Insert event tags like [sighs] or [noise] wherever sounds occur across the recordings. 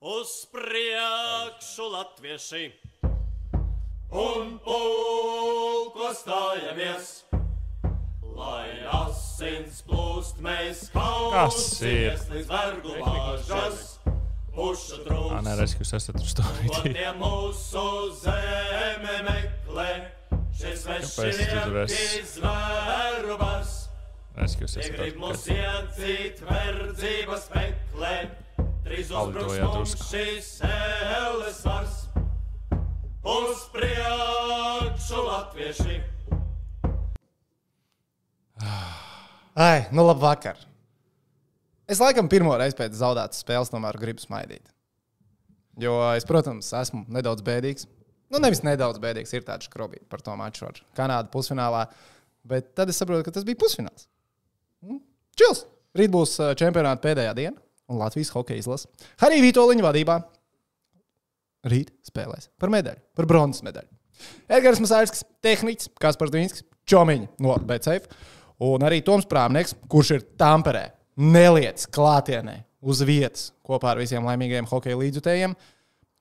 Uz priekšu latvieši un pulko stājamies, lai asins plūst mēs kausimies līdz vergu lāžas. Pušu trūks. Nē, redz, ka jūs esat tur stāvīgi. Tie mūsu zeme meklē, šis Kāpēc tu tur esi? vešiem izvērubas. Redz, ka jūs Tie esat grib mūs iedzīt verdzības meklē, drīz uzbruks Palidoja mums šīs ēles vars. Uz priekšu latvieši, Ai, nu labi, vakar. Es laikam pirmo reizi pēc zaudētas spēles tomēr gribu smaidīt. Jo es, protams, esmu nedaudz bēdīgs. Nu, nevis nedaudz bēdīgs, ir tāds skrobīts par to maču ar Kanādu pusfinālā. Bet tad es saprotu, ka tas bija pusfināls. Mm, Čils! Rīt būs ā, čempionāta pēdējā diena, un Latvijas hokeja izlase. Arī Vitoļiņa vadībā. Rīt spēlēs par medaļu, par bronzas medaļu. Edgars Masāļskis, tehniķis, Kaspars Dīnskis, Čomiņš no BCF un arī Toms Prāmnieks, kurš ir Tamperē, neliec klātienē uz vietas kopā ar visiem laimīgajiem hokeja līdzjutējiem.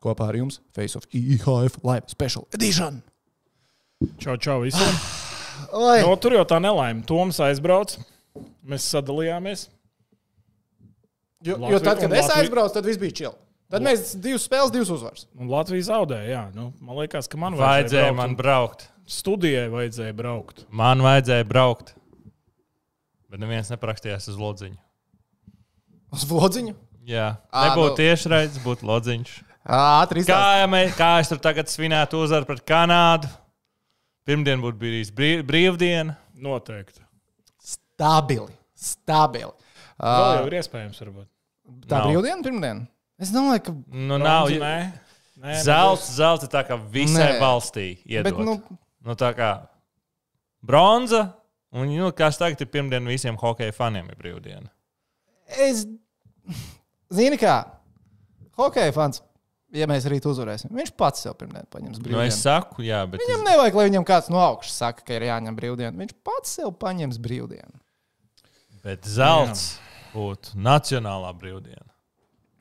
Kopā ar jums Face of IHF Live Special Edition. Čau, čau, visiem. Oi, No, tur jau tā nelaime. Toms aizbrauc. Mēs sadalījāmies. Jo, Latvija- jo tad, kad es Latvija- aizbraucu, tad viss bija čili. Tad mēs divas spēles, divas uzvaras. Un Latvija zaudēja. Jā. Nu, man liekas, ka man Vajadzēja braukt, man braukt. Studijai vajadzēja braukt. Man vajadzēja braukt. Bet neviens neprakstījās uz lodziņu. Uz vlodziņu. Jā, Ā, nebūtu nu- tieši redzams, būtu lodziņš. Ātri Kā, izstāst. ja mēs, kā es tur tagad svinētu uzvaru pret Kanādu? Pirmdien būtu bijis brīv, brīvdiena. Noteikti. Stabili. Stabili. Vēl Uh, jau ir iespējams, varbūt. tā nav. brīvdiena, pirmdiena. Es domāju, ka. Nu, nav, nē. Nē, zelts, zelts ir tā kā visai Nē. valstī. Iedot. Bet, nu, nu, tā kā bronza. Un, nu, kas tagad ir pirmdiena visiem hokeja faniem, ir brīvdiena. es. Zini, kā. Hokeja fans. Ja mēs rīt uzvarēsim, viņš pats sev pirmdien paņems Nu, brīvdienu. es saku, jā, bet Viņam nevajag, lai viņam kāds no augšas saka, ka ir jāņem brīvdiena. Viņš pats sev paņems brīvdienu. Bet zelts būtu nacionālā brīvdiena.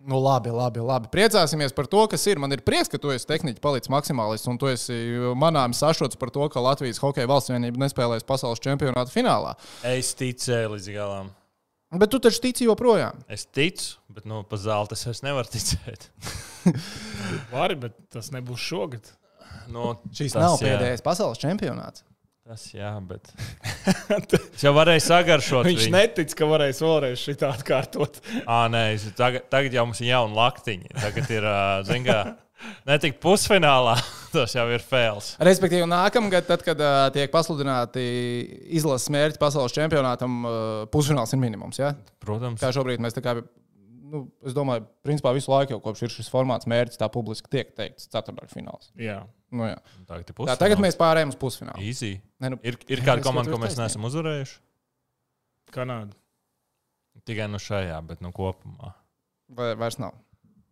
Nu, labi, labi, labi. Priecāsimies par to, kas ir. Man ir prieks, ka tu esi tehniski palicis maksimālists un tu esi manām sašots par to, ka Latvijas Hokeja valsts vienība nespēlēs pasaules čempionāta finālā. Es ticēju līdz galam. Bet tu taču tici joprojām. Es ticu, bet nu, pa zelta es nevaru ticēt. Vari, bet tas nebūs šogad. Nu, Šis tas nav jā. pēdējais pasaules čempionāts. Tas jā, bet. [laughs] Es jau varēju sagaršot. Viņš viņu. netic, ka varēs vēlreiz šī tā atkārtot. Ā, nē, tagad, tagad jau mums ir jauna laktiņa. Tagad ir, zināmā, ne tik pusfinālā, [laughs] tas jau ir fails. Respektīvi, nākamgad, tad, kad uh, tiek pasludināti izlases mērķi pasaules čempionātam, uh, pusfināls ir minimums. Ja? Protams, Kā šobrīd mēs tā kā. Nu, es domāju, principā visu laiku, jau kopš ir šis formāts, mērķis tā publiski tiek teikts, ceturdaļfināls. Jā. Nu, jā. tā, pusfināls. tagad mēs pārējām uz pusfinālu. Easy. Ne, nu, Ir, ir kāda komanda, ko mēs taisnība. neesam uzvarējuši? Kanāda. Tikai no šajā, bet no kopumā. vai, vairs nav.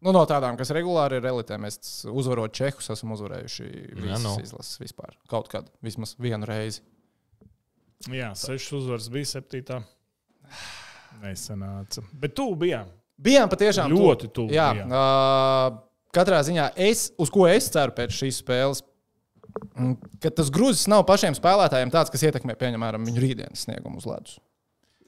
Nu, no tādām, kas regulāri ir elitē, mēs uzvarot Čehus, esam uzvarējuši visas nu. izlases vispār. Kaut kad, vismaz vienu reizi. Jā, sešas uzvaras bija septītā. Nesanāca. Bet tu bijām. Bijām patiešām Ļoti tuvu Jā, bijām. uh, katrā ziņā es, uz ko es ceru pēc šīs spēles, mm, ka tas grūzis nav pašiem spēlētājiem tāds, kas ietekmē, piemēram, viņu rītdienas sniegumu uz ledus.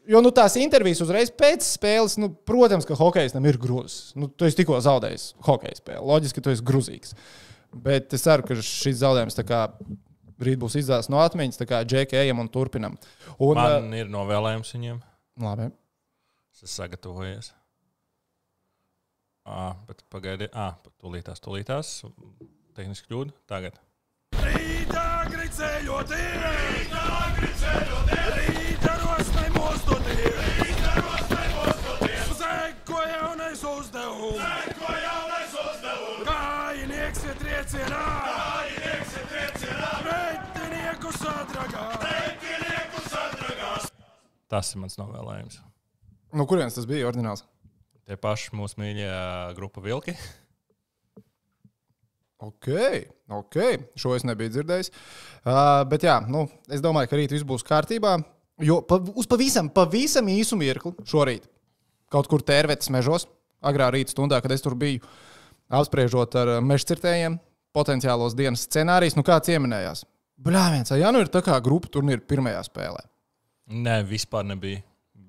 Jo nu, tās intervijas uzreiz pēc spēles, nu, protams, ka hokejs tam ir grūzis. Nu, tu esi tikko zaudējis hokeja spēli. Loģiski, ka tu esi grūzīgs. Bet es ceru, ka šis zaudējums rīt būs izdevts no atmiņas, tā kā džeki ejam un turpinam. Un, Man ir novēlējums viņiem. labi. Es esmu sagatavojies. À, bet pagaidiet, ah, tūlītās, tūlītās. Tehniski kļūda. Tagad. Rītā gricēļoties! Rītā gricēļoties! Rītā rosmai mostoties! Rītā rosmai mostoties! Seko jaunais uzdevums! Seko jaunais uzdevums! Kājinieks ir triecienā! Kājinieks ir triecienā! Pretinieku sadragā! Pretinieku sadragā! Tas ir mans novēlējums. No kurienes tas bija ordināls? Tie paši mūsu mīļie grupa vilki. Ok, ok. Šo es nebiju dzirdējis. Uh, bet jā, nu, es domāju, ka rīt viss būs kārtībā. Jo pa, uz pavisam, pavisam īsu mirkli šorīt kaut kur tērvetes mežos agrā rīta stundā, kad es tur biju, apspriežot ar mežcirtējiem potenciālos dienas scenārijus. Nu, kāds ieminējās? Bļāviens, ja nu ir tā kā grupa turnīra pirmajā spēlē. Nē, vispār nebija.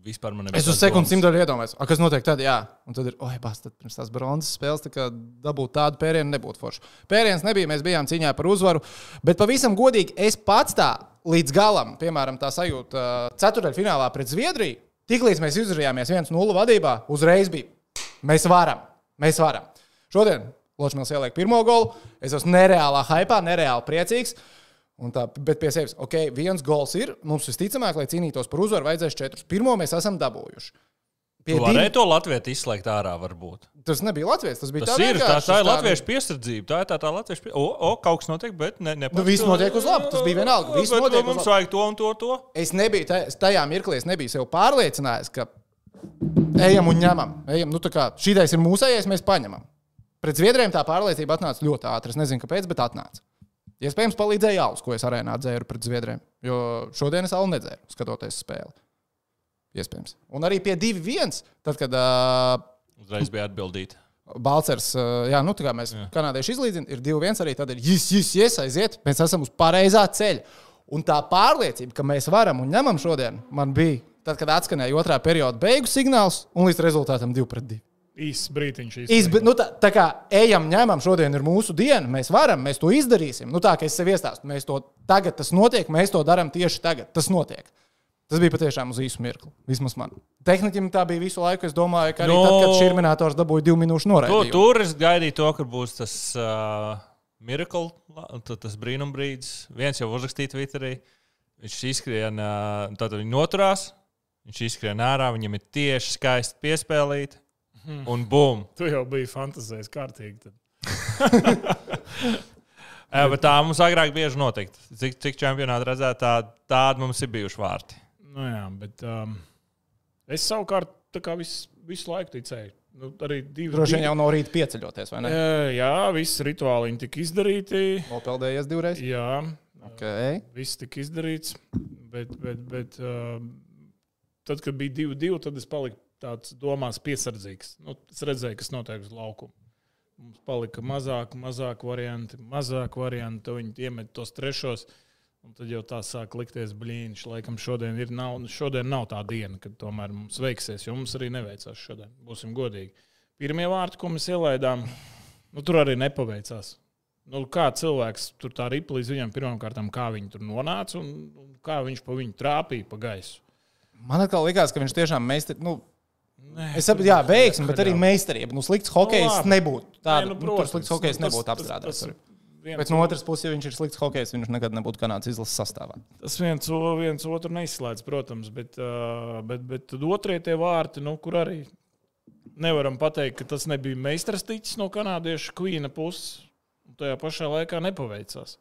Vispār man nebija. Es uz domas. simtdaļu iedomājos, "A, kas notiek tad, jā. Un tad ir, oi, bāc, tad pirms tās bronzas spēles tā kā dabūt tādu pērienu nebūtu forši. Pēriens nebija, mēs bijām cīņā par uzvaru, bet pavisam godīgi es pats tā līdz galam, piemēram, tā sajūta ceturdaļfinālā pret Zviedriju, tiklīdz mēs izdarījāmies 1-0 vadībā, uzreiz bija, mēs varam, mēs varam. Šodien Ločmils ieliek pirmo golu, es esmu nereālā hypā, nereāli priecīgs. Un Tā, bet pie sevis, ok, viens gols ir. Mums visticamāk, lai cīnītos par uzvaru, vajadzēs četrus. Pirmo mēs esam dabūjuši. Pie Tu varēji to Latviju izslēgt ārā, varbūt. Tas nebija Latvijas, tas bija Tas tā ir, tā, tā ir latviešu piesardzība. Tā ir tā, tā latviešu piesardzība. O, o, kaut kas notiek, bet ne, ne Nu, viss notiek uz labu, tas bija vienalga, viss Bet notiek Mums vajag to un to, to. Es nebiju taj- tajā mirklī, es nebiju sev pārliecinājis, ka ejam un ņemam. Ejam, nu, tā kā šīdais ir mūsējais, mēs paņemam. Pret Zviedriem tā pārliecība atnāca ļoti ātri. Es nezinu, kāpēc, bet atnāca. Iespējams, palīdzēja alus, ko es arēnā dzēru pret Zviedriem. Jo šodien es alu nedzēru, skatoties spēli. Iespējams. Un arī pie 2-1, tad, kad uh, Uzreiz bija atbildīta. Balcers, uh, jā, nu tā kā mēs jā. kanādieši izlīdzinām, ir 2-1 arī tad ir jis, jis, jis, aiziet, mēs esam uz pareizā ceļa. Un tā pārliecība, ka mēs varam un ņemam šodien, man bija tad, kad atskanēja otrā perioda beigu signāls un līdz rezultātam 2-2. Īsts brīdiņš. Izbe, nu, tā, tā kā ejam, ņemam, šodien ir mūsu diena, mēs varam, mēs to izdarīsim. Nu, tā kā es sev iestāstu, mēs to tagad, tas notiek, mēs to darām tieši tagad. Tas notiek. Tas bija patiešām uz īsu mirkli. Vismaz man. Tehniķim tā bija visu laiku. Es domāju, ka arī No. tad, kad šī minētors dabūja divu minūšu To, noraidījumu. tur es gaidīju to, ka būs tas uh, t- tas brīnumbrīdis. Viens jau uzrakstīja Twitterī. Viņš izskrien, uh, tad viņi noturās. Viņš izskrien ārā, viņam ir tieši skaisti piespēlīti. Hmm. Un bum! Tu jau biji fantāzējis kārtīgi. [laughs] Jā, bet tā mums agrāk bieži notika. Cik, cik čempionāti redzēt, tā, tādi mums ir bijuši vārti. Nu, jā, bet um, es savukārt tā kā visu, visu laiku ticēju. Nu, arī divi. Droši vien jau no rīta pieceļoties, vai ne? Jā, jā, visi rituāli tika izdarīti. Nopeldējies divreiz. Jā, Okay. viss tika izdarīts. Bet, bet, bet um, tad, kad bija divi, divi, tad es paliku tāds domās piesardzīgs. Nu, es redzēju, kas notiek uz laukuma. Mums palika mazāk, mazāk varianti, mazāk varianti. Viņi iemet tos trešos. Un tad jau tā sāk likties blīņš. Laikam šodien ir nav, šodien nav tā diena, kad tomēr mums veiksies, jo mums arī neveicās šodien. Būsim godīgi. Pirmie vārti, ko mēs ielaidām, nu, tur arī nepaveicās. Nu, kā cilvēks tur tā ripa līdz viņam pirmkārt, kā viņi tur nonāca un, un kā viņš pa viņu trāpīja pa gaisu. Man likās, ka viņš tiešām meistars. Nu, Nē, es saprotu, jā, veiksmi, bet arī meistarība. Nu, slikts hokejs labi. nebūtu. Tāda, Nē, nu, nu, tur slikts hokejs nebūtu apstrādāts. Bet no otras puses, ja viņš ir slikts hokejs, viņš nekad nebūtu Kanādas izlases sastāvā. tas viens, viens otru neizslēdz, protams, bet, bet, bet tad otrie tie vārti, nu, kur arī nevaram pateikt, ka tas nebija meistars ticis no kanādiešu kvīna puses. Tajā pašā laikā nepaveicās.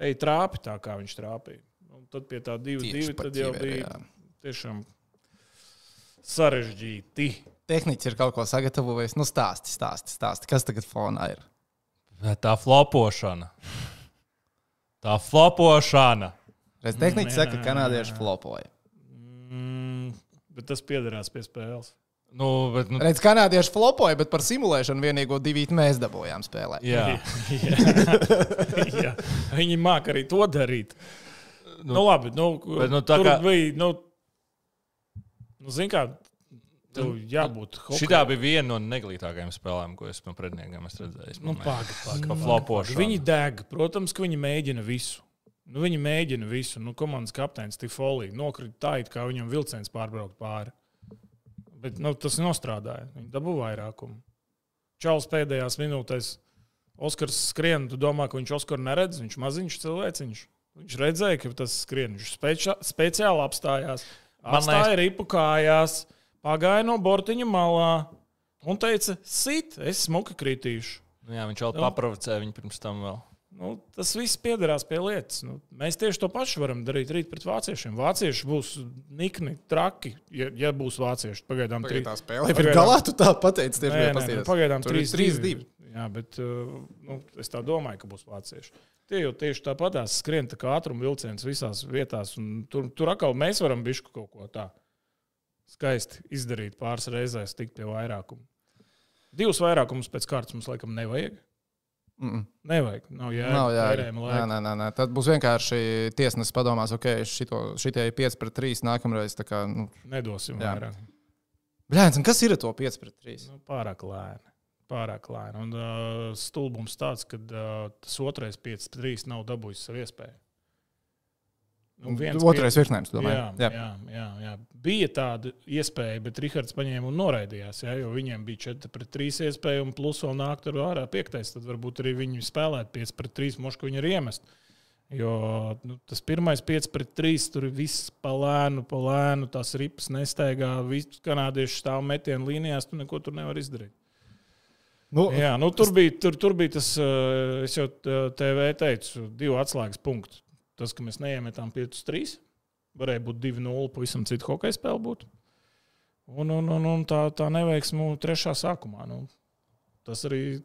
Ej, trāpi tā, kā viņš trāpīja. Un tad pie tā divi, Tieši divi pa tad jau ķiveri, bija jā. tiešām sarežģīti. Tehniķis ir kaut ko sagatavojis. Nu, stāsti, stāsti, stāsti. Kas tagad fonā ir? Tā flopošana. Tā flopošana. Redz, tehniķis Nē, saka, ka kanādieši flopoja. Mm, bet tas piederās pie spēles. Nu, bet, nu, Redz, kanādieši flopoja, bet par simulēšanu vienīgo divīti mēs dabūjām spēlē. jā. [laughs] [laughs] Jā, viņi māca arī to darīt. Nu, nu, labi, nu, bet, nu, tā tur kā- bija. Nu, nu, Zini, kā tev jābūt. Šī bija viena no neglītākajām spēlēm, ko es no pretiniekiem esmu redzējis. Nu, paga, paga, paga. Viņi deg. Protams, ka viņi mēģina visu. Nu, viņi mēģina visu. Nu, komandas kapteinis Tifolī nokrita tā, it kā viņam vilciens pārbraukt pāri. Bet nu, tas nostrādāja. Viņi dabūja vairākumu. Čāls pēdējās minūtēs. Oskars skrien, tu domā, ka viņš Oskaru neredz. Viņš maziņš cilvēciņš. Viņš redzēja, ka tas skrien. Viņš speciāli apstājās. Liekas- ripu kājās, pagāja no bortiņa malā un teica, sit, es smuki kritīšu. Nu, jā, viņš vēl Nu. paprovocēja viņu pirms tam vēl. Nu, tas viss piederās pie lietas. Nu, mēs tieši to pašu varam darīt rīt pret vāciešiem. Vācieši būs nikni, traki, ja, ja būs vācieši. Pagaidām Tagad trīs. ir Pagaidām- galā, tu tā pateici. Tieši bija nē, nu, pagaidām Tur ir 3-2. 3-2. Jā, bet uh, nu, es tā domāju, ka būs vācieši. Tie jau tieši tāpatās skrien tā kā ātruma vilciens visās vietās. un Tur, tur atkal mēs varam bišku kaut ko tā skaisti izdarīt pāris reizēs, tikt pie vairākuma. Divus vairākumus pēc kārtas mums laikam nevajag. Mm -mm. Nevajag. Nav jēga. Nē, nē, nē, nē. Tad būs vienkārši tiesnesis padomās, ok, šito, šitie ir 5 pret 3 nākamreiz. tā Kā, nu, Nedosim Jā. vairāk. Un kas ir to 5 pret 3? Nu, pārāk lēni. Pārāk lēni. Un uh, stulbums tāds, ka uh, tas otrais 5-3 nav dabūjis savu iespēju. Nu, viens Otrais virknēms, domāju. Jā, jā. Jā, jā, jā. Bija tāda iespēja, bet Rahards paņēma un noraidījās. Jā, jo viņiem bija 4 pret 3 iespēja, un plus vēl nāk tur ārā 5. Tad varbūt arī viņi spēlētu 5 pret 3, mošku viņi ir iemest. Jo nu, tas pirmais 5 pret 3 tur viss pa lēnu, pa lēnu, tās ripas nesteigā, visi kanādieši stāv metienu līnijās, tu neko tur nevar izdarīt. Nu, Jā, nu, tur, bija, tur, tur bija tas, eh, es jau eh, TV teicu, divi atslēgas punkti. Tas, ka mēs neiemetām 5-3, varēja būt 2-0, pavisam cita hokeja spēle būtu. Un, un, un, un tā, tā neveiksme trešā sākumā. Nu, tas arī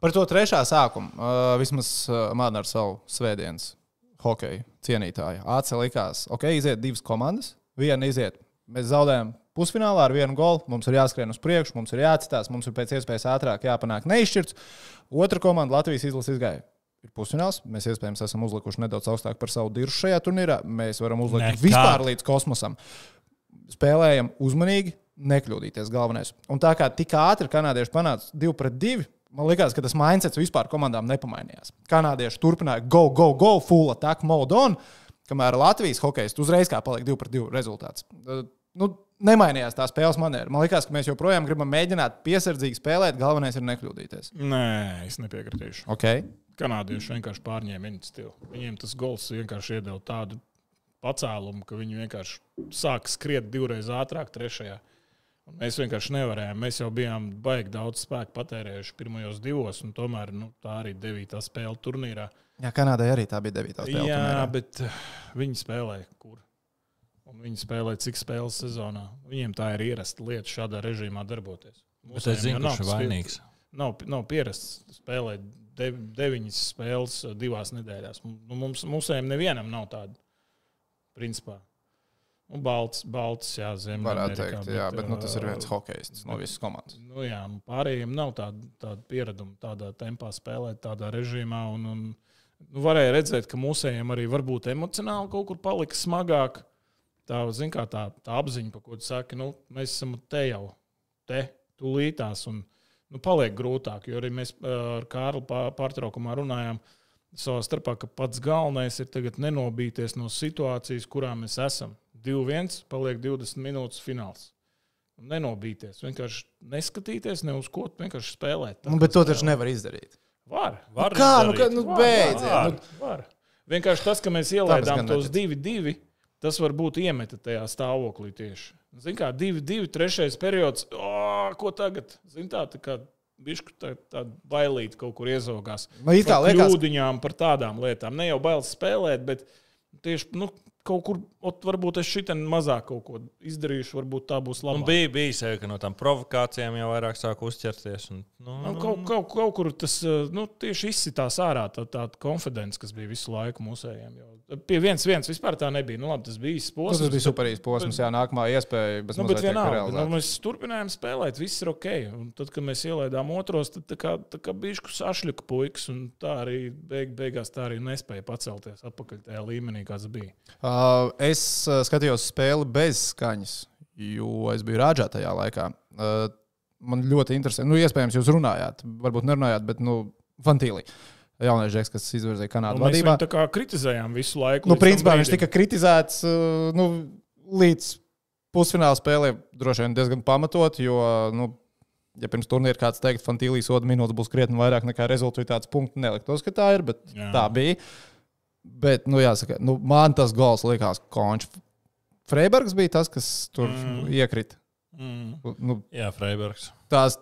Par to trešā sākumu. Uh, vismaz man ar savu svētdienas hokeju cienītāju. AC likās, ok, iziet divas komandas. Viena iziet. Mēs zaudējam pusfinālā ar vienu golu. Mums ir jāskrien uz priekšu, mums ir jāatcitās, mums ir pēc iespējas ātrāk jāpanāk neizšķirts. Otra komanda Latvijas izlase izgāja. Ir pusfināls. Mēs iespējams esam uzlikuši nedaudz augstāk par savu dirzu šajā turnīrā. Mēs varam uzlikt Nekad. vispār līdz kosmosam. Spēlējam uzmanīgi, nekļūdīties galvenais. Un tā kā tik ātri kanādieši panāca 2 pret 2, man liekas, ka tas mindsets vispār komandām nepamainījās. Kanādieši turpināja go, go, go, full attack mode on, kamēr Latvijas hokejists uzreiz kā palika 2 pret 2 rezultāts. Nu, nemainījās tā spēles maniera. Man liekas, ka mēs joprojām gribam mēģināt piesardzīgi spēlēt. Galvenais ir nekļūdīties. Nē, es nepiekritīšu. Okay. Kanādieši vienkārši pārņēma iniciatīvu. Viņiem tas gols vienkārši iedeva tādu pacēlumu, ka viņi vienkārši sāka skriet divreiz ātrāk, trešajā. Un mēs vienkārši nevarējām. Mēs jau bijām baigi daudz spēku patērējuši pirmajos divos, un tomēr nu, tā arī devītā spēle turnīrā. Jā, Kanādai arī tā bija 9. spēle. Jā, turnīrā. bet uh, viņi spēlēja kur? Un viņi spēlē cik spēles sezonā. Viņiem tā ir ierasta lieta šādā režīmā darboties. Bet Mūsējiem es zinu, kurš ir vainīgs. Nav, nav pierasts spēlēt dev, deviņas spēles uh, divās nedēļās. Nu, mums, mūsējiem nevienam nav tāda. Principā. Nu, balts, balts, jā, zemē. Varētu teikt, jā, bet nu, tas ir viens hokejists no visas komandas. Nu, jā, nu, pārējiem nav tāda, tāda piereduma tādā tempā spēlēt, tādā režīmā. Un, un, nu, varēja redzēt, ka mūsējiem arī varbūt emocionāli kaut kur palika smagāk. Tā, kā, tā, tā apziņa, par ko tu saki, nu, mēs esam te jau, te, tūlītās. Un, nu, paliek grūtāk, jo arī mēs ar Kārlu pā- pārtraukumā runājām savā starpā, ka pats galvenais ir tagad nenobīties no situācijas, kurā mēs esam. 2-1, paliek 20 minūtes fināls. Nenobīties, vienkārši neskatīties ne uz ko, vienkārši spēlēt. Tā Nu, bet to taču nevar izdarīt. Var. Var Kā? Nu, izdarīt. ka, nu, Var, beidziet. var, Nu, var. Vienkārši tas, ka mēs ielaidām tos divi, divi, tas varbūt iemeta tajā stāvoklī tieši. Ziniet, kā divi, divi, trešais periods, o, ko tagad? Ziniet, tā, tā kā bišku tā, tā bailīt kaut kur iezogās. Nu, it kā par liekas- kļūdiņām, par tādām lietām. Ne jau bailes spēlēt, bet tieši nu, kaut kur, ot, varbūt es šitien mazāk kaut ko izdarīšu, varbūt tā būs labi. Nu, bija, bija sevi, ka no tām provokācijām jau vairāk sāk uzķerties. Un, nu, Nu, nu, kaut, kaut, kaut kur tas nu, tieši izsitās ārā, tā, tā konfidence, kas bija visu laiku mūsējiem. Jo Pie viens, viens vispār tā nebija. Nu, labi, tas bija īsts posms. Tas bija bet- superīgs posms, jā, nākamā iespēja. Nu, bet vienalga, nu, mēs turpinājām spēlēt, viss ir ok. Un tad, kad mēs ielaidām otros, tad tā kā, tā kā bijuši sašļuka puikas, un tā arī beig, beigās tā arī nespēja pacelties atpakaļ tajā līmenī, kāds bija. Uh, es uh, skatījos spēli bez skaņas, jo es biju rāģā tajā laikā. Uh, man ļoti interesē, nu, iespējams, jūs runājāt, varbūt nerunājāt, bet, nu, Fantīlī. Jaunais žeks, kas izvirzīja Kanādu mēs vadībā. viņu tā kā kritizējām visu laiku. Nu, principā viņš tika kritizēts uh, nu, līdz pusfināla spēlē, droši vien diezgan pamatot, jo, nu, ja pirms turnīra kāds teikt, Fantīlijas soda minūtes būs krietni vairāk nekā rezultāts punkts, neliktos, ka tā ir, bet Jā. tā bija. Bet, nu, jāsaka, nu, man tas gols likās končs. Freibergs bija tas, kas tur mm. iekrita. Mm. Nu, Jā, Freibergs. tās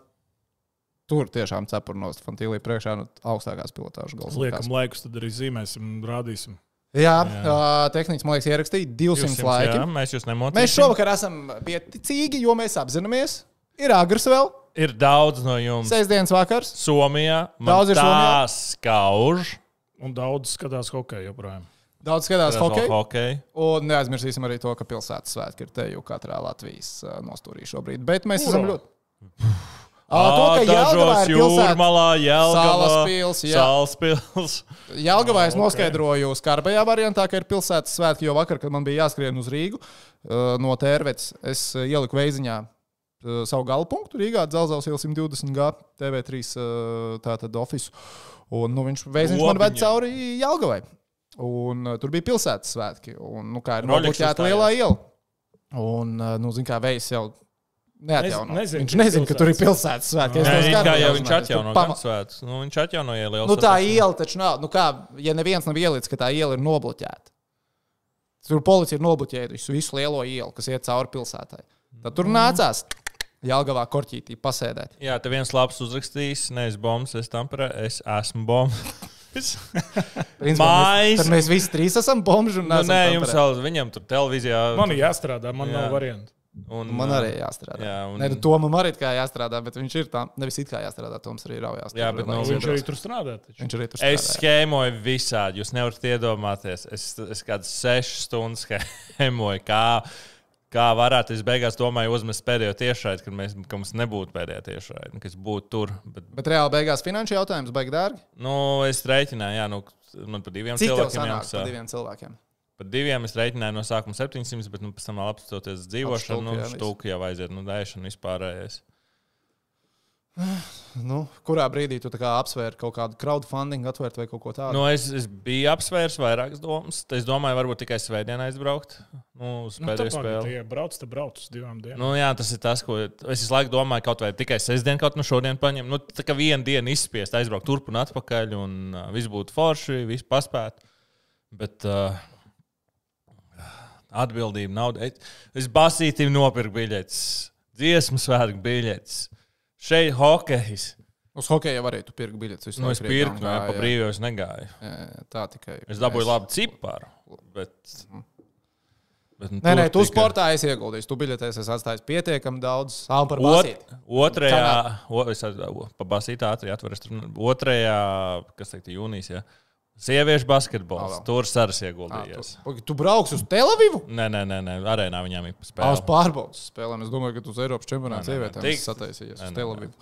tur tiešām cepurnos Fantīlija priekšā nu, augstākās pilotāžas gols. Liekam, laikus tad arī zīmēsim un rādīsim. Jā, Jā. tehniski man liekas, ierakstīja 200, 200 laiki. Jā, mēs jūs nemocījām. Mēs šovakar esam pieticīgi, jo mēs apzināmies, ir agrs vēl, Ir daudz no jums. sestdienas vakars. Somijā. Daudz ir Somijā? skauž. Un daudz skatās hokeju joprojām. Daudz skatās hokeju. hokeju. Un neaizmirsīsim arī to, ka pilsētas svētki ir te jau katrā Latvijas nostūrī šobrīd. Bet mēs Uro! esam ļoti. Pilsēta- jūrmalā, Jelgavā, Salaspils, jā. Salaspils. [laughs] Jelgavā es noskaidroju skarbajā variantā, ka ir pilsētas svētki, jo vakar, kad man bija jāskrien uz Rīgu no Tērvets, es ieliku veiziņā savu gala punktu Rīgā, Dzelzceļa iela 120 G, TV3 uh, tātad ofisu. Un, nu, viņš veiziņš man ved cauri Jelgavai. Un tur bija pilsētas svētki, un nu, kā ir nobloķēta lielā iela. Un, nu, zin kā vējs jau. Neatjauno. Nez- nezinu, viņš nezina, ka tur ir pilsētas. svētki. Es Nē, kā jau viņš uzrunāju, es tur atjauno pama- gan svētus. Nu, viņš atjauno ielu. Nu, tā iela taču nav. Nu, kā, ja neviens nav ielicis, ka tā iela ir nobloķēta. Tur policija ir nobloķējusi visu lielo ielu, kas iet cauri pilsētai. Tad tur nācās Jālgavā korķītī pasēdēt. Jā, te viens labs uzrakstījis, nevis bombs, es tam par, es esmu bombs. Principā Mājas. Mēs, tad mēs visi trīs esam bomži. un Nu, nē, Tamperē. jums vēl, viņam tur televīzijā. Man ir jāstrādā, man Jā. nav variantu. Un, Man arī jāstrādā. Jā, un- Nē, nu, Tomam arī kā jāstrādā, bet viņš ir tā, nevis it kā jāstrādā, Toms arī raujās. Jā, bet iedros. Viņš arī tur strādā. Taču. Viņš arī tur Es strādā. schēmoju visādi. Jūs nevarat iedomāties. Es, es kādas sešas stundas schēmoju. Kā, kā varētu, es beigās domāju, uzmest pēdējo tiešraidi, kad, mēs, ka mums nebūtu pēdējā tiešraidi, kas būtu tur. Bet, Bet reāli beigās finanšu jautājums baigi dārgi. nu, es rēķināju, jā, nu, man par diviem Cik cilvēkiem jāmaksā. par diviem cilvēkiem? Par diviem es rēķināju no sākuma 700, bet nu, pēc tam vēl apstoties dzīvošanu, nu, stūku jau aiziet, nu, dēšana vispārējais. [sighs] Nu, kurā brīdī tu apsvēri kaut kādu crowdfunding, atvērt vai kaut ko tādu? Nu, es, es biju apsvērs vairākas domas. Es domāju, varbūt tikai svētdienā aizbraukt nu, uz Nu, pēdējo spēli. ja brauc, tad brauc uz divām dienām. Nu, jā, tas ir tas, ko es visu laiku domāju. Kaut vai tikai sestdien, kaut no šodien paņemt. Nu, tā kā vienu dienu izspiest, aizbraukt turp un atpakaļ, un uh, viss būtu forši, viss paspēt. Bet uh, atbildība nav. Es, es basītim nopirku biļetes, dziesmu svētku biļetes, šeit hokejs. Uz hokeja varēja tu pirkt biļetes. Nu, es pirku, nu, jā, pa jā. brīvību es negāju. Jā, Tā tikai. Es dabūju labu ciparu. Bet, bet, nu, Nē, nē, tu tikai- sportā esi ieguldījis. Tu biļetēs esi atstājis pietiekami daudz. Sāli par Ot, basīti. otrajā, Kanādā. o, es pa basītā ātri atveru. es Otrajā, kas teikt, jūnijas, ja. Sieviešu basketbols. Ā, vēl. Tur saras Ā, ieguldījies. Tu, tu brauks uz Telavivu? Nē, nē, nē, nē, arēnā viņām ir Uz spēle. pārbaudas spēlēm. Es domāju, ka tu uz Eiropas čempionāta sievietēm tik- esi sataisījies Nē, uz Telavivu.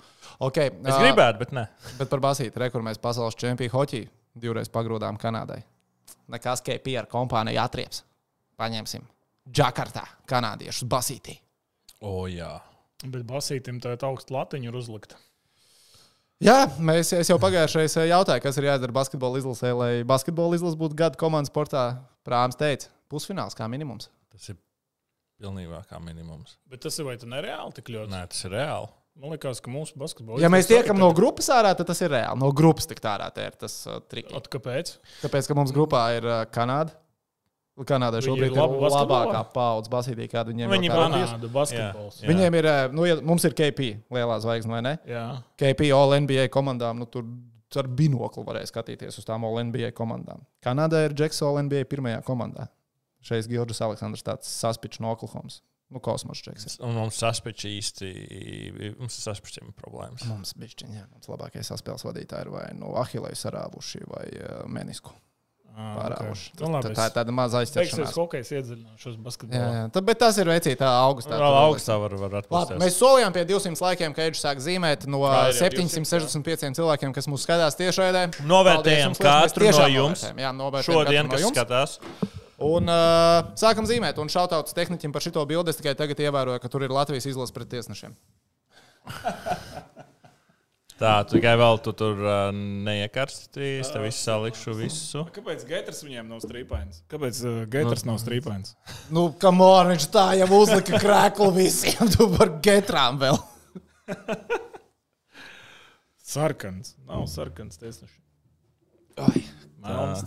Okay, Es ā, gribētu, bet nē. Bet par basīti, re, kur mēs pasaules čempionu hoķī divreiz pagrūdām Kanādai. Nekas, ka PR kompānija atrieps. Paņemsim. Džakartā, kanādiešus basītī. O, jā. Bet basītim tā augsta latiņa ir uzlikta. Jā, mēs es jau pagājušajā reizē jautāju, kas ir jādara basketbola izlasē, lai basketbola izlase būtu gada komandas sportā. Prāms teica, pusfināls kā minimums. Tas ir pilnībā kā minimums. Bet tas ir vai tu nereāli tik ļoti? Nē, tas ir reāli. Man liekas, ka mūsu basketbola. Ja mēs tiekam no grupas ārā, tad tas ir reāli. No grupas tik tā ārā tā ir tas uh, triks. Kāpēc? Tāpēc, ka mums grupā ir uh, Kanāda. Kanādai Viņi šobrīd ir ir labi basketbolā? labākā paudze basītī, kāda viņiem Viņi ir. Kanāda basketbols. Jā. Viņiem ir, eh, nu, ja mums ir KP, lielā zvaigzne, vai ne? Jā. KP All NBA komandām, nu, tur ar binoklu varēja skatīties uz tām All NBA komandām. Kanādā ir Džeks All NBA pirmajā komandā. Šeit ir Georges Aleksandrs, tāds saspičs no Oklahomas. Nu, kosmosa džeks. Un mums saspēķi īsti, mums ir saspēķi problēmas. Mums bija jā, mums labākie saspēles vadītāji ir vai no Ahilēju sarāvuši vai uh, Menisku Ah, pārāvuši. okay. Nu, labi, Tā, ir tāda maza Beigsies aizķeršanās. hokejs iedziļināšos Jā, basketbolā. jā. Tā, bet tas ir veicīgi tā augustā. Vēl augstā var, var Labi, atpūsties. mēs solījām pie 200 laikiem, ka Eģis sāk zīmēt no ir jau 765 cilvēkiem, kas mūs skatās tiešraidē. Novērtējam katru no jums. Jā, novērtējam Šodien, no kas jums. skatās, Un uh, sākam zīmēt, un šautauts tehniķim par šito bildi. Es tikai tagad ievēroju, ka tur ir Latvijas izlase pret tiesnešiem. [laughs] tā, tu tikai vēl tu tur uh, neiekarstījies, te visu salikšu visu. Kāpēc Gaiters viņiem nav strīpains? Kāpēc uh, Gaiters nav strīpains? Nu, kam on, viņš tā jau uzlika krēklu visiem, tu par getrām vēl. Sarkans. Nav sarkans tiesneši. Ai, Melns.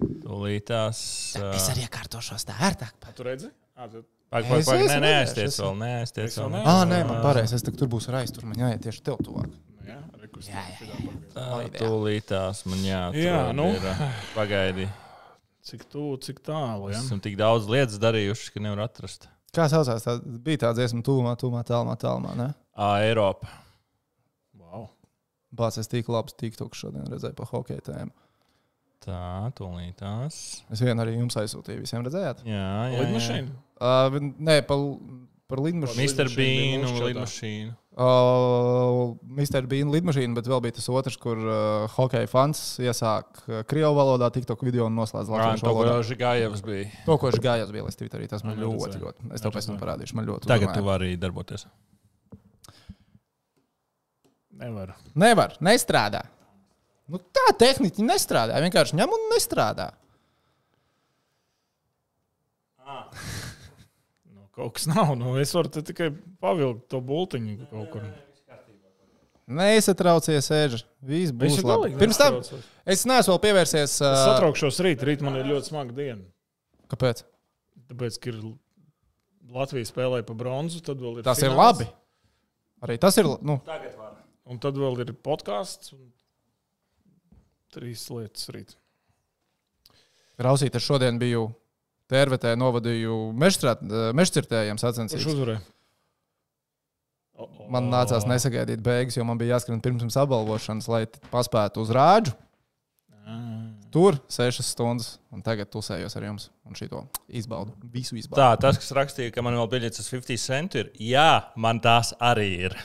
Tūlītās. Uh, es arī iekārtošos tā ērtāk. Tu redzi? À, tu... Pag, pag, pag, nē, redzējis, neaizties es- vēl, neaizties Es vēl Ah, nē, man pareizi. Es tur būšu raiz, tur man jāiet tieši tev tuvāk. Nu, jā, Jā, jā. Tā. Tūlītās man jāatrod. Jā, nu. ir, Pagaidi. Cik tuvu, cik tālu. Ja? Esam tik daudz lietas darījuši, ka nevar atrast. Kā saucās? Tā bija tā dziesma, tuvumā, tuvumā, tālumā, tālumā. Ne? Ā, Eiropa. Wow. Bācis, es tik labs tiktoks šodien redzēju pa hokeja tēmu. Tā, tūlītās. Es vienu arī jums aizsūtīju. Visiem redzējāt? Jā, jā. jā. Lidmašīna. Uh, nē, pa, par lidmašīnu. Mr. Bean un lidmašīnu. Uh, Mr. Bean lidmašīna, bet vēl bija tas otrs, kur uh, hokeja fans iesāk uh, krievu valodā, tiktok video un noslēdz latviešu to valodā. jau Žigājevs bija. To, ko gājās bija Twitterī, tas man ļoti, neredzēju. ļoti. Es tev pēc tam parādīšu, man ļoti. Tagad tu uzrunāja. vari darboties. Nevar. Nevar, nestrādā. Nu, tā tehniski nestrādā. Vienkārši ņem un nestrādā. Nu, kaut kas nav. Nu, es varu tikai pavilkt to bultiņu kaut kur. Nesatraucies, Eģe. Viss būs Visu labi. Pirms tam es neesmu vēl pievērsies. Es Uh, satraukšos rīt. Rīt man ir ļoti smaga diena. kāpēc? Tāpēc, ka ir Latvija spēlē pa bronzu, tad vēl ir. Tas ir fināls, labi. Arī tas ir. Nu, Un tad vēl ir podkāsts. Trīs lietas rīt. Rausīt, es šodien biju Tērvetē, novadīju mežcirtējiem Kurš sacensības. uzvarēja? Man nācās nesagaidīt beigas, jo man bija jāskrien pirms apbalvošanas, lai paspētu uz rāģu. Tur sešas stundas, un tagad tusējos ar jums. Un šito izbaudu. Visu izbaudu. Tā, tas, kas rakstīja, ka man vēl biļetes uz 50 centu ir, jā, man tās arī ir.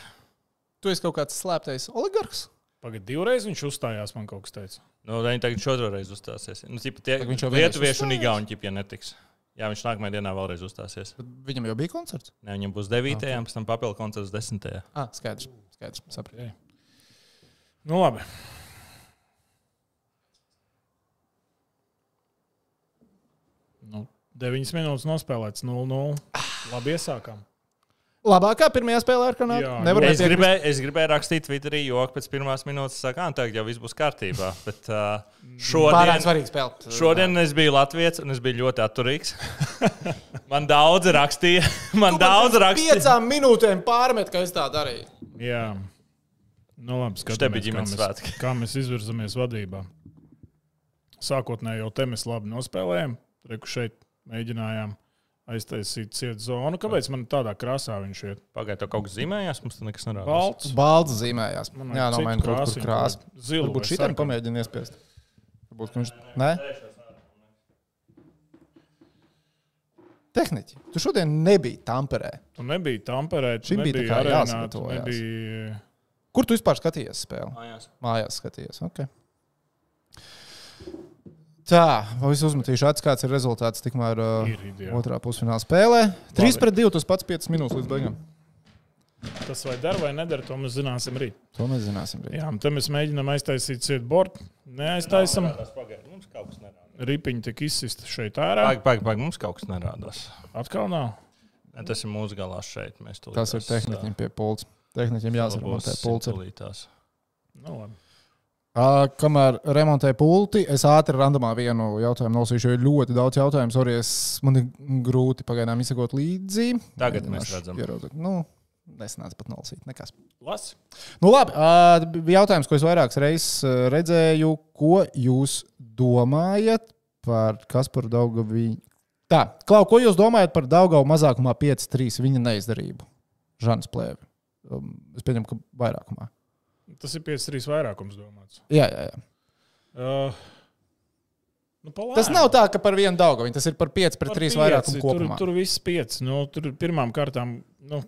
Tu esi kaut kāds slēptais oligarks. Pagaidā, divreiz viņš uzstājās, man kaut kas teica. Nu, viņi tagad otru reizi uzstāsies. Nu, tipa, tie, viņš jau vienreiz lietuvieši un uzstājās? igauni ķip, ja netiks. Jā, viņš nākamajā dienā vēlreiz uzstāsies. Bet Viņam jau bija koncerts. Ne, viņam būs 9. Okay. pēc tam papildu koncerts 10. Ah, skaidrs. skaidrs sapratu. Nu, labi. Nu, 9 minūtes nospēlēts 0-0. Labi, iesākām. Labākā pirmā spēlē ar Kanādu. Jā, Es gribēju, es gribēju rakstīt Twitterī, jo pēc pirmās minūtes sakām, tagad jau viss būs kārtībā. [laughs] Bet uh, šodien, šodien es biju Latvijas un es biju ļoti atturīgs. [laughs] Man daudz rakstīja. [laughs] Man daudz rakstīja. Piecām minūtēm pārmet, ka es tā darīju. Jā. Nu, labi, skatāmies, kā ģimenes mēs, svētki. kā mēs izvirzamies vadībā. Sākotnēji jau te mēs labi nospēlējām. Reku šeit mēģinājām aiztaisīt cietu zonu. Kāpēc man tādā krāsā viņš ir? Pagaidā, to kaut kas zīmējās, mums tur nekas nerādās. Balts. Balts zīmējās. Man Jā, no maina kaut kur krāsa. zilu Varbūt šitam pamēģina iespiest. Varbūt ka viņš. Nē? Tehniķi. Tu šodien nebija Tamperē. Tu nebija Tamperē, tu Šim bija tā nebija kā arēnā, tu nebija... Kur tu vispār skatījies spēli? Mājās. Mājās skatījies. Okay. Tā, vai es uzmetīšu acis, kāds ir rezultāts tikmēr uh, Ir ideja. otrā pusfināla spēlē. 3 pret 2, tas pats 5 minūtes līdz beigām. Tas vai dara vai nedara, to mēs zināsim rīt. To mēs zināsim. Rīt. Jā, un te mēs mēģinām aiztaisīt cietu bortu. Neaiztaisam. Tas pagaidi, mums kaut kas nerādās. Ripiņi tika izsista šeit ārā. Pagaidi, pagaidi, pagaidi, mums kaut kas nerādās. Atkal nav. Ne, tas ir mūsu galā šeit. Tas ir tehniķim pie pults. Tehniķim jāsaremontē pults. Pulcēs. Nu, labi. Uh, kamēr remontēju pulti, es ātri randomā vienu jautājumu nolasīšu, jo ir ļoti daudz jautājumu. Arī es, man ir grūti pagaidām izsekot līdzi. Tagad mēs Mēģināšu redzam. ieraudzīt. Nu, nesanāca pat nolasīt. Nekas. Lasi. Nu, labi, uh, jautājums, ko es vairākas reizes redzēju. Ko jūs domājat par Kasparu Daugaviņu? Tā, Klau, ko jūs domājat par Daugavu mazākumā 5-3 viņa neizdarību? Žants Plēvi. Um, es pieņemu, ka vairākumā. Tas ir 5-3 vairākums domāts. Jā, jā, jā. Uh, nu, pa Tas nav tā, ka par vienu Daugaviņu, tas ir par 5 pret Par 3 pieci, vairākumu tur, kopumā. tur viss pieci. Nu, tur pirmām kārtām, nu,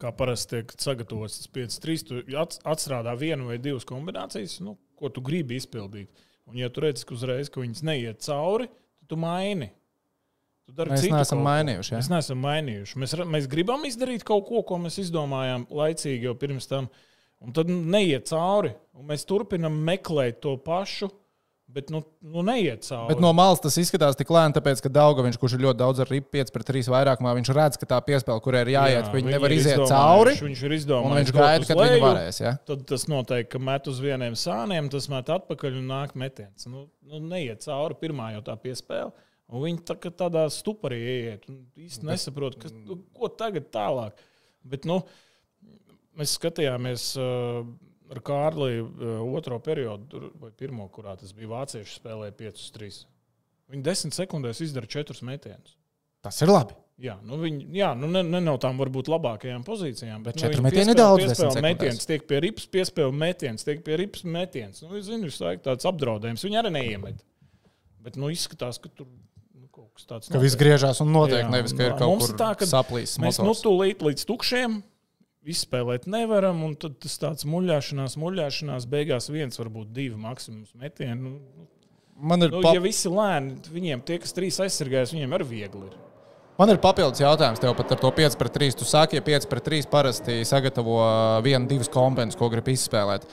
kā parasti tiek sagatavots tas 5-3, tu ats- atstrādā vienu vai divas kombinācijas, nu, ko tu gribi izpildīt. Un, ja tu redz, ka uzreiz ka viņas neiet cauri, tad tu maini. Tu Mēs neesam mainījuši, ja? Mēs neesam mainījuši. Mēs, mēs gribam izdarīt kaut ko, ko mēs izdomājām laicīgi jau pirms tam. Un tad neiet cauri. Un mēs turpinām meklēt to pašu, bet nu, nu neiet cauri. Bet no malas tas izskatās tik lēni, tāpēc, ka Daugaviņš, kurš ir ļoti daudz ar ripu 5 pret 3 vairākumā, viņš redz, ka tā piespēle, kurai ir jāiet, ka viņi nevar iziet cauri. Viņš ir izdomājis, viņš gaida, kad viņi leju, varēs. Ja? Tad tas noteikti, ka met uz vieniem sāniem, tas met atpakaļ un nāk metiens. Nu, nu, neiet cauri pirmā jau tā piespēle. Un viņi tā, tādā stuporī un Īsti nesaprot, kas, nu, ko tagad tālāk. Bet, nu, mēs skatījāmies uh, ar Kārliju uh, otro periodu, vai pirmo, kurā tas bija vācieši spēlēja 5-3. Viņi desmit sekundēs izdara četrus metienus. Tas ir labi. Jā, nu viņi, jā, nu ne, ne no tām varbūt labākajām pozīcijām, bet četri nu, metieni daudz, sekundēs. metiens, tiek pie rips, piespēle metiens, tiek pie rips metiens. Nu, es zinu, visu laiku tāds apdraudējums. Viņi arī neiemet. Bet nu, izskatās, ka tur nu, kaut kas tāds Ka viss griežās un notiek, Jā, nevis ka ir un kaut mums kur ir tā, ka saplīs. Mēs nu motors. tūlīt līdz tukšiem izspēlēt nevaram, un tad tas tāds muļāšanās, muļāšanās, beigās viens, varbūt divi maksimums metieni. Nu, Man ir, nu, pa... ja visi lēni, viņiem tie, kas trīs aizsargājas, viņiem arī viegli ir. Man ir papildus jautājums tev pat ar to 5 pret 3. Tu saki, ja 5 pret 3 parasti sagatavo uh, vienu, divas komponentes, ko grib izspēlēt.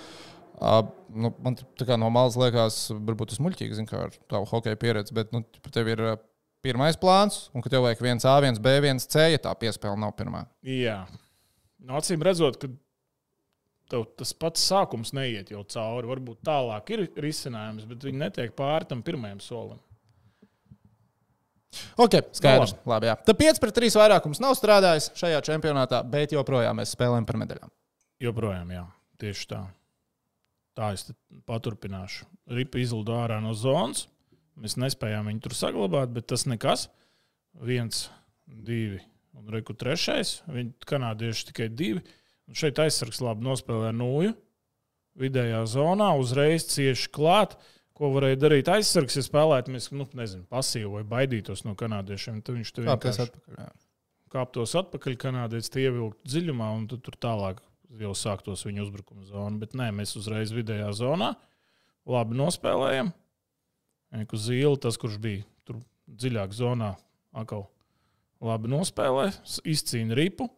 Uh, nu, man tā kā no malas liekas, varbūt tas muļķīgi, zin, kā ar tavu hokeja pieredzi, bet nu, tev ir uh, pirmais plāns, un ka tev vajag viens A, viens B, viens C, ja tā piespēle nav pirmā. Jā, no acīm redzot, ka tev tas pats sākums neiet jau cauri. Varbūt tālāk ir risinājums, bet viņi netiek pāri tam pirmajam solim. Ok, skaidrs. No, labi, jā. Tad 5 pret 3 vairākums nav strādājis šajā čempionātā, bet joprojām mēs spēlējam par medaļām. Joprojām, jā, tieši tā. Tā es paturpināšu. Ripa izlido ārā no zonas. Mēs nespējām viņu tur saglabāt, bet tas nekas. Viens, divi un reku trešais. Viņi kanādieši tikai divi. Un šeit aizsargs labi nospēlē nūju. Vidējā zonā uzreiz cieši klāt. Ko varēja darīt aizsargs, ja spēlētāmies, nu, nezinu, pasīvi vai baidītos no kanādiešiem. Tad viņš tur vienkārši atpakaļ? Kāptos atpakaļ, kanādietis tie ievilkt dziļumā, un tad tur tālāk jau sāktos viņa uzbrukuma zona. Bet nē, mēs uzreiz vidējā zonā labi nospēlējam. Eku zīle, tas, kurš bija tur dziļāk zonā, atkal labi nospēlē, izcīna ripu.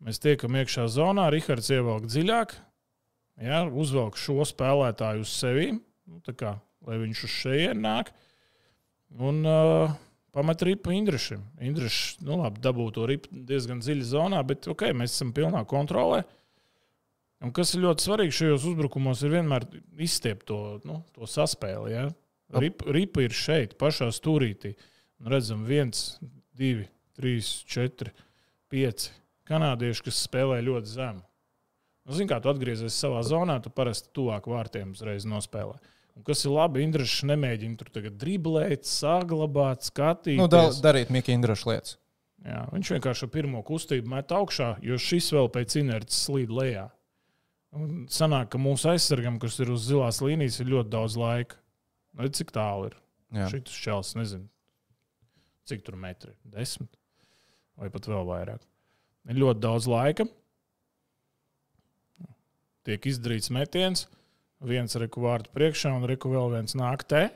Mēs tiekam iekšā zonā, Rihards ievelk dziļāk, jā, uzvelk šo spēlētāju uz sevi, nu, tā kā, lai viņš uz šejienu nāk. Un uh, pamet ripu Indrišam. Indrišs, nu labi, dabūja to ripu diezgan dziļi zonā, bet ok, mēs esam pilnā kontrolē. Un kas ir ļoti svarīgi šajos uzbrukumos, ir vienmēr izstiept to, nu, to saspēli. Ja? Ripa, ripa ir šeit, pašā stūrītī. Un redzam, viens, divi, trīs, četri, pieci kanādieši, kas spēlē ļoti zemu. Nu, Zini, kā tu atgriezies savā zonā, tu parasti tuvāk vārtiem uzreiz nospēlē. Un kas ir labi, Indrišs nemēģina tur tagad driblēt, saglabāt, skatīties. Nu, da, darīt Mika Indraša lietas. Jā, viņš vienkārši pirmo kustību met augšā, jo šis vēl pēc inerces slīd lejā. Un sanāk, ka mūsu aizsargam, kas ir uz zilās līnijas, ir ļoti daudz laika. Redz, cik tālu ir. Šis čels, nezinu, cik tur metri - desmit vai pat vēl vairāk. Ir ļoti daudz laika. Tiek izdarīts metiens, viens reku vārtu priekšā un reku vēl viens nāk te.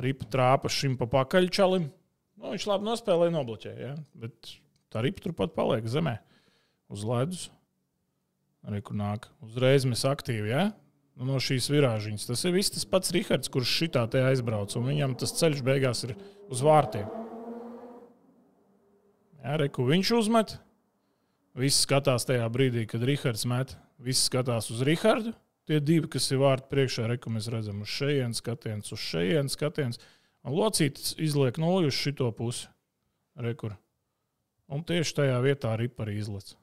Ripa trāpa šim pa pakaļčalim. Nu, viņš labi nospēlēja, nobloķēja. Ja? Bet tā ripa turpat paliek zemē. Uz ledus. Reku nāk. Uzreiz mēs aktīvi. Ja? Nu, no šīs virāžiņas. Tas ir viss tas pats Rihards, kurš šitā te aizbrauc. Un viņam tas ceļš beigās ir uz vārtiem. Jā, reku viņš uzmet. Visi skatās tajā brīdī, kad Rihards met. Visi skatās uz Rihardu. Tie divi, kas ir vārti priekšā, reku mēs redzam uz šejienes skatiens, uz šejienes skatiens. Un locītis izliek nulli uz šito pusi. Rekur. Un tieši tajā vietā arī arī izlaiž.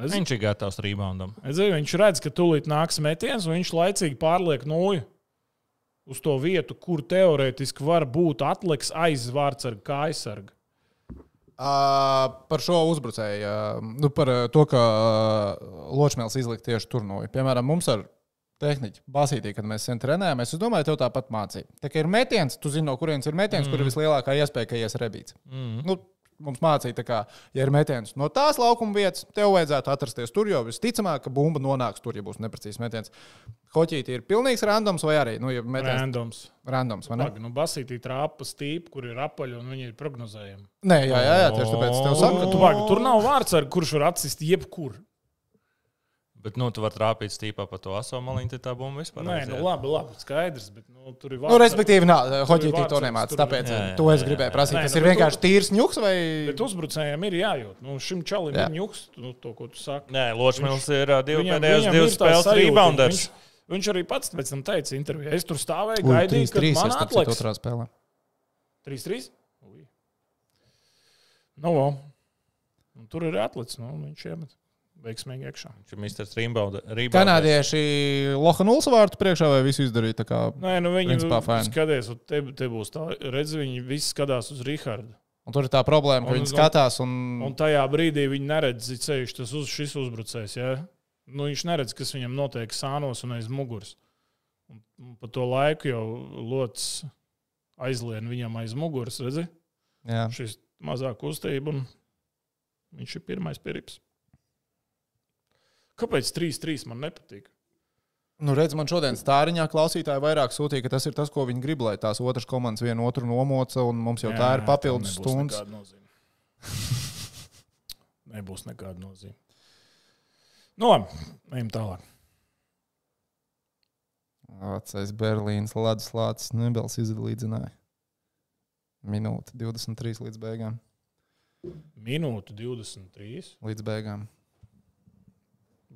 Es, Viņš ir gatavs reboundam. es zinu, viņš redz, ka tūlīt nāks metiens, un viņš laicīgi pārliek nulli uz to vietu, kur teorētiski var būt atliks aiz vārdsarga, kā aizsarga. Uh, par šo uzbrucēju, uh, nu, par uh, to, ka uh, Ločmēls izlika tieši tur no. Piemēram, mums ar tehniķu basītī, kad mēs sen trenējāmies, es domāju, tev tāpat mācīja. Tā kā ir metiens, tu zini, no kurienes ir metiens, mm. kur ir vislielākā iespēja, ka ies rebīts. Mm. Nu, mums mācīja, kā, ja ir metiens no tās laukuma vietas, tev vajadzētu atrasties tur, jo visticamāk, ka bumba nonāks tur, ja būs neprecīzs metiens. Hoķītī ir pilnīgs randoms vai arī nu, ja metiens Randoms. randoms. vai ne? Pag, nu, basītī trāpa stīpa, kur ir apaļi, un viņi ir prognozējami. Nē, jā, jā, jā, tieši tāpēc tev saka, Tu, pag, tur nav vārds, kurš var atsist jebkur. Bet, nu, tu vari trāpīt stīpā pa to aso maliņu, tad tā bumba vispār. Nē, aiziet. nu, labi, labi, skaidrs. Bet, nu, tur ir Nu, respektīvi, nav. Vārds to nemāc. Tāpēc Jā, jā, to es gribēju prasīt. Nē, Tas nu, ir vienkārši tīrs ņuks vai. Bet uzbrucējiem ir jājūt. Nu, šim čalim Jā. ir ņuks, nu, to, ko tu saki. Nē, Ločmils ir divi viņam divas spēles rebounders. Viņš, viņš arī pats pēc tam teica intervijā. Es tur stāvēju, gaidīju, 3-3 kad man atliks. otrā spēlē. 3-3? Ui. Nu. Un tur ir atlicis. Nu, viņš iemet veiksmīgi iekšā. Viņš ir Mr. Rebounders. Kanādieši Loha Nuls vārtu priekšā vai visu izdarīja tā kā. Nē, nu viņi skaties, un te, te būs tā, redz, viņi visi skatās uz Rihardu. Un tur ir tā problēma, ka Un- viņi skatās un. Un tajā brīdī viņi neredz ceļš, tas uz šis uzbrucējs. Ja? Nu, viņš neredz, kas viņam notiek sānos un aiz muguras. Un, un pa to laiku jau locis aizlien viņam aiz muguras, redzi? Jā. Šis mazā kustība, un viņš ir pirmais pirks. Kāpēc 3-3 man nepatīk? Nu, redz, man šodien stāriņā klausītāji vairāk sūtīja, ka tas ir tas, ko viņi grib, lai tās otras komandas vienu otru nomoca, un mums jau tā ir papildus stundas. [laughs] Nebūs nekāda nozīme. Nu, labi, ejam tālāk. Vecais Berlīnas lācis Nebels izlīdzināja. Minūte 23 līdz beigām. Minūte 23. Līdz beigām.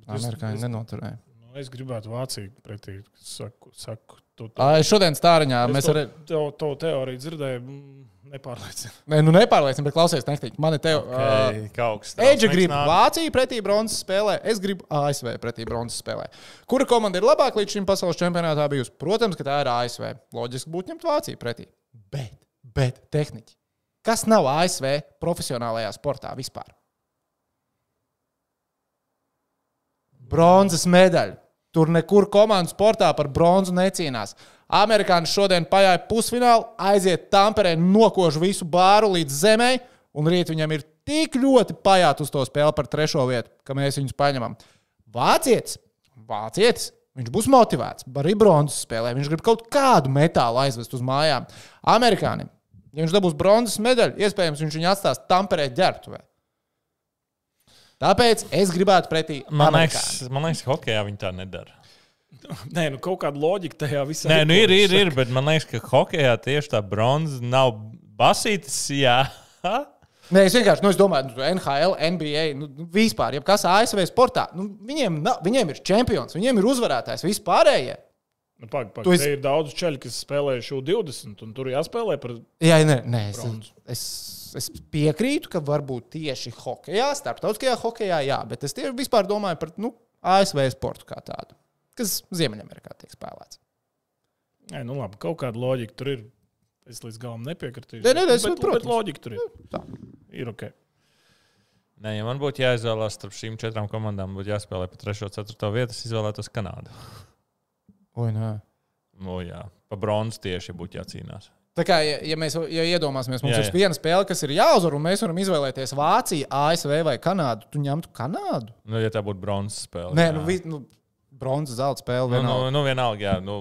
Es- Amerikāņi es- nenoturēja. Nu, es gribētu Vāciju pretī. Saku, saku, tu, tu, Ai, šodien stāriņā mēs arī. to, to teoriju dzirdēju, mm, nepārliecinu. Nē, nu nepārliecinu, bet klausies, nektīt. Man ir te. Uh, Okay, kaut kas Eģe grib. Vāciju pretī bronzas spēlē, es gribu ASV pretī bronzas spēlē. Kura komanda ir labāka līdz šim pasaules čempionātā bijusi? Protams, ka tā ir ASV. Loģiski būtu ņemt Vāciju pretī. Bet, bet tehniķi. Kas nav ASV profesionālajā sportā vispār? Bronzas medaļa. Tur nekur komandu sportā par bronzu necīnās. Amerikāņi šodien pagāja pusfinālu, aiziet Tamperē, nokož visu bāru līdz zemē, un rīt viņam ir tik ļoti pajāt uz to spēli par trešo vietu, ka mēs viņus paņemam. Vācietis, vācietis viņš būs motivēts, arī bronzas spēlē. Viņš grib kaut kādu metālu aizvest uz mājām. Amerikānim, ja viņš dabūs bronzas medaļu, iespējams, viņš viņu atstās Tamperē ģērbtuvē. Tāpēc es gribētu pretī Man liekas, man liekas, ka hokeja viņi tā nedara. Nē, nu kaut kāda loģika tajā visā Nē, nu ir, ir, ir, bet man liekas, ka hokeja tieši tā bronza nav basītas. Jā, Nē, es vienkārši nu, es domāju, ka NHL, NBA, nu, nu, vispār, ja kas ASV sportā, nu, viņiem, nav, viņiem ir čempions, viņiem ir uzvarētājs, vispārējie. Nu, pag, pag, Tu esi... esi- Ir daudz ceļu, kas spēlējuši U20, un tur jāspēlē par. Jā, nē, nē es, Bronzu. es, es piekrītu, ka varbūt tieši hokeja, starptautiskajā hokeja, jā, bet es tieši vispār domāju par nu, ASV sportu kā tādu, kas Ziemeļamerikā tiek spēlēts. Nē, nu labi, kaut kāda loģika tur ir. Es līdz galam nepiekritīšu. Nē, nē, es- bet, protams. bet loģika tur ir. Tā. Ir ok. Nē, ja man būtu jāizvēlās starp šīm četrām komandām, būtu jāspēlē pa 3. un 4. vietu, es izvēlētos Kanādu. Oi, nē. Nu, jā, pa bronzu tieši būtu jācīnās. Tā kā, ja, ja mēs ja iedomāsimies, mums Jā, jā, ir viena spēle, kas ir jāuzvar, un mēs varam izvēlēties Vāciju, ASV vai Kanādu, tu ņemtu Kanādu? Nu, ja tā būtu bronzas spēle. Nē, jā. nu, vi, nu bronzas zelta spēle. nu, nu, vienalga. nu, vienalga, jā. Nu,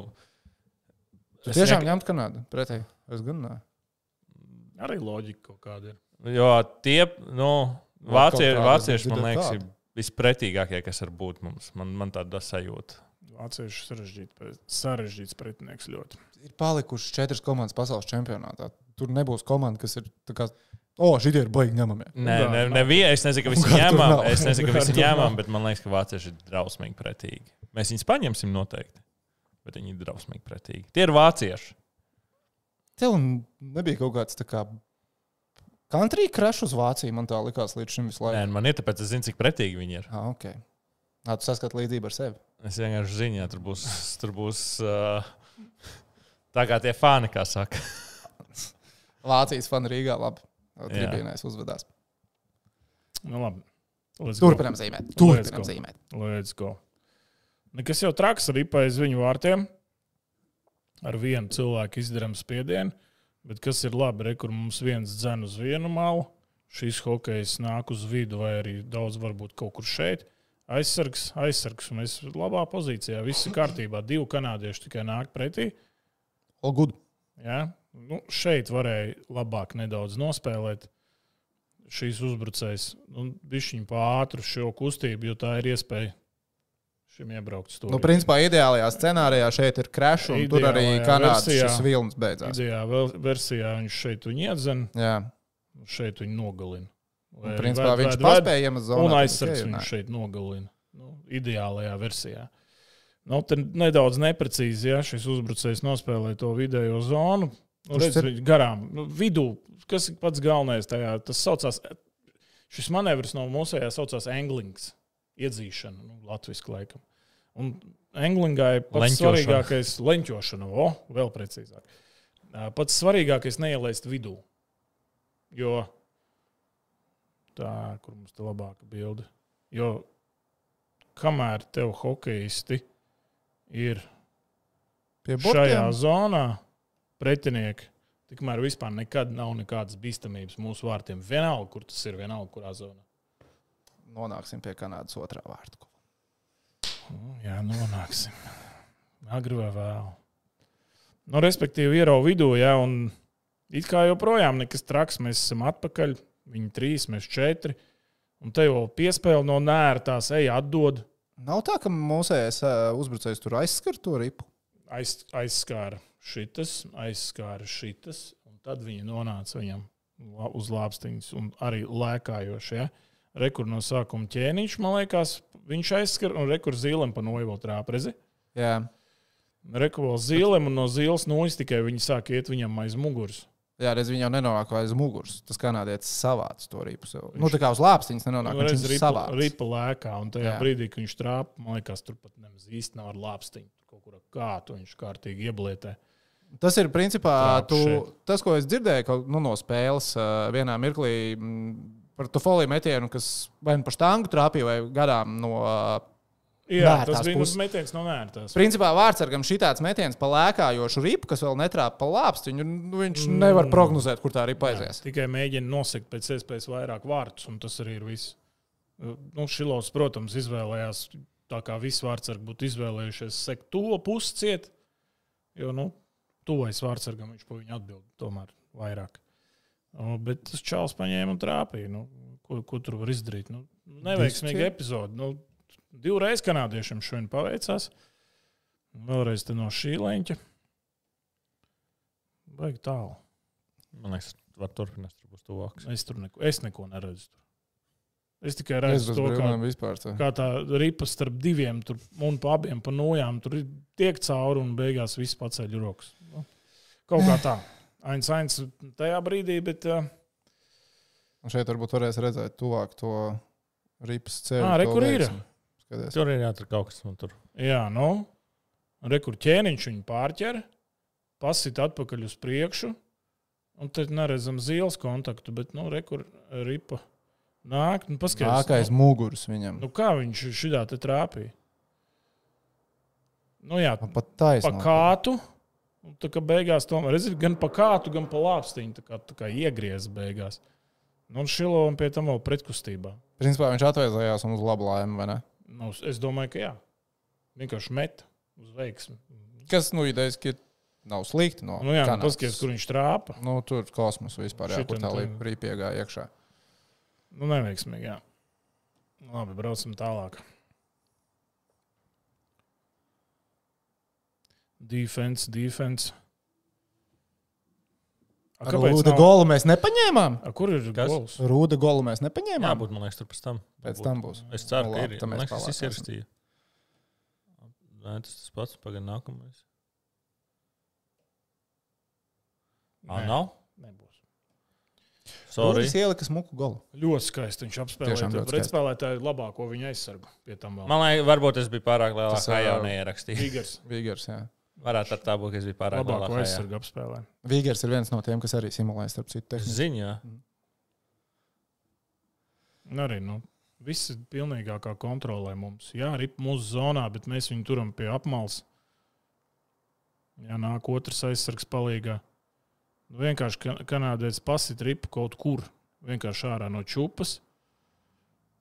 Tu es tiešām nek- ņemtu Kanādu pretēji. Es gan nē. Arī loģika kaut kāda ir. Jo tie, nu, Vēl vācie, kaut kādas vācieši, man liekas, ir kādu. vispretīgākie, kas var būt mums. Man, man tāda sajūta. Vācieši sarežģīts, sarežģīts pretinieks ļoti. Ir palikušas četras komandas pasaules čempionātā. Tur nebūs komanda, kas ir o, šī ir baigi ņemamie. Nē, ne, nav. nevien, es nezinu, ka visi ņēmām, nav. es nezinu, ka visi ņēmām, nav. bet man liekas, ka vācieši ir drausmīgi pretīgi. Mēs viņus paņemsim noteikti, bet viņi ir drausmīgi pretīgi. Tie ir vācieši. Tev nebija kaut kāds tā kā country crash uz Vāciju, man tā likās līdz šim visu laiku. Nē, man ir tāpēc, es zinu, cik pretīgi viņi ir. Ah, ok. Nā, tu saskati līdzību ar sevi. Es vienkārši zinu, ja tur būs, tur būs uh, tā kā tie fani, kā saka. [laughs] Vācijas fani Rīgā labi. Tribīnēs uzvedās. Nu, labi. Let's go. Turpinām zīmēt. Let's Turpinām go. zīmēt. Let's go. Nekas jau traks arī aiz viņu vārtiem. Ar vienu cilvēku izdarām spiedienu, bet kas ir labi, re, kur mums viens dzen uz vienu malu, šīs hokejas nāk uz vidu, vai arī daudz varbūt kaut kur šeit. Aizsargs, aizsargs, un mēs labā pozīcijā. Viss ir kārtībā. Divi kanādieši tikai nāk pretī. O, gud. Ja? Nu, šeit varēja labāk nedaudz nospēlēt šīs uzbrucējas. Nu, Bišķiņu pāri šo kustību, jo tā ir iespēja šim iebraukt stūrī. Nu, principā ideālajā scenārijā šeit ir crash, un tur arī Ideālajā Kanādas versijā. vilnis beidzās. Idejā vēl, versijā viņš šeit viņu iedzen, Jā. šeit viņu nogalina. Un, Vai principā ved- viņš ved- paspēja iemest zonu. Un aizsargs viņu šeit nogalina. Nu, ideālajā versijā. Nu, tad nedaudz neprecīzi, ja šis uzbrucējs nospēlē to vidējo zonu. Nu, redz, ir? garām, nu, vidū, kas ir pats galvenais tajā, tas saucās, šis manevrs no mūsējā saucās anglings, iedzīšana, nu, latviski laikam. Un anglingā ir pats Leņķošana. svarīgākais leņķošana, o, vēl precīzāk. Pats svarīgākais neielaist vidū. Jo tā, kur mums ir labāka bilde. Jo kamēr tev hokeisti ir Pie šajā zonā, pretinieki Tikmēr vispār nekad nav nekādas bīstamības mūsu vārtiem. Vienalga, kur tas ir, vienalga, kurā zonā. Nonāksim pie Kanādas otrā vārta. Nu, Jā, nonāksim. Agri vai vēl. Nu, respektīvi, ierauga vidū, ja, un it kā joprojām nekas traks. Mēs esam atpakaļ. Viņi trīs, mēs četri. Un te jau piespēle no nērtās, ej, atdod. Nav tā, ka mūsējais uzbrucējs tur aizskar to ripu. Aiz, aizskāra šitas, aizskāra šitas, un tad viņi nonāca viņam uz lāpstiņas un arī lēkājoši. Ja? Rekur no sākuma ķēniņš, man liekas, viņš aizskar, un rekur zīlēm pa vēl trāprezi. Jā, Rekur vēl zīlēm, un no zīles nojas tikai viņi sāk iet viņam aiz muguras. Jā redz, viņa jau nenonāk aiz muguras. Tas kanādietis savāc to ripu. Sev. Nu, tā kā uz lāpstiņas nenonāk, viņš redz, viņu ripa, lēkā, un tajā Jā. brīdī, kad viņš trāpa, man liekas, tur pat nemaz īsti nav ar lāpstiņu. Kaut kur kā tu viņš kārtīgi ieblietē. Tas ir principā tu, tas, ko es dzirdēju kaut, nu, no spēles vienā mirklī mm, par to foliju metienu, kas vai nu pa štangu trāpīja vai garām no. Uh, Jā, tas bija puses. nu metiens no nērtās. Principā vārdsargam šitāds metiens pa lēkājošu ripu, kas vēl netrāpa pa lāpstiņu, nu, viņš mm. nevar prognozēt, kur tā ripa aizies. Tikai mēģina nosegt pēc iespējas vairāk vārdus, un tas arī ir viss. Nu, Šilovs, protams, izvēlējās tā, kā visi vārdsargi būtu izvēlējušies sekt to pusi ciet, jo, nu, tuvojas vārdsargam viņš pa viņu atbild tomēr vairāk. Bet tas čāls paņēma un trāpīja. Nu, ko, ko tur var izdarīt? Nu, neveiksmīga epizode. Nu, divreiz kanādiešiem šodien paveicās. Vēlreiz te no šī leņķa. Baigi tālu. Man liekas, var turpināt, tur būs tuvāks. Es tur neko, es neko neredzu. Tur. Es tikai Es redzu bez to, kā, vispār. Tā. kā tā ripa starp diviem tur, un pa abiem pa nojām. Tur ir tiek cauri un beigās viss paceļ rokas. Nu, Kaut kā tā. [sighs] Ains, ains tajā brīdī, bet uh, Un šeit varbūt varēs redzēt tuvāk to ripas ceļu. Ā, re, kur ir? veiksmi. Skaties. Tur ir jāatrod kaut kas no tur. jā, nu, rekur ķēniņš viņu pārķer, pasit atpakaļ uz priekšu, un tad neredzam zīles kontaktu, bet, nu, rekur ripa nāk, nu, paskatās. Nākais muguras viņam. Nu, kā viņš šitā te trāpīja? Nu, jā, Nu, Pat pa taisnība. kātu. un Tā kā beigās tomēr redzi, gan pa kātu, gan pa lāpstiņu. Tā kā, tā kā iegriezās beigās. Nu, un Šilovam pie tam vēl pretkustībā. Principā viņš atvēlējās un uz labu laimi, vai ne? Es domāju, ka jā. Vienkārši met uz veiksmi. Kas, nu, idejas, ka nav slikti no Nu, jā, nu, paskatieties, kur viņš trāpa. Nu, tur kosmosa vispār, Šitam tā rīpa iegāja iekšā. Nu, neveiksmīgi, jā. Labi, braucam tālāk. Defense, defense. Rūda nav- golu mēs nepaņēmām. A, kur ir Kas? gols? Rūda golu mēs nepaņēmām. Jā, būt, man liekas, tur pēc tam. Pēc tam būs. Es ceru, ka labi, ir. tad Man mēs liekas, tas ierakstīja. Nē, tas tas pats. Pagaid, nākamais. Ā, Nē, nav? Nebūs. Sorry. Rūdas ielika smuku golu. Ļoti skaisti viņš apspēlēja. Pretspēlētāji labāko viņa aizsargu pie tam vēl. Man liekas, varbūt es biju pārāk lielā kā jau neierakstīju. Vigars Vigers, jā. Varētu ar tā būt, ka es biju pārāk lielā labāko aizsargu apspēlēja. Vigers ir viens no tiem, kas arī simulē starp citu tehniku. Ziņā. Un Arī nu, viss ir pilnīgākā kontrolē mums. Jā, arī mūsu zonā, bet mēs viņu turam pie apmales. Jā, nāk otrs aizsargs palīgā. Nu, vienkārši ka- kanādietis pasit ripu kaut kur. Vienkārši ārā no čupas.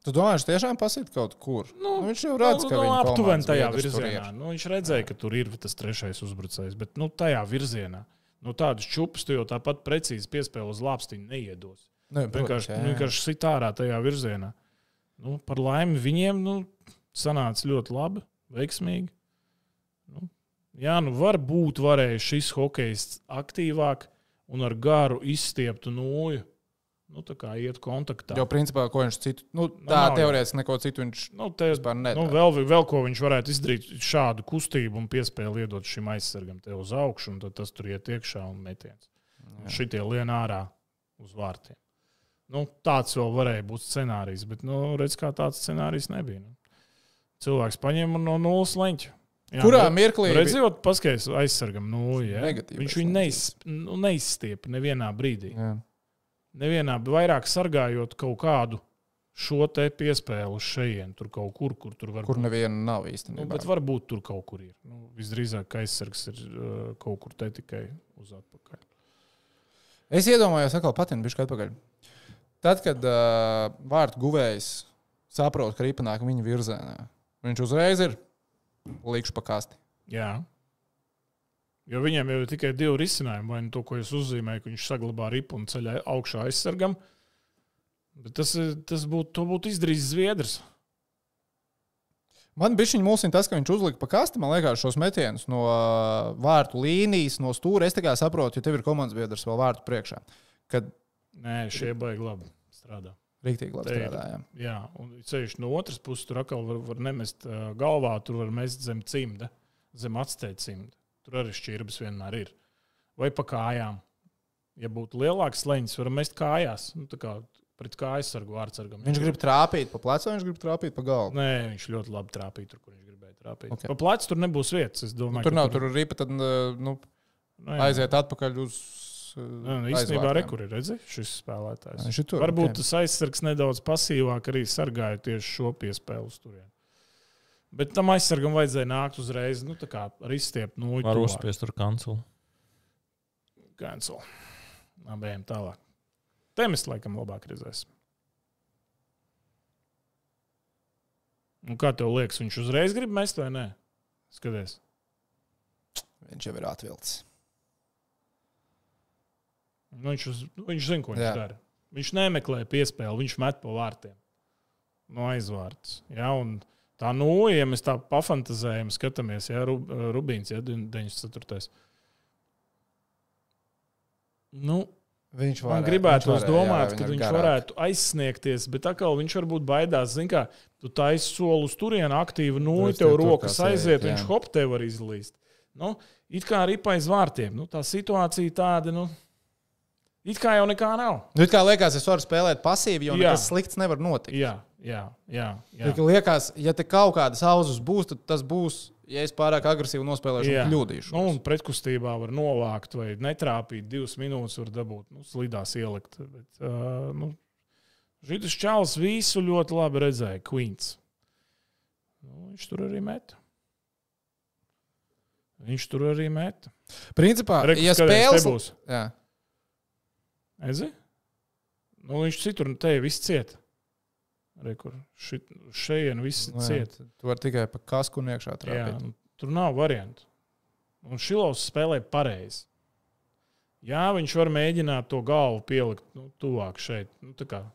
Tu domā, viņš tiešām pasit kaut kur? Nu, Nu, viņš jau redz, ka nu, viņa aptuveni tajā virzienā. ir. Nu, viņš redzēja, ka tur ir tas trešais uzbrucējs, bet nu, tajā virzienā. Nu, tādas čupas tu jau tāpat precīzi piespēli uz lāpstiņu neiedos. Nu, Vienkārši, jā. vienkārši sit ārā tajā virzienā. Nu, par laimi viņiem nu, sanāca ļoti labi, veiksmīgi. Nu, jā, nu varbūt varēja šis hokejs aktīvāk un ar garu izstieptu nūju. Nu, tā kā iet kontaktā. Jo, principā, ko viņš citu, nu, tā nav teorētiski neko citu viņš Nu, te, nedara. nu, vēl, vēl ko viņš varētu izdarīt, šādu kustību un piespēli iedot šim aizsargam te uz augšu, un tad tas tur iet iekšā un metiens. Šitie lien ārā uz vārtiem. Nu, tāds vēl varēja būt scenārijs, bet nu, redz, kā tāds scenārijs nebija. Nu. Cilvēks paņēma no nulles leņķa. Jā, Kurā nu, mirklī? Redzot, paskaidrs, aizsargam, nu. Negatīvais viņš viņu neiz, nu, neizstiep nevienā brīdī. Jā. Nevienā, vairāk sargājot kaut kādu šo te piespēli uz šejienes, tur kaut kur, kur tur var Kur neviena nav Nu, īstenībā. bet varbūt tur kaut kur ir. Nu, visdrīzāk, ka aizsargs ir uh, kaut kur te tikai uz atpakaļ. Es iedomājos, atkal patinu bišķi atpakaļ. Tad, kad uh, vārtu guvējs saprot, ka ripa nāk viņa virzienā, viņš uzreiz ir likšu pa kasti. Jā. Jo viņiem jau ir tikai divi risinājumi. Vai nu to, ko jūs uzzīmējat, ka viņš saglabā ripu un ceļā augšā aizsargam. Bet tas, tas būtu, to būtu izdarījis Zviedrs. Man bija viņa mulsina tas, ka viņš uzlika pa kasti, man liekas, šos metienus no vārtu līnijas, no stūra. Es tikai saprotu, ja tev ir komandas biedrs vēl vārtu priekšā, kad Nē, šie baigi labi strādā. rīktīgi labi strādājām. Jā, un ceļš no otras puses tur atkal var, var nemest galvā, tur var mest zem cimda, zem atsteigta cimda. Tur arī šķirbas vienmēr ir. Vai pa kājām. Ja būtu lielāks leņķis, var mest kājās. Nu, kā pret kājas sargu vārdsargam. Viņš grib trāpīt pa plecu, viņš grib trāpīt pa galvu. Nē, viņš ļoti labi trāpīja tur, kur viņš gribēja trāpīt. Ok. Okay. Pa plecu tur nebūs vietas. Es domāju, Tur ka nav, tur ir ripa, tad nu, Nu, jā. aiziet atpakaļ uz. Nē, nu, īstenībā, aizvārtiem. re, kur ir redzējis šis spēlētājs. Viņš tur, Varbūt ok. tas aizsargs nedaudz pasīvāk arī sargāja tieši šo piespēli uz turieni. Bet tam aizsargam vajadzēja nākt uzreiz, nu, tā kā ar izstiept no Var uzspiest tur kancelu. Cancel. Abiem tālāk. Temis laikam labāk redzēs. Un kā tev liekas, viņš uzreiz grib mest vai nē? Skaties. Viņš jau ir atvilcis. Nu, viņš, uz, nu, viņš zina, ko viņš Jā. dara. Viņš nemeklē piespēli, viņš met pa vārtiem. No aizvārds. Ja, un tā nu, ja mēs tā pafantazējam, skatāmies, ja Rub, Rubīns, ja 94. Nu, Viņš Man varēja- gribētu viņš varēja, domāt, jā, ka viņš garāk. varētu aizsniegties, bet atkal viņš varbūt baidās. Zini, kā tu taisi soli uz turieni aktīvi, nu, es tev tur rokas aiziet, sēdi, viņš jā. hop te var izlīst. Nu, it kā arī paiz vārtiem. Nu, tā situācija tāda, nu, it kā jau nekā nav. Nu, it kā liekas, es varu spēlēt pasīvi, jo Jā. nekas slikts nevar notikt. Jā, jā, jā. jā. Ja liekas, ja te kaut kādas auzas būs, tad tas būs, ja es pārāk agresīvi nospēlēšu un kļūdīšu. Nu, un pretkustībā var novākt vai netrāpīt. Divas minūtes var dabūt, nu, slidās ielikt. Bet, uh, nu, Židus Čāls visu ļoti labi redzēja. Queens. Nu, viņš tur arī met. Viņš tur arī met. Principā, Reku, ja spēles te būs. Jā. Ezi? Nu, viņš citur, te viss ciet. Rekur, šit, šeit viss Nu, jā, ciet. Tu vari tikai pa kasku un iekšā Jā, trāpīt. nu, tur nav variantu. Un Šilovs spēlē pareizi. Jā, viņš var mēģināt to galvu pielikt nu, tuvāk šeit, nu, tā kā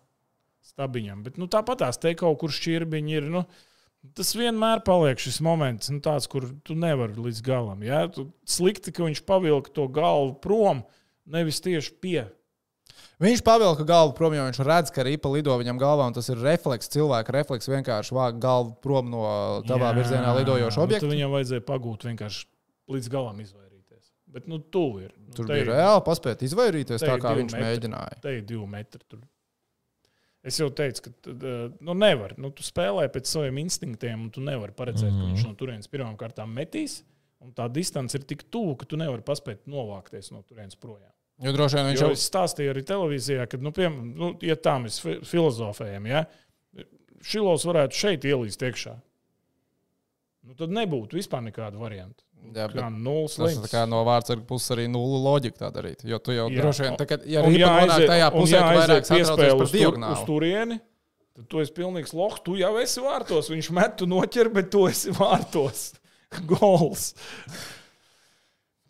stabiņam. Bet nu, tāpat tās te kaut kur šķirbiņi ir. Nu, tas vienmēr paliek šis moments, nu, tāds, kur tu nevari līdz galam. Jā, tu slikti, ka viņš pavilka to galvu prom, nevis tieši pie. Viņš pavilka galvu prom, jo viņš redz, ka ripa lido viņam galvā, un tas ir refleks, cilvēka refleks vienkārši vākt galvu prom no tavā Jā, virzienā lidojoša nu, objekta. Viņam vajadzēja pagūt vienkārši līdz galam izvairīties. Bet nu, tuvu ir. Nu, Tur bija ir- reāli paspēt izvairīties tā, kā viņš metri. mēģināja. Te ir divi metri. Tur. Es jau teicu, ka tad, nu, nevar. Nu, tu spēlē pēc saviem instinktiem, un tu nevari paredzēt, mm -hmm. ka viņš no turienes pirmām kārtām metīs. Un tā distance ir tik tuvu, ka tu nevari paspēt novākties no turienes projām. Jo droši vien viņš jau stāstīja arī televīzijā, ka, nu, piem, nu, ja tā mēs fi- filozofējam, ja, Šilovs varētu šeit ielīst iekšā. Nu, tad nebūtu vispār nekāda varianta. Jā, Kā nulles līnijas. kā no vārdsarga puses arī nulli loģika tā darīt. Jo tu jau Jā. droši vien, tā, kad, ja ripa nonāk tajā pusē, jāaiziet vairāk satraucies par uz, tur, uz turieni, tad tu esi pilnīgs loks. Tu jau esi vārtos. Viņš met, tu noķer, bet tu esi vārtos. [laughs] Gols.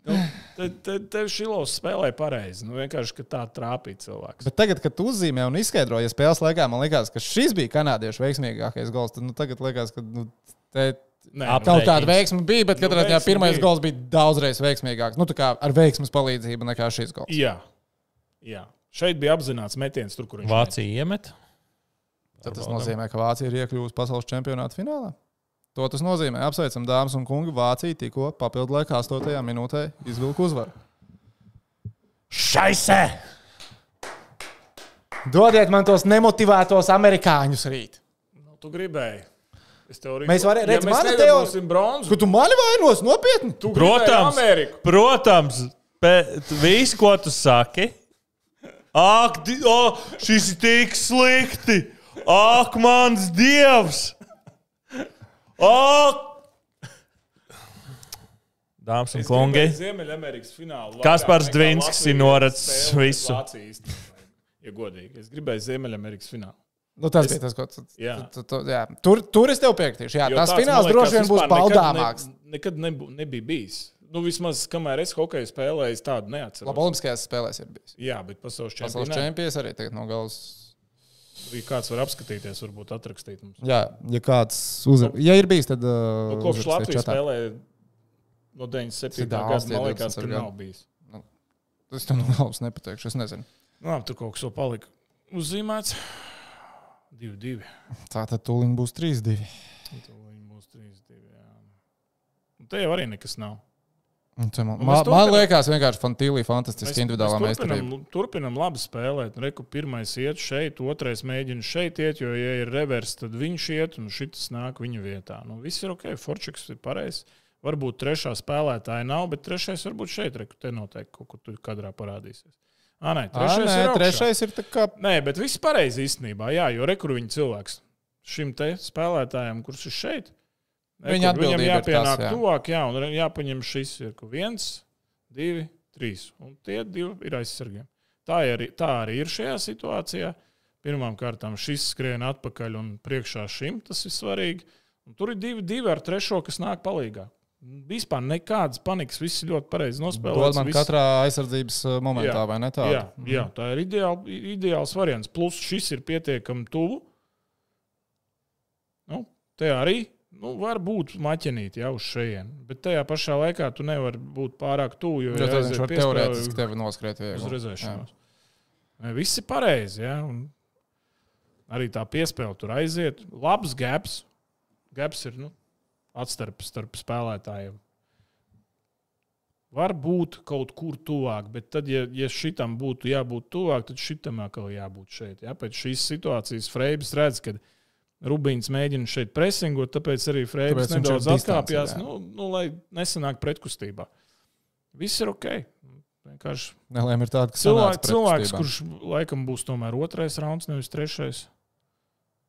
Nu, te, te Šilovs spēlē pareizi. Nu, vienkārši, ka tā trāpīja cilvēks. Bet tagad, kad tu uzzīmē un izskaidroji ja spēles laikā, man liekas, ka šis bija kanādiešu veiksmīgākais gols. Tad nu, tagad liekas, ka nu, te Nē, Ap- nu, kaut kāda veiksma bija, bet Nu, katrā ziņā veiksme pirmais bija. gols bija daudzreiz veiksmīgāks. Nu, tā kā ar veiksmas palīdzību nekā šis gols. jā, jā. Šeit bija apzināts metiens, tur, kur viņš Vācija iemet. Tad tas nozīmē, ka Vācija ir iekļuvusi pasaules čempionāta finālā. To tas nozīmē. Apsveicam, dāmas un kungi. Vācija tikko papildu laikā, 8. minūtē, izvilka uzvaru. Šaisē! Dodiet man tos nemotivētos amerikāņus rīt. Nu, tu gribēji. Es tev Mēs varē- redz, ja mēs mana nedabūsim bronzu. Ko tu mani vainos nopietni? Tu Protams, Ameriku. protams, viss, ko tu saki, ak, di, o, šis ir tik slikti! Ak, mans dievs! Ak! Dāmas un kungi, Ziemeļamerikas finālu. Kaspars Dvinskis ir pret visu. Īstenībā, Ja godīgi. Es gribēju Ziemeļamerikas finālu. Nu, tas Es- bija tas, ko tu, Jā. tu, tu, jā. Tur, tur es tev piekritīšu. Jā, Jo tas fināls droši vien būs vispār nekad. Ne, nekad nebū, nebija bijis. Nu, vismaz, kamēr es hokeju spēlēju, es tādu neatceros. Labi, Olimpiskajās spēlēs ir bijis. Jā, bet pasaules Pasaules čempionātā. čempions arī tagad no galas. Ja kāds var apskatīties, varbūt atrakstīt mums. Jā, ja kāds uzvar. Ja ir bijis, tad. Uh, Nu, kopš Latvijas čatā. spēlēja no 97. Cik gada, man liekas, 20 tur nav bijis. Es tev no galvas nepateikšu, es nezinu. Nu, labi, tur kaut kas vēl palika uzzīmēts. 2-2. Tā tad tūlīt būs 3-2. Tūlīt būs 3-2. jā. Un Te jau arī nekas nav. Man, Nu, man, mēs man turpinām. liekas, vienkārši fantīlī, fantastiski individuālā mēs turpinam, turpinam labi spēlēt. Reku pirmais iet šeit, otrais mēģina šeit iet, jo, ja ir revers, tad viņš iet un šis nāk viņa vietā. Nu, viss ir ok, Forčiks ir pareizs. Varbūt trešā spēlētāja nav, bet trešais varbūt šeit, reku, te noteikti kaut kur tur kadrā parādīsies. Ah, nē, trešais, nē, ir trešais ir tā kā. Nē, bet viss pareizi īstenībā. Jā, jo rekur viņa cilvēks šim te spēlētājam, kurš ir šeit. Viņa viņam ir jāpienāk tas, jā. tuvāk, jā, un jāpaņem šis ir viens, divi, trīs. Un tie divi ir aizsargiem. Tā arī, tā arī ir šajā situācijā. Pirmkārt, šis skrien atpakaļ un priekšā šim, tas ir svarīgi. Un tur ir divi, divi ar trešo, kas nāk palīdzīgā. Vispār nekādas panikas, viss ir ļoti pareizi nospēlēts. man viss- katrā aizsardzības momentā, Jā. vai ne tā? Jā, jā, tā ir ideāl, ideāls variants. Plus šis ir pietiekami tuvu. Nu, te arī nu, var būt maķenīti jau uz šejienes. Bet tajā pašā laikā tu nevari būt pārāk tuvu. Jo, ja viņš var teorētiski tevi noskriet Uz viegli. redzēšanos. Ne, Viss ir pareizi. Ja? un Arī tā piespēle tur aiziet. Labs gaps. Gaps ir nu, atstarps starp spēlētājiem. Var būt kaut kur tuvāk, bet tad, ja, ja šitam būtu jābūt tuvāk, tad šitam atkal jābūt šeit. Ja? Pēc šīs situācijas Freibs redz, ka Rubīns mēģina šeit presingot, tāpēc arī ir nedaudz atkāpjas, nu, nu, lai nesanāk pretkustībā. Viss ir ok. Vienkārši Nelēma ir tāda, cilvēks, cilvēks kurš laikam būs tomēr otrais rauns, nevis trešais.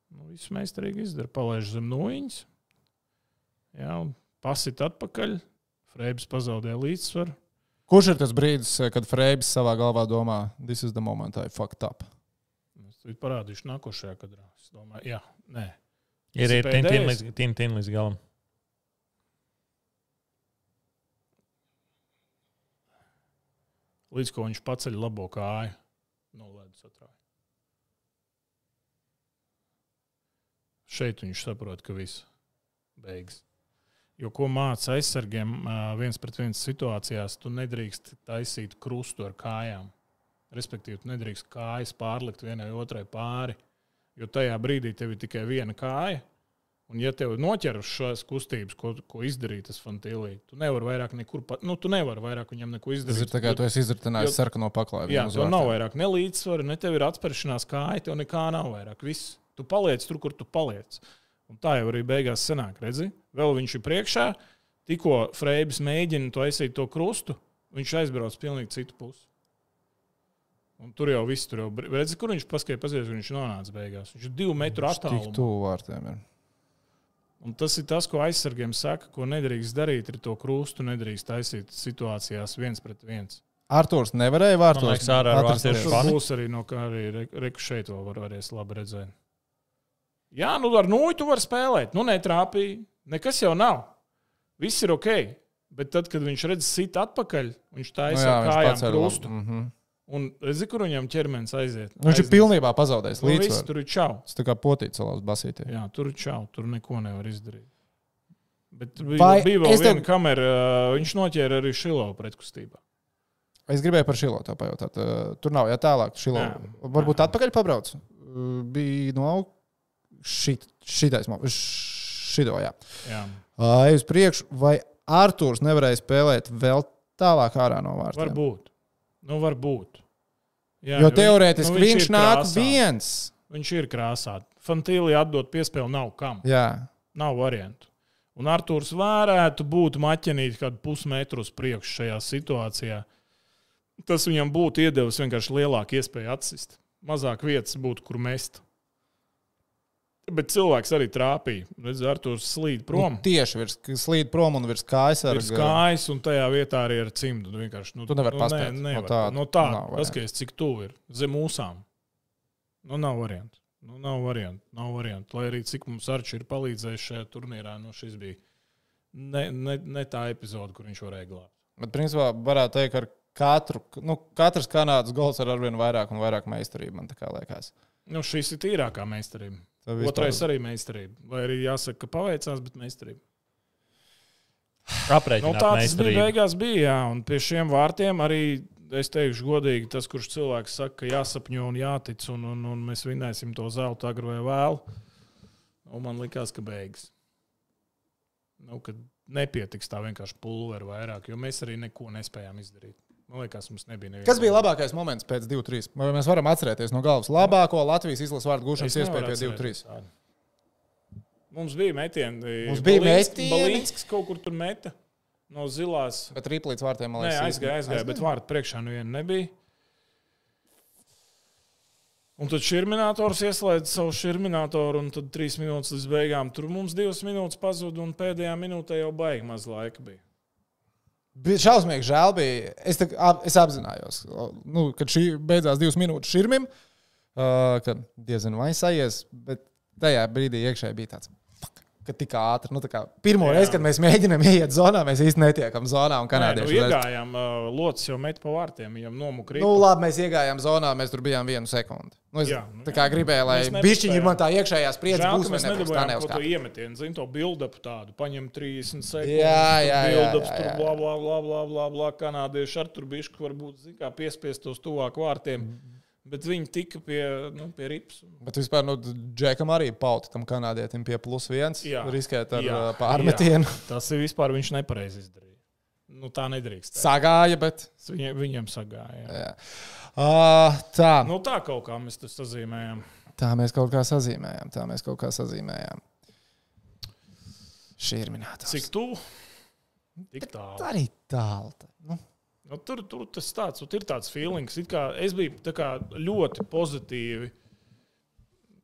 Nu, viss meistarīgi izdara. Palaiž zem nūjiņas. Jā, un pasit atpakaļ. Freibs pazaudēja līdzsvaru. Kurš ir tas brīdis, kad Freibs savā galvā domā, this is the moment I fucked up? To parādīšu nākošajā kadrā. Es domāju, jā, nē. ir, ir tin, pēdējais? līdz, tin, tin līdz galam. Līdz ko viņš paceļ labo kāju no ledus atrāja. Šeit viņš saprot, ka viss beigas. Jo ko māca aizsargiem viens pret viens situācijās, tu nedrīkst taisīt krustu ar kājām. Respektīvi, nedrīkst kājas pārlikt vienai otrai pāri. Jo tajā brīdī tev ir tikai viena kāja. Un, ja tev noķer uz šīs kustības, ko, ko izdarīja tas fantīlī, tu nevari vairāk nekur pat, nu, tu nevari vairāk viņam neko Tas izdarīt. ir tā kā tu esi Jo- sarkano paklāju. Jā, tev nav vairāk ne līdzsvara, ne tev ir atspēršanās kāja, tev nekā nav vairāk. Viss. Tu paliec tur, kur tu paliec. Un tā jau arī beigās sanāk, redzi? Vēl viņš ir priekšā, tikko Freibs mēģina to aizsīt to krustu, viņš aizbrauc pilnīgi citu pusi. Un tur jau viss tur jau, redzi, kur viņš paskaidroja, paskaidroja, viņš nonāca beigās. Viņš ir divu metru Tik attālumā. tuvu vārtiem. Ir. Un tas ir tas, ko aizsargiem saka, ko nedrīkst darīt, ir to krustu nedrīkst taisīt situācijās viens pret viens. Arthurs nevarēja vārtos. Man liekas, ārā ar to- ir Tur būs arī no kā arī re- reku šeit vēl var, varēs labi redzēt. Jā, nu ar nūju tu vari spēlēt. Nu, netrāpīja. Nekas jau nav. Viss ir ok. Bet tad, kad viņš redz sit atpakaļ, viņš Nu, taisa jā, no viņš kājām pacēla krustu. labu. Mhm. Un redzi, kur viņam ķermenis aiziet. Viņš ir Aiznes. pilnībā pazaudējis Nu, viss, līdzsvaru. tur ir čau. Tas tā kā potīts salās basītī. Jā, tur ir čau. Tur neko nevar izdarīt. Bet bija, Vai bija vēl es tev- viena kamera. Viņš noķēra arī Šilovu pretkustībā. Es gribēju par Šilo tā pajautāt. Tur nav, ja tālāk. Šilo. Jā. Varbūt atpakaļ pabrauc. Bija no au- šit, šitais, šito, jā. Jā. Ej uz priekšu, vai Arthurs nevarēja spēlēt vēl tālāk ārā no vārtiem? Varbūt. Nu, varbūt. Jā, Jo nu, teorētiski nu, viņš ir nāk krāsā. viens. Viņš ir krāsā. Fantīlī atdot piespēli nav kam. Jā. Nav variantu. Un Arthurs varētu būt maķenīt kādu pusmetru uz priekšu šajā situācijā. Tas viņam būtu iedevis vienkārši lielāku iespēju atsist. Mazāk vietas būtu, kur mest. Bet cilvēks arī trāpīja. Redz, Arthurs slīd prom. Nu, tieši virs slīd prom un virs kājas ar Ir kājas, un tajā vietā arī ar cimdu. Nu, vienkārši, nu, Tu nevari nu, paspēt. No nevar. tā no tā, nav paskaties, cik tuvu ir zem mūsām. Nu, nav variantu. Nu, nav variantu. Nav variantu. Lai arī cik mums Arčs ir palīdzējis šajā turnīrā, nu, šis bija ne, ne, ne tā epizode, kur viņš varēja glābt. Bet, principā, varētu teikt, ka ar katru, nu, katrs kanādas gols ar arvien vairāk un vairāk meistarību, man tā kā liekas. Nu, šis ir tīrākā meistarība. Tā vispār- Otrais arī meistarība. Lai arī jāsaka, ka paveicās, bet meistarība. Nu, Aprēķināt, tā tas bija beigās, bija. Jā, un pie šiem vārtiem arī es teikšu, godīgi, tas, kurš cilvēks saka, ka jāsapņo un jātic, un, un, un mēs vinnēsim to zelta agru vai vēlu. Un man likās, ka beigas. Nu, kad nepietiks tā vienkārši pulvera vairāk, jo mēs arī neko nespējām izdarīt. Man liekas, mums nebija neviena. Kas bija labākais moments pēc 2-3? Vai mēs varam atcerēties no galvas labāko Latvijas izlases vārdu gūšanas iespēju pie 2-3? Mums bija metieni. Mums bija metieni. Balinskis kaut kur tur meta no zilās. Bet līdz vārtiem, man Nē, liekas, aizgāja, aizgāja, bet vārtu priekšā nu viena nebija. Un tad šurminātors ieslēdz savu šurminātoru, un tad trīs minūtes līdz beigām. Tur mums divas minūtes pazuda, un pēdējā minūtē jau baigi maz laika bija. Bija šausmīgi žēl. Bija. Es, tā, es apzinājos, nu, kad šī beidzās divas minūtes šurmim, uh, kad diezgan vai sajies, bet tajā brīdī iekšēji bija tāds. Ka tik ātri. Nu, pirmo Jā. reizi, kad mēs mēģinām iet zonā, mēs īstenībā netiekam zonā. Un Nē, nu, iegājām, uh, locis jau met pa vārtiem, viņam nomukrīt. Nu, labi, mēs iegājām zonā, mēs tur bijām vienu sekundi. Nu, es Jā, nu tā kā gribēju, lai Mēs bišķiņi man tā iekšējā spriedze Žēl, būs, mēs nedabūjām to, neuzkāp. to iemetienu, zinu, to build-up tādu. Paņem 30 sekundes. Jā, jā, jā, Build-ups jā, tur jā. bla, bla, bla, bla, bla, bla. Kanādieši ar tur bišķi varbūt, zin kā, piespiestos tuvāk vārtiem. Mhm. Bet viņi tika pie, nu, pie rips. Bet vispār, nu, Džekam arī pauta tam kanādietim pie plus viens. Jā. Riskēt ar Jā, pārmetienu. jā. [laughs] Tas ir vispār viņš nepareizi izdarīja. Nu, tā nedrīkst. teikt. Sagāja, bet. Viņam, viņam sagāja. Jā. Jā. Uh, tā. Nu, tā kaut kā mēs to sazīmējam. tā mēs kaut kā sazīmējām. Tā mēs kaut kā sazīmējām. Šī ir minēta. Cik tuvu? Tik tālu. Tā arī tālu. Nu, tur, tur tas tāds, tur ir tāds feelings. Es biju tā kā ļoti pozitīvi.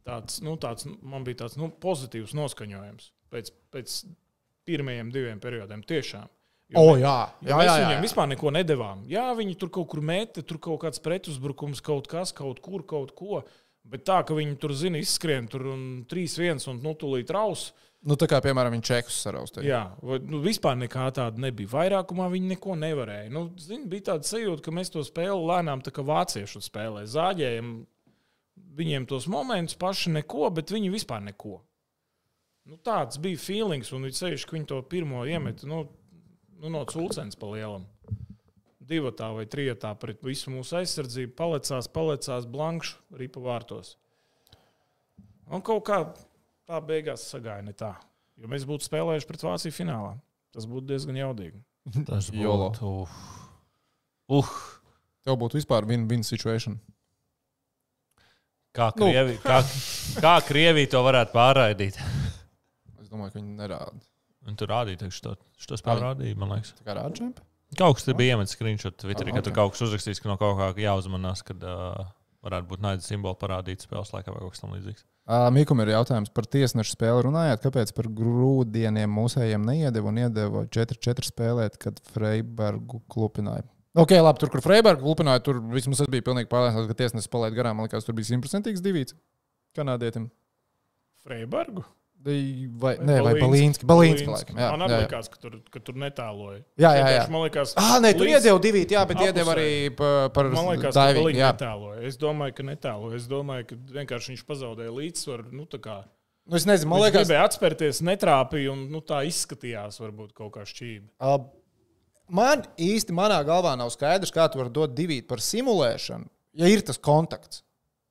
Tāds, nu, tāds, man bija tāds nu, pozitīvs noskaņojums pēc, pēc pirmajiem diviem periodiem. Tiešām. Jo O, mē- jā, jo jā, mēs jā, jā, viņiem jā. vispār neko nedavām. Jā, viņi tur kaut kur meta, tur kaut kāds pretuzbrukums, kaut kas, kaut kur, kaut ko. Bet tā, ka viņi tur zina, izskrien tur un 3-1 un nu, tūlīt raus. Nu, tā kā, piemēram, viņš čekus saraustīja. Jā, vai, nu, vispār nekā tāda nebija. Vairākumā viņi neko nevarēja. Nu, zin, bija tāda sajūta, ka mēs to spēli lēnām tā kā vācieši spēlē. Zāģējam viņiem tos momentus paši neko, bet viņi vispār neko. Nu, tāds bija feelings, un viņš sevišķi, ka viņi to pirmo iemeta nu, nu, no cūcens pa lielam. Divatā vai trijotā pret visu mūsu aizsardzību palecās, palecās blankšu ripa vārtos. Un kaut kā tā beigās sagāja ne tā. Jo mēs būtu spēlējuši pret Vāciju finālā. Tas būtu diezgan jaudīgi. Tas būtu. Uh, Tev būtu vispār win-win situation. kā, Nu. Krievi, kā, kā Krievija to varētu pārraidīt? Es domāju, ka viņi nerāda. Un tur rādīja, ka šo, šo spēli Ai. rādīja, man liekas. Tā kā rāda čempi. Kaut kas tur bija iemetis screenshot Twitterī, ka tur kaut kas uzrakstīts, ka no kaut kā jāuzmanās, kad uh, varētu būt naida simboli parādīt spēles laikā vai kaut kas tamlīdzīgs. Mikum ir jautājums par tiesnešu spēli. Runājāt, kāpēc par grūdieniem mūsējiem neiedeva un iedeva 4-4 spēlēt, kad Freibergu klupināja? Ok, labi, tur, kur Freibergu klupināja, tur vismaz es biju pilnīgi pārliecināts, ka tiesnesis palaid garām. Man liekas, tur bija simtprocentīgs divīts kanādietim. Freibergu? Vai, vai, nē, vai Balīnski. Balīnski, laikam. Jā, Man jā, likās, ka tur, ka tur netāloja. Jā, jā, jā. Man liekas, Ah, nē, tur iedeva divīt, jā, bet iedeva arī pa- par Man liekas, ka diving, Balīnski jā. netāloja. Es domāju, ka netāloja. Es domāju, ka vienkārši viņš pazaudēja līdzsvaru. Nu, Nu, es nezinu, man Viņš liekas, gribēja atspērties, netrāpīja, un nu, tā izskatījās, varbūt kaut kā šķība. Uh, Man īsti manā galvā nav skaidrs, kā tu vari dot divu par simulēšanu, ja ir tas kontakts.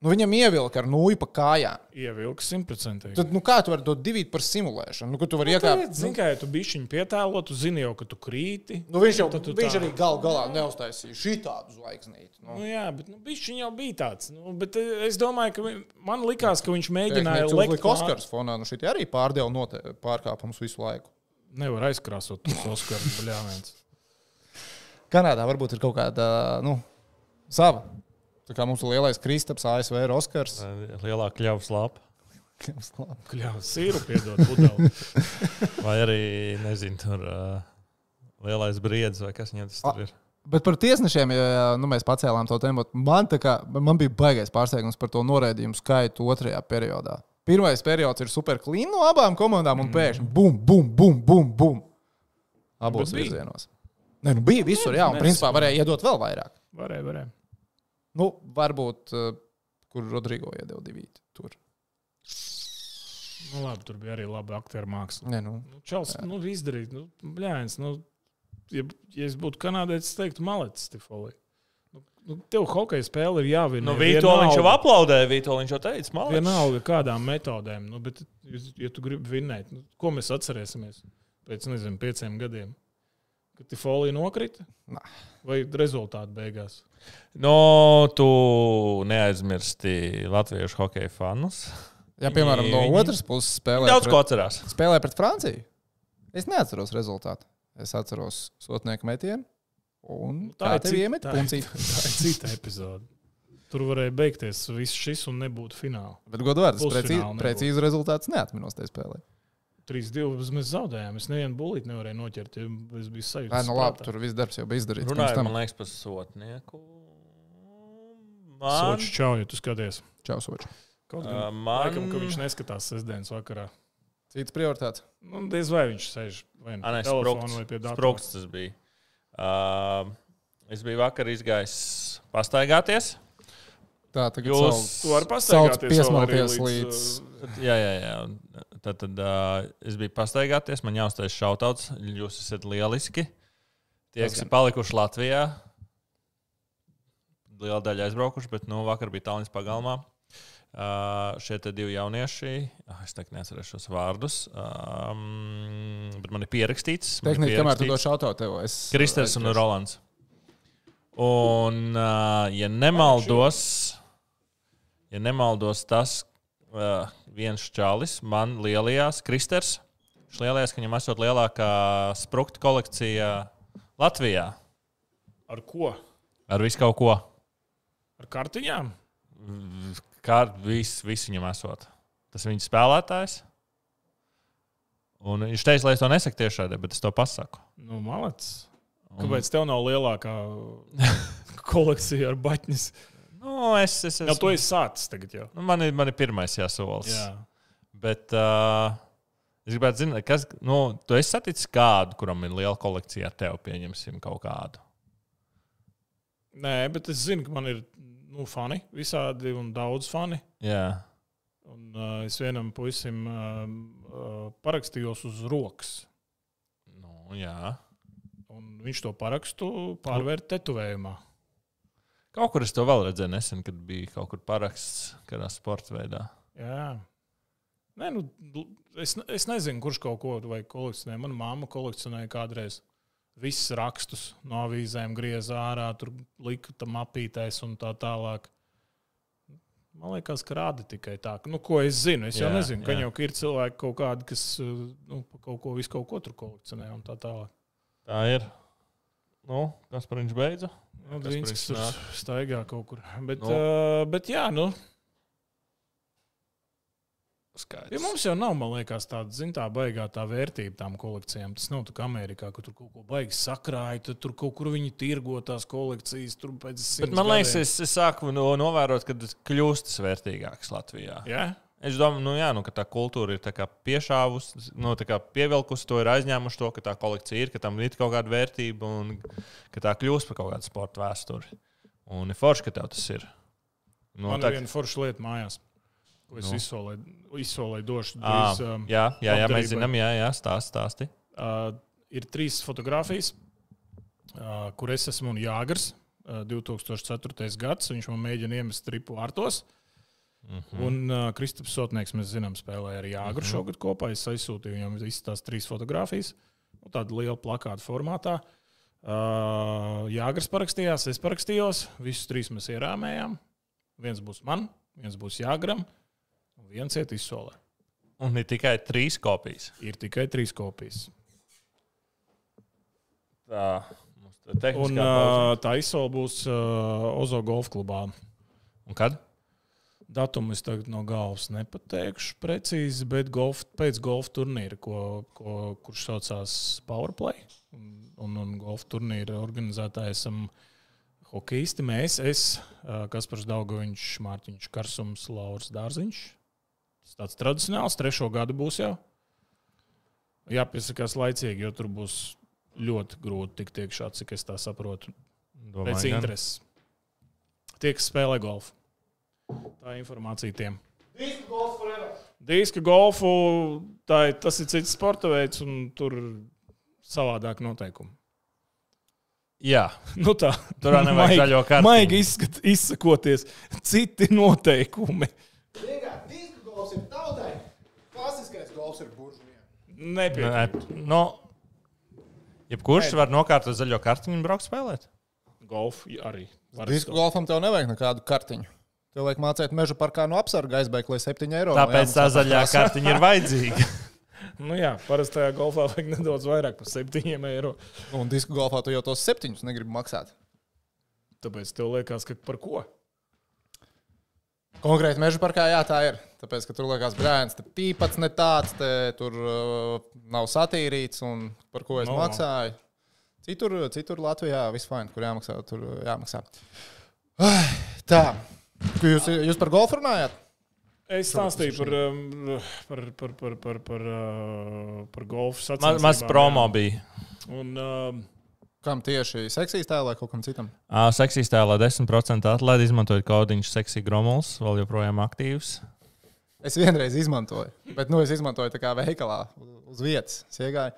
Nu, viņam ievilka ar nūju pa kājām. Ievilks simtprocentīgi. Tad, nu, kā tu vari dot divu par simulēšanu? Nu, tu vari iekāpt? Zini, kā ja tu biji viņa pietēlo, tu zini jau, ka tu krīti. Nu, viņš jau Tad tu viņš tā- arī gal galā neuztaisīja šitādu zvaigznīti. Nu, Nu. jā, bet nu, viņš jau bija tāds. Nu, bet eh, es domāju, ka man likās, ka viņš Mēģināja uzlikt lekt Oskars fonā, nu šitie arī pārdeva pārkāpumus visu laiku. Nevar aizkrāsot tos Oskaru bļāviens. Kanādā varbūt ir kaut kāda, nu, sava. Tā kā mums ir lielais Kristaps, ASV ir Oskars. Lielāka kļavas lapa. Kļāvis sīru piedot pudeli. Vai arī, nezinu, tur uh, lielais briedis vai kas viņam tas tur ir. Bet par tiesnešiem, ja nu, mēs pacēlām to tēmu, man, tā kā, man bija baisais pārsteigums par to noraidījumu skaitu otrajā periodā. Pirmais periods ir super clean no abām komandām, un pēkšņi bum, bum, bum, bum, bum. Abos virzienos. Nē, nu bija visur, jā, un principā varēja iedot vēl vairāk. Varēja, varēja. Nu, varbūt, uh, kur Rodrigo iedeva divīti. Tur. Nu, labi, tur bija arī labi aktieru māksla. Nē, nu. Nu, Čels, nu, izdarīt, nu, bļēns, nu, ja, ja es būtu kanādietis, es teiktu, malecis, Tifoli. Nu, nu, tev hokeja spēle ir jāvina. Nu, Vitoļņš jau aplaudēja, Vitoļņš jau teica, man liekas. Vienalga, kādām metodēm. Nu, bet, ja, ja tu gribi vinnēt, nu, ko mēs atcerēsimies pēc, nezinu, pieciem gadiem? Kad Tifoli nokrita? Nā. Vai rezultāti beigās? No, tu neaizmirsti latviešu hokeja fanus. Ja, piemēram, no Viņi- otras puses spēlē Daudz ko pret, atcerās. spēlē pret Franciju, es neatceros rezultātu. Es atceros sotnieku metienu. Un Nu, tā, ir cita- iemet tā ir-. [laughs] Tā ir cita epizode. Tur varēja beigties viss šis un nebūtu fināla. Bet, godvārds, Pusfināla precīzi, precīzi rezultāts neatminos tajā spēlē. 3-2 mēs zaudējām. Es nevienu bulīti nevarēju noķert. Ja es biju sajūta. Nu labi, tur viss darbs jau bija izdarīts. Runājot, tam. man liekas, par sotnieku. Man, Sočs čau, ja tu skaties. Čau, soči. Kaut uh, gan man, laikam, ka viņš neskatās sestdienas vakarā. Cits prioritāts. Nu, diez vai viņš sēž vai nu pie telefona vai pie datora. Sprukts tas bija. Uh, es biju vakar izgājis pastaigāties. Tā tagad Jūs- Sauc pastaigāties piesmalties līdz, līdz. uh, Jā, jā, jā. Tad, tad uh, es biju pastaigāties, man jāuztais šautauts. Jūs esat lieliski. Tie, kas ir palikuši Latvijā, liela daļa aizbraukuši, bet nu, vakar bija Tallinas pagalmā. Uh, šie divi jaunieši, ah, es tagad neatceros šos vārdus, um, bet man ir pierakstīts. Tehniski, kamēr tu to šautau tev, es. Kristers un Rolands. Un, uh, ja nemaldos, ja nemaldos tas uh, viens čalis, man lielajās, Kristers, viņš lielajās, ka viņam esot lielākā sprukta kolekcija Latvijā Ar ko? ar visu kaut ko. Ar kartiņām? Kā viss vis viņam esot. Tas viņa spēlētājs. Un viņš teica, lai es to nesaku tiešādi, bet es to pasaku. Nu. Un, Kāpēc tev nav lielākā [laughs] kolekcija ar baņķis? Nu, es, es, es, Jā, to es sācis tagad jau. nu, man, ir, man ir pirmais jāsolis. Jā. Bet uh, es gribētu zināt, kas. Nu, tu esi saticis kādu, kuram ir liela kolekcija ar tevi, pieņemsim kaut kādu. Nē, bet es zinu, ka man ir nu, fani, visādi un daudz fani. Jā, Un, uh, es vienam puisim uh, uh, parakstījos uz rokas. nu, jā. Un viņš to parakstu pārvērt tetovējumā. Kaut kur es to vēl redzēju nesen, kad bija kaut kur paraksts kādā sporta veidā. Jā. Nē, nu, es, es nezinu, kurš kaut ko kolekcionē. Mana mamma kolekcionēja kādreiz visus rakstus no avīzēm, griezā ārā, tur lika tam apītēs un tā tālāk. Man liekas, ka rāda tikai tā. Nu, ko es zinu? Es jau Jā, nezinu, ka jā. jau ir cilvēki kaut kādi, kas uh, nu, kaut ko, visu kaut ko tur kolekcionē un tā tālāk. Tā ir. Nu, kas par viņš beidza? Nu, Viņš tur staigā kaut kur. Bet, Nu. uh, bet jā, nu, Skaidrs. Ja mums jau nav, man liekas, tāda zināmā baigā tā vērtība tām kolekcijām. Tas nav tā kā Amerikā, kur tur kaut ko baigi sakrāja, tad tur kaut kur viņi tirgo tās kolekcijas. Bet man liekas, gadiem. es, es sāku no, novērot, ka tas kļūst vērtīgāks Latvijā. Jā, Es domāju, nu, jā, nu, ka tā kultūra ir piešāvusi, nu, pievilkusi to, ir aizņēmuši to, ka tā kolekcija ir, ka tam ir kaut kāda vērtība un ka tā kļūst par kaut kādu sporta vēsturi. Un ir forši, ka tev tas ir. Nu, man tā- ir viena forša lieta mājās, ko es Nu. izsolēju, izsolēju došu. Ā, Drīz, um, jā, jā, jā, mēs zinām, jā, jā stāsti. stāsti. uh, ir trīs fotogrāfijas, uh, kur es esmu un Jāgars. Uh, 2004. gads, viņš man mēģina iemest tripu vārtos. Mhm. Un uh, Kristaps Sotnieks, mēs zinām, spēlēja arī Jāgru Mhm. šogad kopā. Es aizsūtīju viņam visas tās trīs fotogrāfijas, nu, tāda liela plakāta formātā. Uh, Jāgars parakstījās, es parakstījos, visus trīs mēs ierāmējām. Viens būs man, viens būs Jāgram, un viens iet izsolē. Un ir tikai trīs kopijas. Ir tikai trīs kopijas. Tā mums tā tehniskā Un uh, tā izsola būs uh, Ozo golf klubā Un kad? Datumu es tagad no galvas nepateikšu precīzi, bet golf, pēc golfa turnīra, ko, ko, kurš saucās Powerplay, un, un, golfa turnīra organizētāji esam hokejisti. Mēs, es, Kaspars Daugoviņš, Mārtiņš Karsums, Lauris Dārziņš. Tas tāds tradicionāls, trešo gadu būs jau. Jāpiesakās laicīgi, jo tur būs ļoti grūti tikt iekšā, cik es tā saprotu. Domāju, Pēc intereses. Tie, kas spēlē golfu. Tā informācija tiem. Diska golfu, tā ir, tas ir cits sporta veids, un tur ir savādāk noteikumi. Jā, [laughs] Nu tā, Tur vēl nevajag maigi- zaļo kartiņu. Maigi izskat, izsakoties, citi noteikumi. Diska golfs ir tautai. Klasiskais golfs ir buržujiem. Nepiekrīt. Nē, no, jebkurš var nokārtot zaļo kartiņu un braukt spēlēt. Golfu arī. var Disku golfam tev nevajag nekādu kartiņu. Tev vajag mācīt meža parkā no apsarga aizbēgt, lai 7 eiro. Tāpēc tā jāmaksā zaļā kartiņa ir vajadzīga. [laughs] Nu jā, parastajā golfā vajag nedaudz vairāk par septiņiem eiro. Un disku golfā tu jau tos septiņus negribi maksāt. Tāpēc tev liekas, ka par ko? Konkrēti meža parkā, jā, tā ir. Tāpēc, ka tur liekas, brālis, te pīpats ne tāds, te tur uh, nav satīrīts un par ko es No. maksāju. Citur, citur Latvijā viss fajn, kur jāmaksā, tur jāmaksā. Ai, Tā, jūs, jūs par golfu runājāt? Es stāstīju par, um, par, par, par, par, par, uh, par golfu Maz, sacensībām. maz promo bija. Un, um, Kam tieši seksīs tēlā vai kaut kam citam? Uh, Seksīs tēlā 10% atlaidi, izmantojot kaudiņu seksī gromuls, vēl joprojām aktīvs. Es vienreiz izmantoju, bet nu, es izmantoju tā kā veikalā uz vietas. Es iegāju,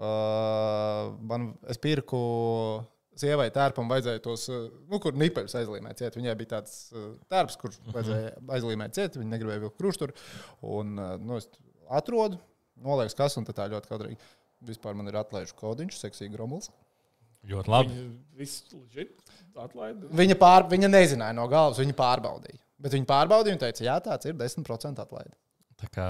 uh, man, es pirku sievai tērpam, vajadzēja tos, uh, nu, kur nipeļus aizlīmēt ciet. Viņai bija tāds uh, tērps, kurš vajadzēja aizlīmēt ciet, viņa negribēja vilkt krušturu. Un, uh, nu, es atrodu, nolieku kas, un tā ļoti kadrīgi. Vispār man ir atlaižu kodiņš, seksīgi gromuls. Ļoti labi. atlaida. Viņa, pār, viņa nezināja no galvas, viņa pārbaudīja. Bet viņa pārbaudīja un teica, jā, tāds ir 10% atlaide. Tā kā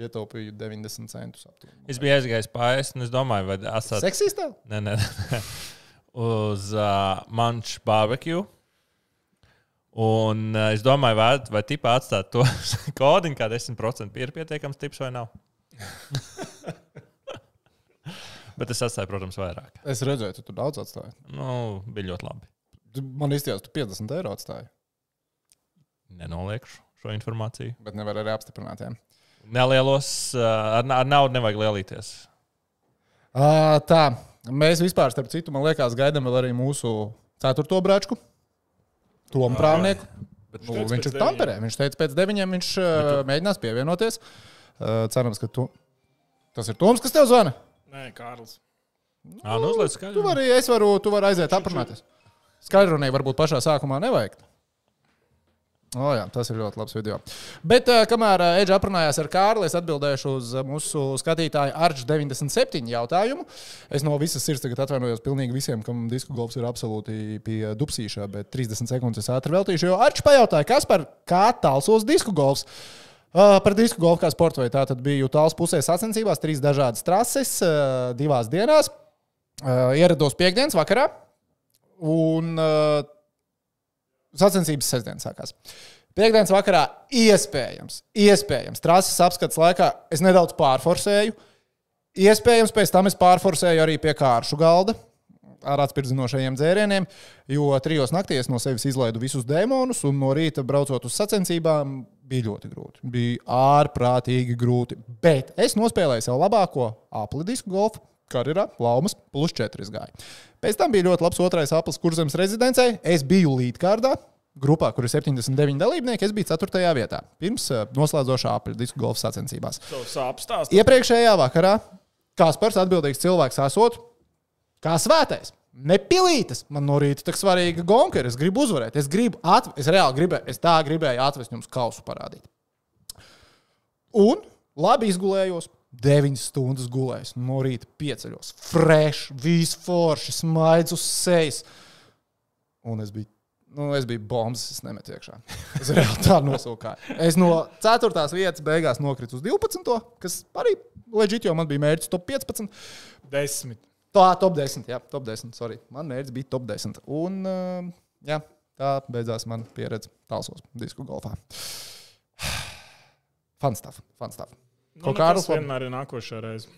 Ietaupīju 90 centus. aptuveni. Es biju aizgājis pāri, un es domāju, vai esat Seksīs tev? ne, ne, uz uh, Manču barbecue. Un uh, es domāju, vai, vai tipā atstāt to [laughs] kodiņu, kā 10% ir pietiekams tips vai nav. [laughs] Bet es atstāju, protams, vairāk. Es redzēju, tu tur daudz atstāji. Nu, bija ļoti labi. Man izties, tu 50 eiro atstāji. Nenoliekšu šo informāciju. Bet nevar arī apstiprināt. Jā. Nelielos, uh, ar, ar naudu nevajag lielīties. Uh, tā, mēs vispār, starp citu, man liekas, gaidām vēl arī mūsu ceturto brāčku, Tomu Prāvnieku. Bet Nu, viņš ir Tamperē. Viņš teica, pēc deviņiem viņš uh, mēģinās pievienoties. Uh, cerams, ka tu. Tas ir Toms, kas tev zvana. Nē, Kārlis. Jā, nu uzliec Tu skaļi. vari, es varu, tu vari aiziet aprunāties. Skaidrunai varbūt pašā sākumā nevajag. O, jā, tas ir ļoti labs video. Bet, uh, kamēr uh, Eģa aprunājās ar Kārli, es atbildēšu uz uh, mūsu skatītāju Arčs 97 jautājumu. Es no visas sirds atvainojos pilnīgi visiem, kam disku golfs ir absolūti pie dubsīšā, bet 30 sekundes es ātri veltīšu. Jo Arčs pajautāja, kas par kā tālsos disku golfs. Uh, par disku golfu kā sporta veidu. Tā tad bija tāls pusē sacensībās, trīs dažādas trases, uh, divās dienās. Uh, ierados piekdienas vakarā, un uh, sacensības sestdienas sākās. Piektdienas vakarā iespējams, iespējams, trases apskats laikā es nedaudz pārforsēju. Iespējams, pēc tam es pārforsēju arī pie kāršu galda ar atspirdzinošajiem dzērieniem, jo trijos naktīs no sevis izlaidu visus demonus, un no rīta braucot uz sacensībām bija ļoti grūti. Bija ārprātīgi grūti. Bet es nospēlēju sev labāko apli disku golfu. Karjerā Laumas plus 4 gāja. Pēc tam bija ļoti labs otrais aplis kurzemes rezidencē. Es biju līdkārdā. Grupā, kur ir 79 dalībnieki, es biju 4. vietā. Pirms uh, noslēdzošā apli disku golfa sacensībās. Iepriekšējā vakarā Kaspars atbildīgs cilvēks esot, kā svētais. Nepilītas. Man no rīta tā svarīga gonka ir. Es gribu uzvarēt. Es gribu atvest, es reāli gribēju, es tā gribēju atvest jums kausu parādīt. Un labi izgulējos. 9 stundas gulējis, no rīta pieceļos. Fresh, viss forši, smaids uz sejas. Un es biju, nu, es biju bombas, es nemetu iekšā. Es reāli tā nosūkāju. Es no 4. vietas beigās nokritu uz 12. kas arī leģit, jo man bija mērķis top 15. Desmit. Tā, top 10. Jā, top 10. Sorry. Man mērķis bija top 10. Un, uh, jā, Tā beidzās mana pieredze tālsos disku golfā. [sighs] Fun stuff, fun stuff. Nu, Kaut nekas Kārlis labi- vienmēr ir nākošā reize.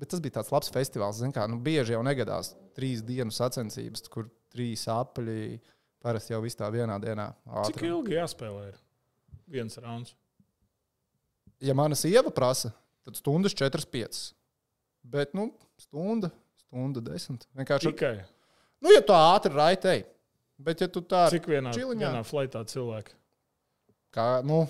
Bet tas bija tāds labs festivāls. Kā, nu, bieži jau negadās trīs dienu sacensības, kur trīs apaļi parasti jau viss tā vienā dienā. Cik ātri. ilgi jāspēlē? Ir? Viens rauns. Ja mana sieva prasa, tad stundas 4-5. Bet, nu, stunda, stunda 10. Vienkārši, Tikai. nu, ja tu ātri raitēji, bet, ja tu tā Cik vienā, čiliņā? vienā flaitā cilvēki? kā, nu,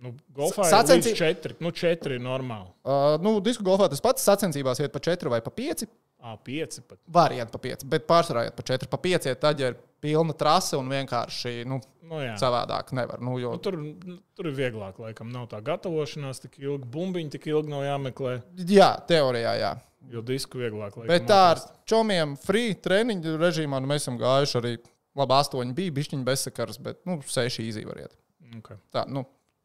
Nu, golfā Sa- ir četri. Nu, četri ir normāli. uh, nu disku golfā tas pats sacensībās iet pa 4 vai pa 5. Ā, pieci pat. Var iet pa 5, bet pārsvarā iet pa 4, pa 5. Iet, tad, ja ir pilna trase un vienkārši nu, Nu, jā. savādāk nevar. Nu, jo, Nu, tur, tur ir vieglāk, laikam. Nav tā gatavošanās tik ilgi, bumbiņi tik ilgi nav jāmeklē. jā, teorijā, jā. Jo disku vieglāk. Laikam, Bet tā ar čomiem free treniņu režīmā nu, mēs esam gājuši arī. Labi, astoņi bija, bišķiņi bezsakars, bet nu, seši īzī var iet. Okay. Tā, nu,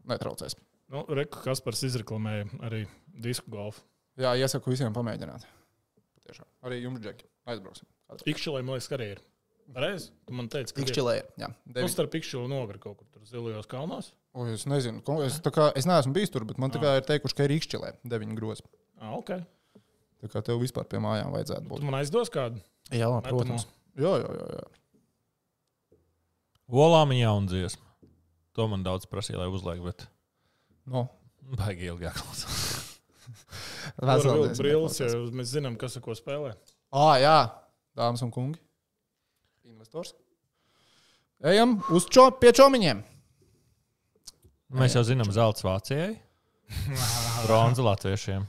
netraucēs. Nu, Reku Kaspars izreklamēja arī disku golfu. Jā, iesaku visiem pamēģināt. Patiešām. Arī jums, Džeki, aizbrauksim. Ikšķilē, man liekas, arī ir. Reiz, tu man teici, ka ir. Ikšķilē, jā. Nu, Devi... starp Ikšķilu un Ogru kaut kur tur zilajos kalnos. O, es nezinu, ko- es, tā kā, es neesmu bijis tur, bet man tā kā ir teikuši, ka ir Ikšķilē deviņi grozi. Ah, ok. Tā kā tev vispār pie mājām vajadzētu Tu būt. man aizdos kādu? Jā, protams. Jā, jā, jā. jā. Olām ir jauna dziesma. To man daudz prasīja, lai uzliek, bet No, baigi ilgāk. [laughs] Tur brilles, jāklausās. jo mēs zinām, kas ar ko spēlē. Ā, jā, dāmas un kungi. Investors. Ejam uz čo, pie čomiņiem. Mēs jau zinām, zelta Vācijai, [laughs] bronza latviešiem.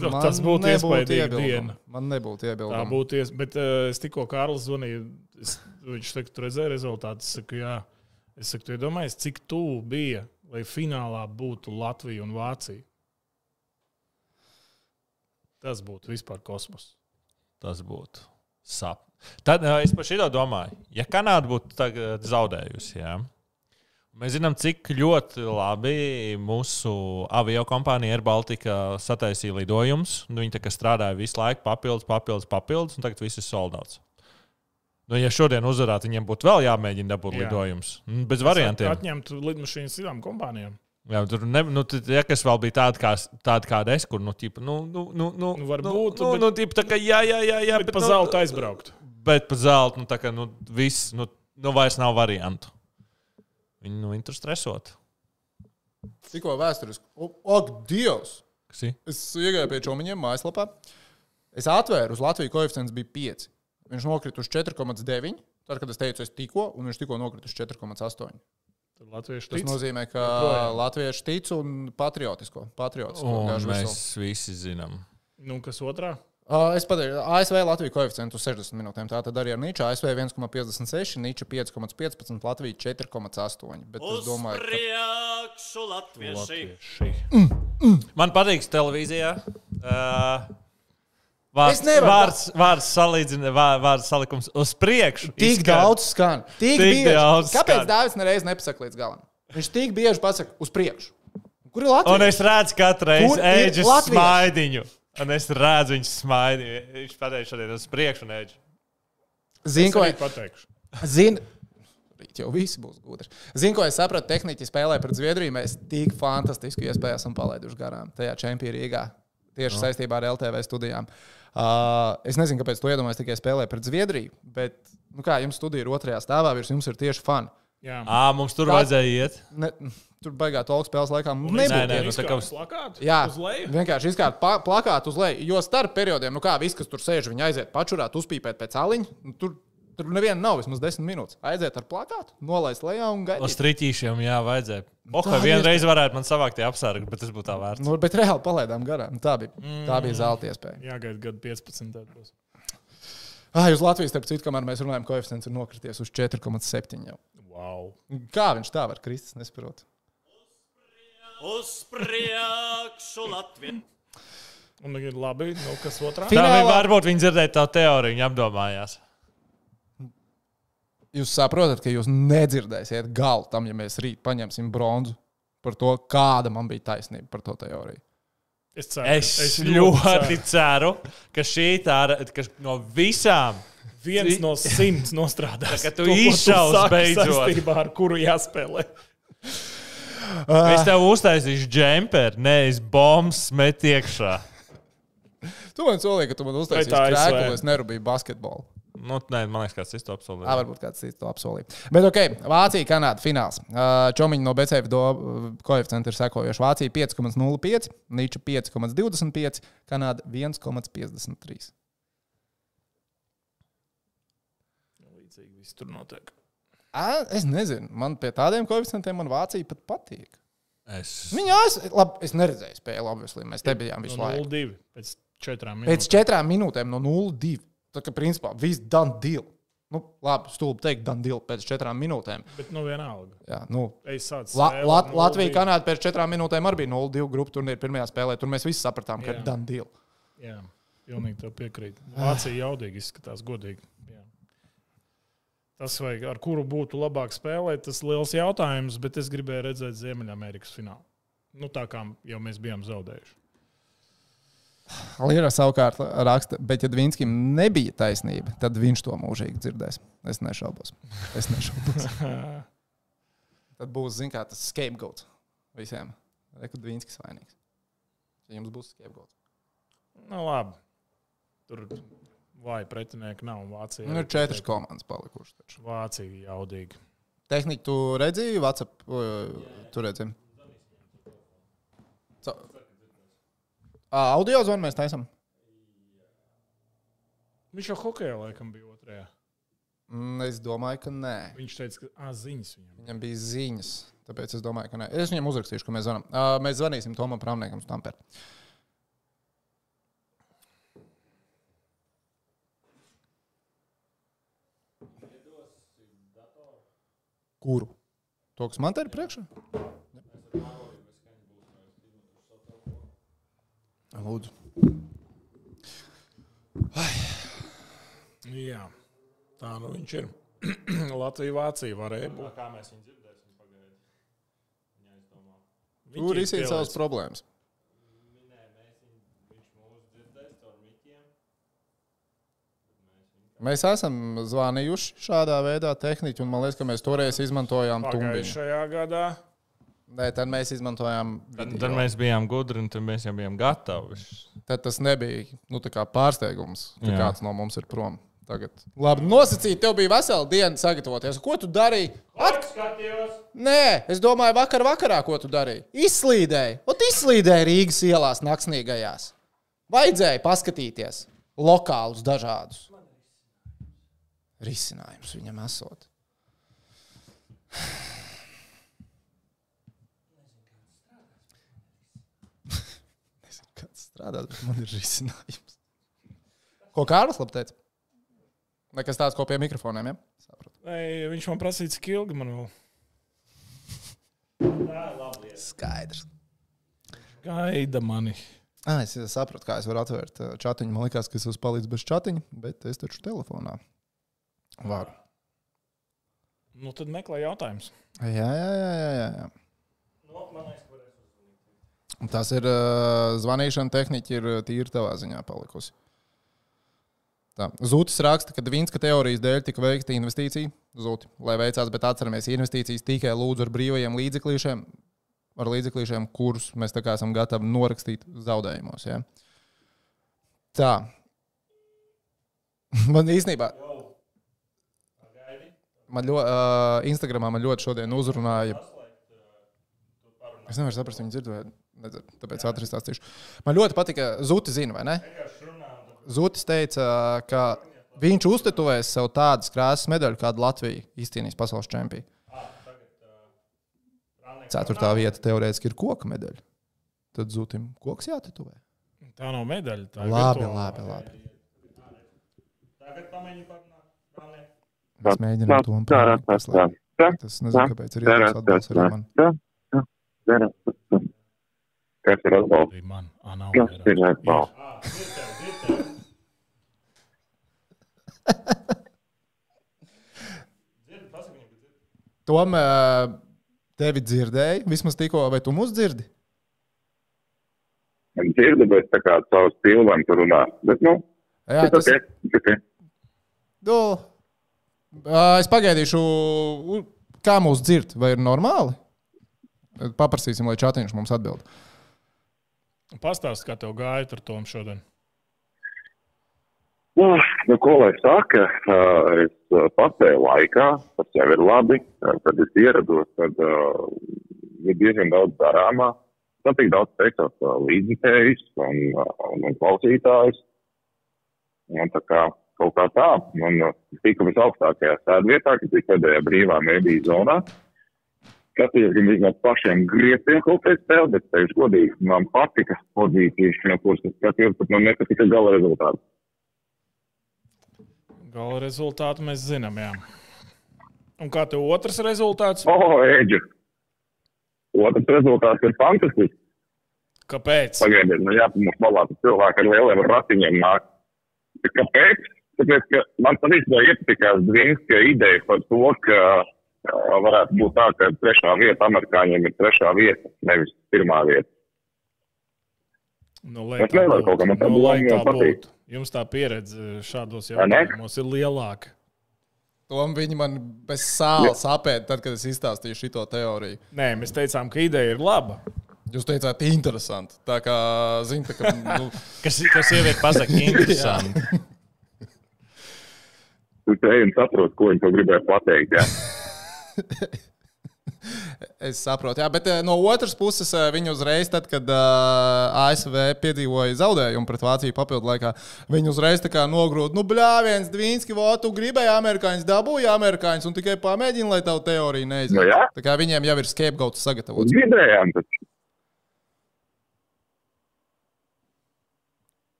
Man Tas būtu iebildumu. diena. Man nebūtu iebildumu. Tā būtu iespēja. Bet uh, es tikko Kārlis zvanīju. Es, viņš teica, tu redzēji rezultātus. Saku, jā. Es saku, tu iedomājies, cik tuvu bija, lai finālā būtu Latvija un Vācija. Tas būtu vispār kosmos. Tas būtu sap. Tad es par šo domāju, ja Kanāda būtu zaudējusi, jā. mēs zinām, cik ļoti labi mūsu avio kompānija Air Baltica sataisīja lidojumus. Nu, viņi strādāja visu laiku, papildus, papildus, papildus, un tagad viss ir soldāts. Nu, ja šodien uzvarētu, viņiem būtu vēl jāmēģina dabūt Jā. lidojums. Nu, Bez variantiem. Atņemt lidmašīnas citām kompānijām. Jā, tur ne, nu, ja kas vēl bija tāda, kā, tāda kāda es, kur, nu, tipa, nu, nu, nu, nu, Nu, varbūt, nu, bet- nu, tipa, tā kā, jā, jā, jā, jā Bet pa nu, zelta aizbraukt. Bet par zeltu, nu, tā kā, nu, viss, nu, nu, vairs nav variantu. Viņi, nu, viņi tur stresot. Tikko vēsturiski. Ak, Dievs! Kas ir? Es iegāju pie čomiņiem mājaslapā. Es atvēru uz Latviju koeficients bija 5. Viņš nokrita uz 4,9. Tad, kad es teicu, es tikko, un viņš tikko nokrita uz 4,8. Tad Latvieši Tas tic. nozīmē, ka Joprojām. latvieši tic un patriotisko. patriotisko Un mēs veselu. visi zinām. Nu, kas otrā? Ā, Es pateiktu, ASV Latvijas koeficientu uz 60 minūtēm. Tā tad arī ar Nīču ASV 1,56, Nīča 5,15, Latvija 4,8. Bet es Uz domāju, ka priekšu latvieši. Latvieši. Man patīk televīzijā. Uh, Vārds, Es vārds, vārds, salīdzina, vār- vārds salikums uz priekšu. tik izskan. daudz skan. Tik, Tik bieži. daudz Kāpēc. Dārvids nereiz nepasaka līdz galam? Viņš tik bieži pasaka uz priekšu. Kur ir Un Latvija? es redzu katru reizi ēģis smaidiņu. Un es redzu viņu smaidiņu. Viņš pateica šodien uz priekšu un ēģi. Zini, ko, Ko pateikšu? zini, Rīt jau visi būs gudri. Zinu, ko es sapratu. Tehniķi spēlē pret Zviedriju. Mēs tik fantastiski iespēju esam palaiduši garām tajā čempionā Rīgā. Tieši no. saistībā ar LTV studijām. Uh, es nezinu, kāpēc to iedomājos tikai spēlē pret Zviedriju. Bet, nu kā jums studija ir otrajā stāvā, virs jums ir tieši fani. Jā, Ā, mums tur Tā- vajadzēja iet. Ne, tur baigā talk spēles laikā. mums Nē, nebūtu nē, iet. nu, tā kā uz- plakātu. Jā, uz leju. vienkārši izkārt pa- plakātu uz leju. Jo starp periodiem, nu kā viss, kas tur sēž, viņi aiziet pačurāt, uzpīpēt pēc aliņa. Nu, tur, tur neviena nav vismaz desmit minūtes. Aiziet ar plakātu, nolaist lejā un Uz gaidīt. triķīšiem, jā, vajadzēja. Oh, Tā vienreiz varētu man savākt tie apsargi, bet tas būtu tā vērts. Nu, bet reāli palaidām garām. Nu, Tā bija, tā bija zelta iespēja. Jāgaida gada 15. tad būs. Ah, uz Latvijas, starp citu, kamēr mēs runājam, koeficients ir nokrities uz 4,7. jau. Wow. Kā viņš tā var krist? Es nesaprotu. Uz priekšu latvieši. Un ir labi, nu, kas otrā? Fi- Tā Finālā- bija varbūt viņi dzirdēja tā teoriju, viņi apdomājās. Jūs saprotat, ka jūs nedzirdēsiet galu tam, ja mēs rīt paņemsim bronzu par to, kāda man bija taisnība par to teoriju. Es ceru, Es, es ļoti ceru, ka šī tā, ka no visām, Viens no simts nostrādās. [laughs] Tā tu To, ko izšaus saki beidzot. Saistībā ar kuru jāspēlē. Es tev uztaisīšu džemperi, nevis bombas met iekšā. Tu man solīji, ka tu man uztaisīsi krēklu, es nerūpēju basketbolu. Nu, nē, man liekas, kāds cits to Jā, apsolīja. varbūt kāds cits to apsolīja. Bet, ok, Vācija, Kanāda fināls. Čomiņa no BCF koeficienta ir sekojoši. Vācija 5,05, Nīča 5,25, Kanāda 1,53. Līdzīgi viss tur notiek. Ā, Es nezinu, man pie tādiem koeficientiem man Vācija pat patīk. Es... Viņa es, labi, es neredzēju spēli, obviously. Mēs te bijām visu No laiku. 0-2 pēc četrām Pēc minūtēm. četrām minūtēm no 0,2. Tā kā principā viss done deal. Nu, labi, stulbi teikt, done deal pēc četrām minūtēm. Bet nu vienalga. Jā, nu, Es sācu La, 0-2. Latvija, Kanāda pēc četrām minūtēm arī bija 0-2 grupu turnīra pirmajā spēlē. Tur mēs visi sapratām, ka ir done deal. Jā, pilnīgi tev piekrīt. Vācija jaudīgi izskatās, godīgi. Jā. Tas, vai ar kuru būtu labāk spēlēt, tas ir liels jautājums, bet es gribēju redzēt Ziemeļamerikas finālu. Nu, tā kā jau mēs bijām zaudējuši. Līra savukārt raksta, bet, ja Dvīnskim nebija taisnība, tad viņš to mūžīgi dzirdēs. Es nešaubos. Es nešaubos. [laughs] tad būs, zin, kā tas scapegoats visiem. Reku Dvīnskis vainīgs. Ja jums būs scapegoats. Nu, labi. Tur vāji pretinieki nav. Vācija Nu, ir četras komandas palikušas. taču. Vācija jaudīgi. Tehniku tu redzēji, o, tu redzēji. Ca- Ā, Audio zvanu mēs taisām. Viņš jau hokeja laikam bija otrajā. Mm, Es domāju, ka nē. Viņš teica, ka ah, ziņas viņam. Viņam bija ziņas, tāpēc es domāju, ka nē. Es viņam uzrakstīšu, ka mēs zvanām. Uh, mēs zvanīsim Tomam Prāmniekam uz Tampere. Kuru? To, kas man te ir priekšā? Lūdzu. Jā, tā nu viņš ir. [clears throat] Latvija, Vācija varēja būt. Kā mēs viņu dzirdēsim pagaidām? Tur izsīt savas problēmas. Mēs esam zvanījuši šādā veidā tehniķi, un man liekas, ka mēs toreiz izmantojām tumbiņu. Pagājušajā gadā. Nē, tad mēs izmantojām. Tad, video. tad mēs bijām gudri un tad mēs jau bijām gatavi. Tad tas nebija nu, tā kā pārsteigums, ka Jā. kāds no mums ir prom. Tagad. Labi, nosacīt, tev bija vesela diena sagatavoties. Ko tu darīji? At... Nē, es domāju, vakar vakarā, ko tu darīji. Izslīdēji. Ot, izslīdēji Rīgas ielās, naktsnīgajās. Vajadzēja paskatīties lokālus dažādus risinājumus viņam esot. Nezinu, kāds strādā, bet man ir risinājums. Ko Kārlis labi teica? Nekas tāds, ko pie mikrofoniem. Ja? Sapratu. Ei, viņš man prasīja, cik ilgi man vēl Skaidrs. gaida mani. Ah, es sapratu, kā es varu atvērt chatiņu. Man liekas, ka es esmu palicis bez chatiņa, bet es taču telefonā varu. Nu, tad meklē jautājumus. Jā, jā, jā. jā, jā, jā. Un Tas ir uh, zvanīšana tehnika, ir tīri tavā ziņā palikusi. Tā. Zūtis raksta, ka Vīnska teorijas dēļ tika veikta investīcija. Zūti, lai veicās, bet atceramies, investīcijas tikai lūdzu ar brīvajiem līdzeklīšiem, ar līdzeklīšiem, kurus mēs esam gatavi norakstīt zaudējumos. Ja? Tā. [laughs] Man īstenībā. Man ļoti, uh, Instagramā man ļoti šodien uzrunāja. Es nevaru saprast, viņu nedzirdu, tāpēc ātri stāstīšu. Man ļoti patika, Zuti zina, vai ne? Zutis teica, ka viņš uztetovēs sev tādas krāsas medaļu, kādu Latvija izcīnīs pasaules čempionu. Ceturtā vieta teorētiski ir koka medaļa. Tad Zutim koks jātetovē. Tā nav medaļa. Tā Labi, labi, labi. Tagad pamēģini parunāt. Mēs mēģinām to paslēpt. Tas nezinu, kāpēc ir jāatbalsta arī man. Kas ir atbalsts? Man. Ā, nav Kas ir atbalsts? [laughs] Tom, ā, tevi dzirdēja, vismaz tikko, vai tu mūs dzirdi? Dzirdu, bet tā kā caur stilvam tur runā. Bet, nu, Jā, tas ir ok. Nu, ā, es pagaidīšu, kā mūs dzird, vai ir normāli? Paprasīsim, lai čatiņš mums atbild. Pastāst, kā tev gāja ar Tomu šodien. Nu, nu, ko lai saka, uh, es uh, patēju laikā, tas jau ir labi. Uh, Kad es ierados, tad uh, ir diezgan daudz darāmā. Man tik daudz teiktos uh, līdzekļus un, uh, un, un klausītājus. Un tā kā kaut kā tā, uh, tiku visaugstākajā sēdvietā, kas bija pēdējā brīvā mēdīja zonā. Skatījos gan no pašiem grieztiem kaut kādā spēlē, bet, teikšu godīgi, man patika pozīcijas, no kuras es skatījos, bet man nepatika gala rezultāts. Gala rezultātu mēs zinām, jā. Un kā tev otrs rezultāts? O, oh, Eģi! Otrs rezultāts ir fantastisks. Kāpēc? Pagaidiet, nu jā, mums malā tas cilvēki ar lieliem ratiņiem nāk. Kāpēc? Tāpēc, ka man patiesībā iepatikās Dvinska ideja par to, ka uh, varētu būt tā, ka trešā vieta amerikāņiem ir trešā vieta, nevis pirmā vieta. Nu, lai Es tā nevaru kaut kā, man tā nu, lai tā jau būtu. Jums tā pieredze šādos jautājumos ir lielāka. Tom viņi man bez sāla apēda, tad, kad es izstāstīju šo teoriju. Nē, mēs teicām, ka ideja ir laba. Jūs teicāt, interesanti. Tā kā, zini, tā kā. Nu, [laughs] Kas, kas sieviete pasaka, [laughs] interesanti. Tu te un saproti, ko viņi to gribēja pateikt. [laughs] [laughs] Es saprotu, jā, bet eh, no otras puses eh, viņi uzreiz, tad, kad uh, ASV piedzīvoja zaudējumu pret Vāciju papildu laikā, viņi uzreiz tā kā nogrūda, nu, bļāviens, Dvīnski, vot, tu gribēji amerikāņus, dabūji amerikāņus, un tikai pamēģini, lai tavu teoriju neizdevies. Nu jā. tā kā viņiem jau ir scapegoats sagatavots. Gribējām, taču.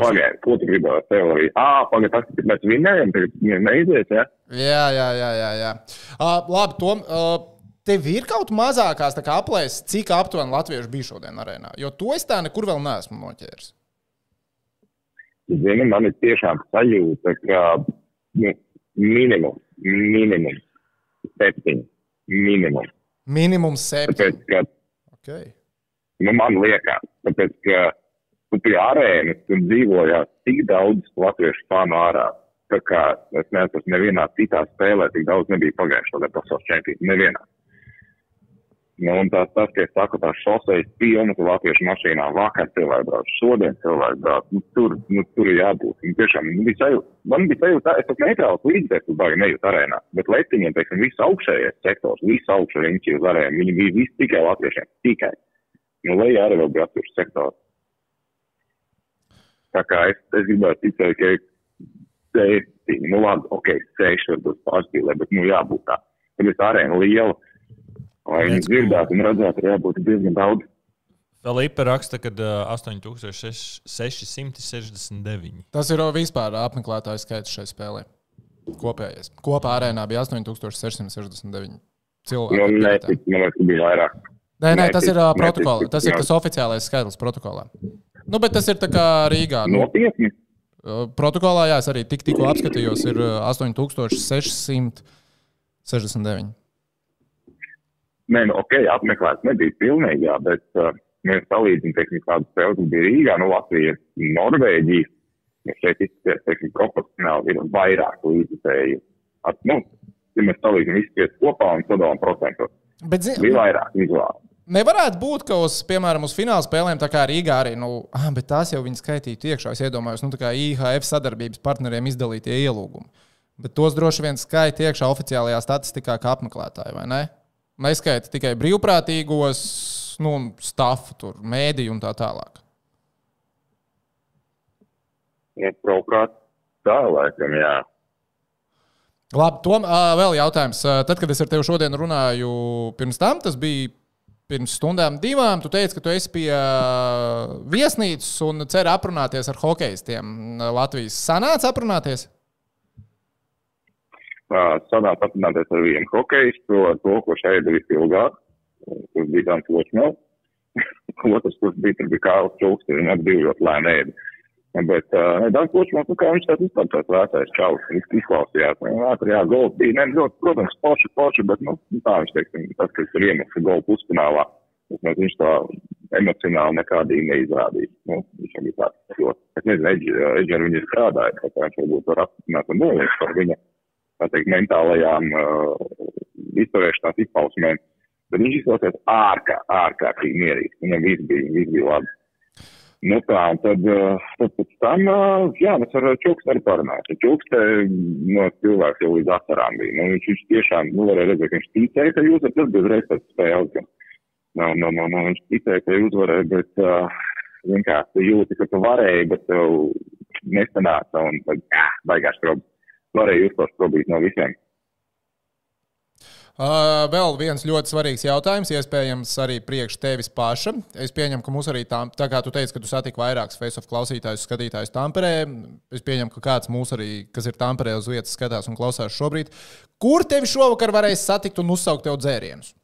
Pagaidiet, ko tu gribēji ar teoriju? Ā, pagaidiet, tas, ka mēs vinējam, tagad neizies, jā? Jā, jā, jā. jā, jā. Uh, labi, Tom. Uh, Tev ir kaut mazākās aplēses, cik aptuveni latviešu bija šodien arēnā. Jo to es tā nekur vēl neesmu noķēris. Zini, man ir tiešām sajūta, ka nu, minimums, minimums, septiņi, minimums. Minimums septiņi. Tāpēc, ka Okay. nu, man liekas, tāpēc, ka tu pie arēnas tur dzīvojās tik daudz latviešu fanu ārā. Tā kā es neesmu nevienā citā spēlē, tik daudz nebija pagājušā gada pasaules čempions. Nevienā. Nu, un tas, tas, ka es saku, tā šoseis pilnas latviešu mašīnām, vakar cilvēki brauc, šodien cilvēki brauc, nu, tur, nu, tur ir jābūt. Un tiešām, nu, bija sajūta, man bija sajūta, es pat neitrāls līdzekļus, baigi nejūt arēnā, bet letiņiem, teiksim, viss augšējais sektors, viss augšējais riņķi uz arēnu, viņi bija visi tikai latviešiem, tikai. Nu, lejā arī vēl bija latviešu sektors. Tā kā es, es gribētu ticēt, ka septiņi, nu labi, ok, seši varbūt pārspīlē, bet nu jābūt tā. Tad ir arēna liela, lai viņi dzirdētu un redzētu, ir jābūt diezgan daudz. Filipa raksta, ka uh, 8669. Tas ir vispār apmeklētāju skaits šai spēlē. Kopējais. Kopā arēnā bija 8669 cilvēki. Nu, netic, man liekas, ka bija vairāk. Nē, nē, tas ir neticu, Tas ir tas oficiālais skaitlis protokolā. Nu, bet tas ir Rīgā. Nu, Nopietni. protokolā, jā, es arī tik, tikko apskatījos, ir ā, 8669. Nē, nu, ok, apmeklēts nebija pilnīgi, jā, bet uh, mēs salīdzinām, teiksim, kādu spēli, bija Rīgā, nu, Latvija, Norvēģija. Ja šeit izskatās, teiksim, proporcionāli ir vairāk līdzekļu. Nu, ja mēs salīdzinām visus kopā un sadalām procentos, Bet, zin, bija vairāk vizuāli. Nevarētu būt, ka uz, piemēram, uz fināla spēlēm, tā kā Rīgā arī, nu, ah, bet tās jau viņi skaitītu iekšā. Es iedomājos, nu, tā kā IHF sadarbības partneriem izdalītie ielūgumi. Bet tos droši vien skaita iekšā oficiālajā statistikā kā apmeklētāji, vai ne? Neskaita tikai brīvprātīgos, nu, stafu, tur, mēdīju un tā tālāk. Ja, Manuprāt, tā laikam, jā. Labi, Tom, vēl jautājums. Tad, kad es ar tevi šodien runāju, pirms tam, tas bija pirms stundām, divām, tu teici, ka tu esi pie ā, viesnīcas un ceri aprunāties ar hokeistiem Latvijas. Sanāca aprunāties? Sanāk aprunāties ar vienu hokeistu, ar to, ko šeit ir visilgāk. Tas bija tāds ločmēl. [laughs] Otrs, kurš bija, tur bija Kārls Čulks, viņa arī bija ļoti lēni ēdi. Bet, uh, Dans Ločmēl, nu, kā viņš tāds vispār tāds vecais čalis, viņš izklausījās. Nu, tur jā, gols bija, ne, ļoti, protams, poši, poši, bet, nu, tā viņš, teiksim, tas, kas ir iemests golu pusfinālā, mēs viņš tā emocionāli nekādīgi neizrādīja. Nu, viņš bija tāds, jo, es nezinu, Eģer viņa strādāja, tā kā viņš varbūt var apstiprināt un noliekt par viņa, tā teikt, mentālajām uh, izturēšanās izpausmēm. Bet viņš izklausās ārkā, ārkārtīgi mierīgs. Viņam viss bija, viss bija labi. Nu tā, un tad, uh, tad pēc tam, uh, jā, mēs ar Čukstu arī parunājām. Čukste no cilvēks jau līdz asarām bija. Nu, viņš, viņš tiešām, nu, varēja redzēt, ka viņš ticēja, ka jūs esat bez reizes pēc spēles. Gan. Nu, nu, nu, nu, viņš ticēja, ka jūs varēja, bet uh, vienkārši jūti, ka tu varēji, bet tev nesanāca un tad, jā, baigās probi. Varēja uzklāt probīt no visiem. Uh, vēl viens ļoti svarīgs jautājums, iespējams, arī priekš tevis paša. Es pieņemu, ka mums arī tā, tā kā tu teici, ka tu satiki vairākus face-off klausītājus, skatītājus Tamperē. Es pieņemu, ka kāds mūs arī, kas ir Tamperē uz vietas, skatās un klausās šobrīd. Kur tevi šovakar varēs satikt un uzsaukt tev dzērienus?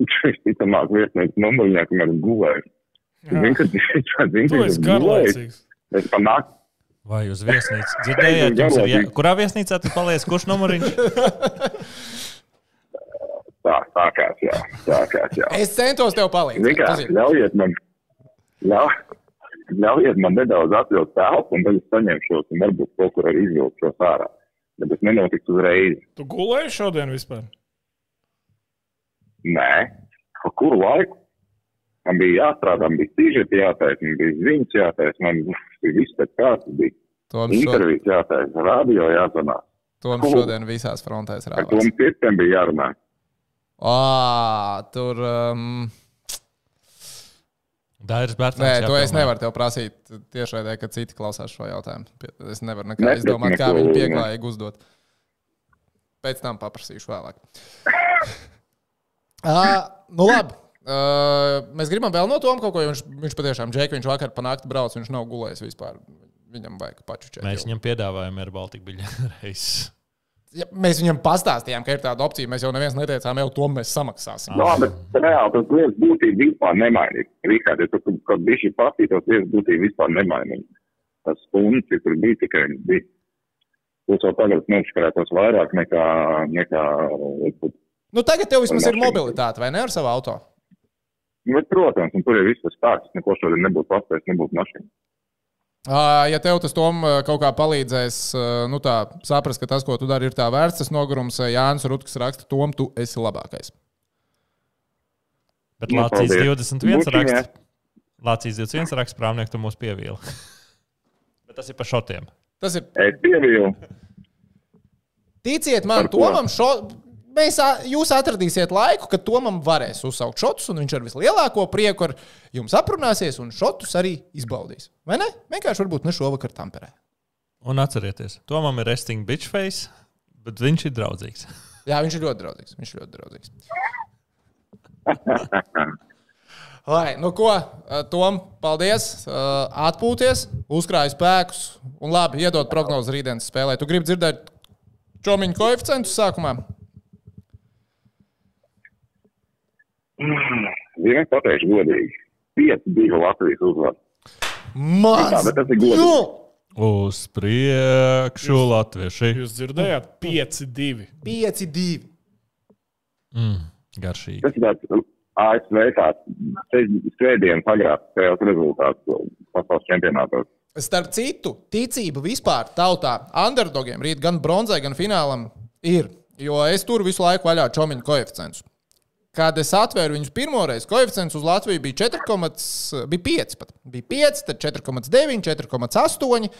[laughs] Visticamāk, vietnieks numuriņā, kamēr gulēju. Kad viņš [laughs] Tu ir gulējis. Es panāku. Vai uz viesnīcu? Dzirdējāt, ir jā... kurā viesnīcā tu paliec? Kurš numuriņš? Tā, sākās, jā. Sākās, jā. Es centos tev palīdzēt. Ļaujiet man, ļauj, ļaujiet man nedaudz atvilkt telpu, un tad es saņemšos, un varbūt kaut kur arī izvilkšos ārā. Bet tas nenotiks uzreiz. Tu gulēji šodien vispār? Nē, pa kuru laiku? Man bija jāstrādā, man bija stīžeti jātaisa, man bija ziņas jātaisa, man bija viss pēc kārtas, bija Toms, šo, intervijas jātaisa, radio jāzvanā. Toms šodien visās frontēs Ar rāvās. to pirtiem bija jārunā. Ā, tur. Um, Dairis Bērtāns. nē, to es nevaru tev prasīt tiešraidē, kad citi klausās šo jautājumu. Es nevaru nekā Neprati izdomāt, kā ne. pieklājīgi uzdot. Pēc tam paprasīšu vēlāk. [laughs] uh, nu, labi. Uh, mēs gribam vēl no Toma kaut ko, jo viņš, viņš patiešām, Džek, viņš vakar panākt brauc, viņš nav gulējis vispār. Viņam vajag pačučēt. Mēs jau. viņam piedāvājam ar Baltiku biļeti [laughs] reizes. Ja, mēs viņam pastāstījām, ka ir tāda opcija. Mēs jau neviens neteicām, jau to mēs samaksāsim. No, bet reāli tas lietas būtība vispār nemainīga. Rīkārt, ja tu kaut bišķi pastītos, lietas būtība vispār nemainīga. Tas stundas, ja tur bija tikai bija. Tu jau tagad noškarētos vairāk nekā, nekā, Nu, tagad tev vismaz ir mobilitāte, vai ne ar savu auto? Nu, bet, protams, tur ir viss tas stāsts, neko šodien nebūtu paspējis, nebūtu mašīna. Ja tev tas tom kaut kā palīdzēs, nu tā, saprast, ka tas, ko tu dari, ir tā vērts, tas nogurums, Jānis Rutkas raksta, Tom, tu esi labākais. Bet Nu, Lācijas paldies. 21 Bučiņā. raksta. Lācijas 21 raksta, prāvnieks, tu mūs pievīli. [laughs] Bet tas ir par šotiem. Tas ir, Es pievīlu, ticiet man? Tomam, šo, mēs, jūs atradīsiet laiku, kad Tomam varēs uzsaukt šotus, un viņš ar vislielāko prieku ar jums aprunāsies, un šotus arī izbaudīs. Vai ne? Vienkārši varbūt ne šovakar Tamperē. Un atcerieties, Tomam ir resting bitch face, bet viņš ir draudzīgs. [laughs] Jā, viņš ir ļoti draudzīgs. Viņš ir ļoti draudzīgs. [laughs] Lai, nu ko, Tom, paldies. Atpūties, uzkrāj spēkus un labi, iedod prognozi rītdienas spēlē. Tu gribi dzirdēt čomiņu koeficientus sākumā? Viens pateikšu godīgi. 5-2 Latvijas uzvar. Maz! Tā, bet tas ir godīgi. Nu! Uz priekšu, latvieši. Jūs dzirdējāt, 5-2. 5-2. Mm, garšīgi. Tas ir tāds ASV tāds svētdienas agrās spēles rezultāts pasaules čempionātos. Starp citu, ticība vispār tautā underdogiem rīt gan bronzai, gan finālam ir. Jo es tur visu laiku vaļā čomiņu koeficientus. Kad es atvēru viņus pirmoreiz, koeficients uz Latviju bija 4, bija 5. Pat. Bija 5, tad 4,9, 4,8.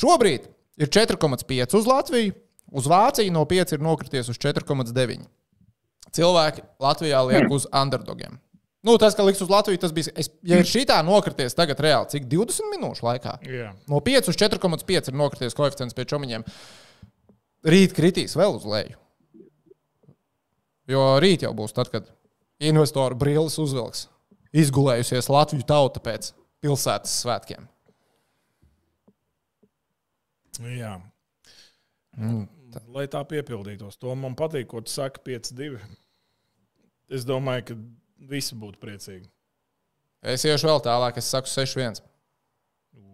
Šobrīd ir 4,5 uz Latviju, uz Vāciju no 5 ir nokrities uz 4,9. Cilvēki Latvijā liek uz underdogiem. Nu, tas, ka liks uz Latviju, tas bija. Es, ja ir šī tā nokrities tagad reāli, cik 20 minūšu laikā? Jā. No 5 uz 4,5 ir nokrities koeficients pie čomiņiem. Rīt kritīs vēl uz leju. Jo rīt jau būs tad, kad investoru brilles uzvilks. Izgulējusies Latviju tauta pēc pilsētas svētkiem. Jā. Mm, Lai tā piepildītos, to man patīk, ko tu saki 5-2. Es domāju, ka visi būtu priecīgi. Es iešu vēl tālāk, es saku 6-1.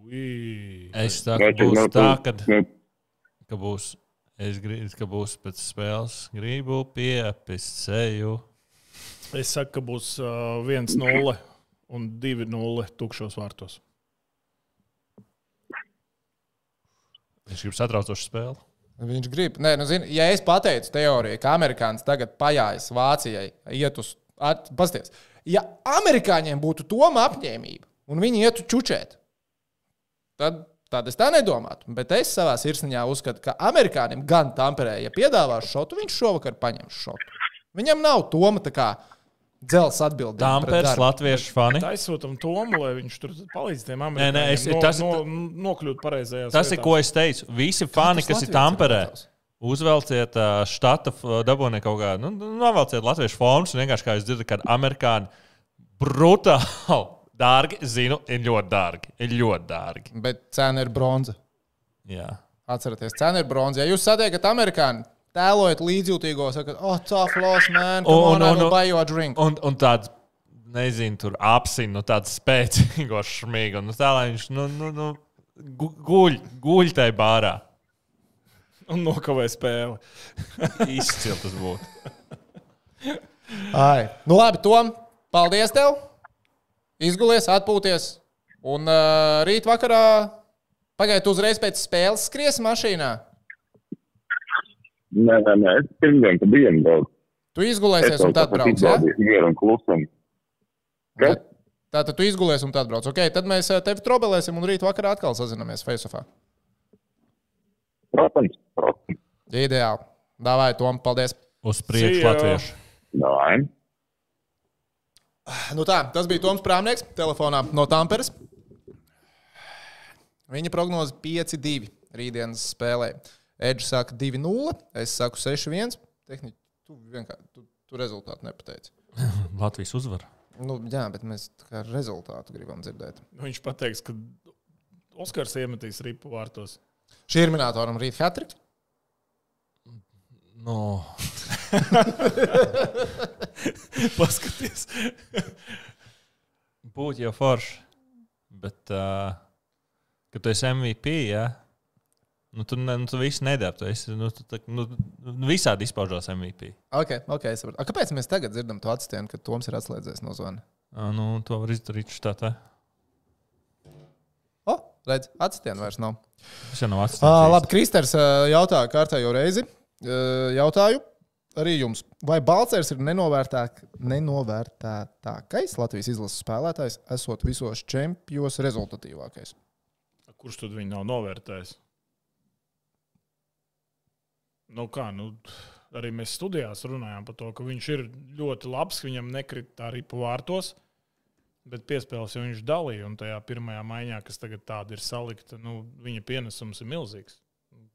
Ui. Es saku, būs tā, tu- ka, nu, ka būs. Es gribu, ka būs pēc spēles. Gribu piepist seju. Es saku, ka būs uh, 1-0 un 2-0 tukšos vārtos. Viņš grib satraucošu spēli. Viņš grib. Nē, nu, zini, ja es pateicu teoriju, ka amerikānis tagad pajājas Vācijai, iet uz. At, pasties, ja amerikāņiem būtu toma apņēmība un viņi ietu čučēt, tad, tad es tā nedomātu. Bet es savā sirsniņā uzskatu, ka amerikānim gan Tamperē, ja piedāvās šotu, viņš šovakar paņems šotu. Viņam nav toma tā kā dzels atbildība. Tampers, latviešu fani. Aizsūtām Tomu, lai viņš tur palīdz tiem Nē, nē, es- amerikāņiem tas- no, no, nokļūt pareizajā Tas ir, ko es teicu. Visi fani, kas ir Tamperē, uzvelciet uh, štata, dabūniet kaut kādu, nu, nu, novelciet latviešu formas un vienkārši, kā jūs dzirdat, kad amerikāņi brutāli [laughs] dārgi, zinu, ir ļoti dārgi. Ir ļoti dārgi. Bet cena ir bronza. Jā. Atcerieties, cena ir bronza. Ja jūs satiekat amerikāņu, tēlojat līdzjūtīgo, sakat, oh, tough loss, man, come Un- on, I un- will un- buy you a drink. Un, un tāds, nezinu, tur apziņā, nu, tāds spēcīgs, šmīgs. Nu, tā lai viņš nu, nu, nu, gu- guļ, guļ tajā bārā. Un nokavē spēli. [laughs] Izcili tas būtu. Ai. Nu, labi, Tom, paldies tev. Izgulies, atpūties. Un uh, rīt vakarā pagaidiet uzreiz pēc spēles skries mašīnā. Nē, nē, nē, es pirmdien pa dienu daudz. Tu izgulēsies un tad brauc. Ja? Mieru un klusumu. Kas? Tātad tu izgulies un tad brauc. Okay, tad mēs eh, tevi trobelēsim un rīt vakarā atkal sazināmies Faceofā. Protams, protams. Ideāli. Davai, Tom, paldies. Uz priekšu, latviešu. Nē. Nu tā, tas bija Toms Prāmnieks telefonā no Tamperes. Viņa prognoze 5-2 rītdienas spēlē. Edžers saka 2-0, es saku 6-1. Tehniski tu vienkārši tu, tu rezultātu nepateici. [laughs] Latvijas uzvara. Nu, jā, bet mēs rezultātu gribam dzirdēt. Viņš pateiks, ka Oskars iemetīs ripu vārtos. Šī ir minētoram rīt Hatriks. No. [laughs] Paskaties. Būtu jau forši. Bet, uh, kad tu esi MVP, ja, nu, tu, ne, nu, tu visu nedari. Tu esi nu, tu, tā- nu, nu, visādi izpaužās MVP. Ok, ok. es saprotu. A, Kāpēc mēs tagad dzirdam to atstienu, ka Toms ir atslēdzies no? Uh, nu, to var izdarīt štātā. O, redz, atstienu vairs nav. Tas jau nav Uh, atstāts. labi, Kristers jautāja kārtējo reizi. Uh, jautāju arī jums, vai Balčers ir nenovērtāk, nenovērtētākais Latvijas izlases spēlētājs, esot visos čempionos rezultatīvākais? Kurš tad viņu nav novērtējis? Nu kā, nu, arī mēs studijās runājām par to, ka viņš ir ļoti labs, ka viņam nekrita arī pa vārtos. Bet piespēles jau viņš dalīja, un tajā pirmajā maiņā, kas tagad tāda ir salikta, nu, viņa pienesums ir milzīgs.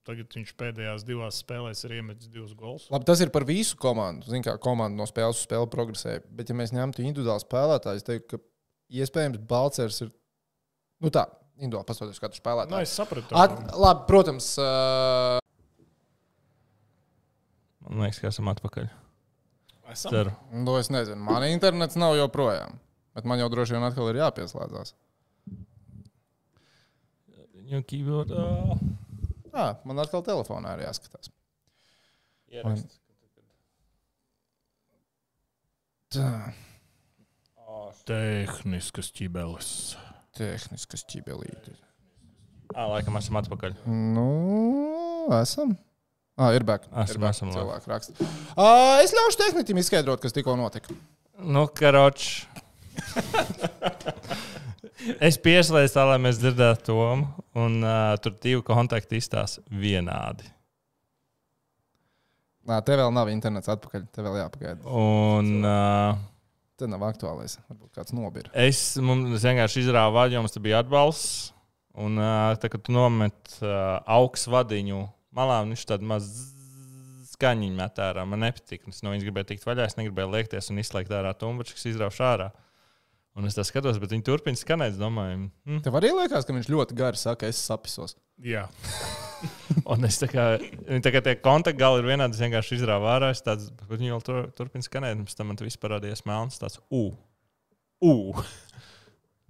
Tagad viņš pēdējās divās spēlēs ir iemetis divus gols. Labi, tas ir par visu komandu. Ziniet, kā komanda no spēles uz spēli progresē. Bet, ja mēs ņemtu individuālu spēlētāju, es teiktu, ka iespējams Balčers ir. Nu tā, individuāli paskatoties katru Nu, spēlētāju. es sapratu. At, labi, protams, uh, Man liekas, ka esam atpakaļ. Esam. Ceru. nu, es nezinu, man internets nav joprojām. Bet man jau droši vien atkal ir jāpieslēdzas. Viņu keyboardā. Jā, man atkal telefonā ir jāskatās. Ierakst. Tā, Tehniskas ķibeles. tehniskas ķibelītes. Ā, laikam esam atpakaļ. Nu, esam. Ah, ir back. Esam, ir back. esam. Cilvēki raksta. Uh, es ļaušu tehnikam izskaidrot, kas tikko notika. Nu, karoč. es pieslēdzu tā, lai mēs dzirdētu to, un uh, tur divi kontakti izstāsta vienādi. Nā, te vēl nav internets atpakaļ. Te vēl jāpagaida. Un uh, Te nav aktuālais. Varbūt kāds nobira. es, mums vienkārši izrāvu vaļu, mums te bija atbalsts. Un uh, tā, kad tu nomet uh, augstu vadiņu malā, un viņš tādu mazu skaņiņu met ārā. Man nepatīk. Es no viņas gribēju tikt vaļā, es negribēju liekties un izslēgt ārā tumbaču, kas izrauš ārā. Un es tā skatos, bet viņi turpina skanēt. Es domāju, hm, Tev arī liekas, ka viņš ļoti gari saka, es sapisos. Jā, [laughs] Un es tā kā, tā kā tie kontakti gali ir vienādi, es vienkārši izrāvu ārā, es tāds, bet viņi vēl tur, turpina skanēt, un pēc tam man viss parādījās melns, tāds, u, u.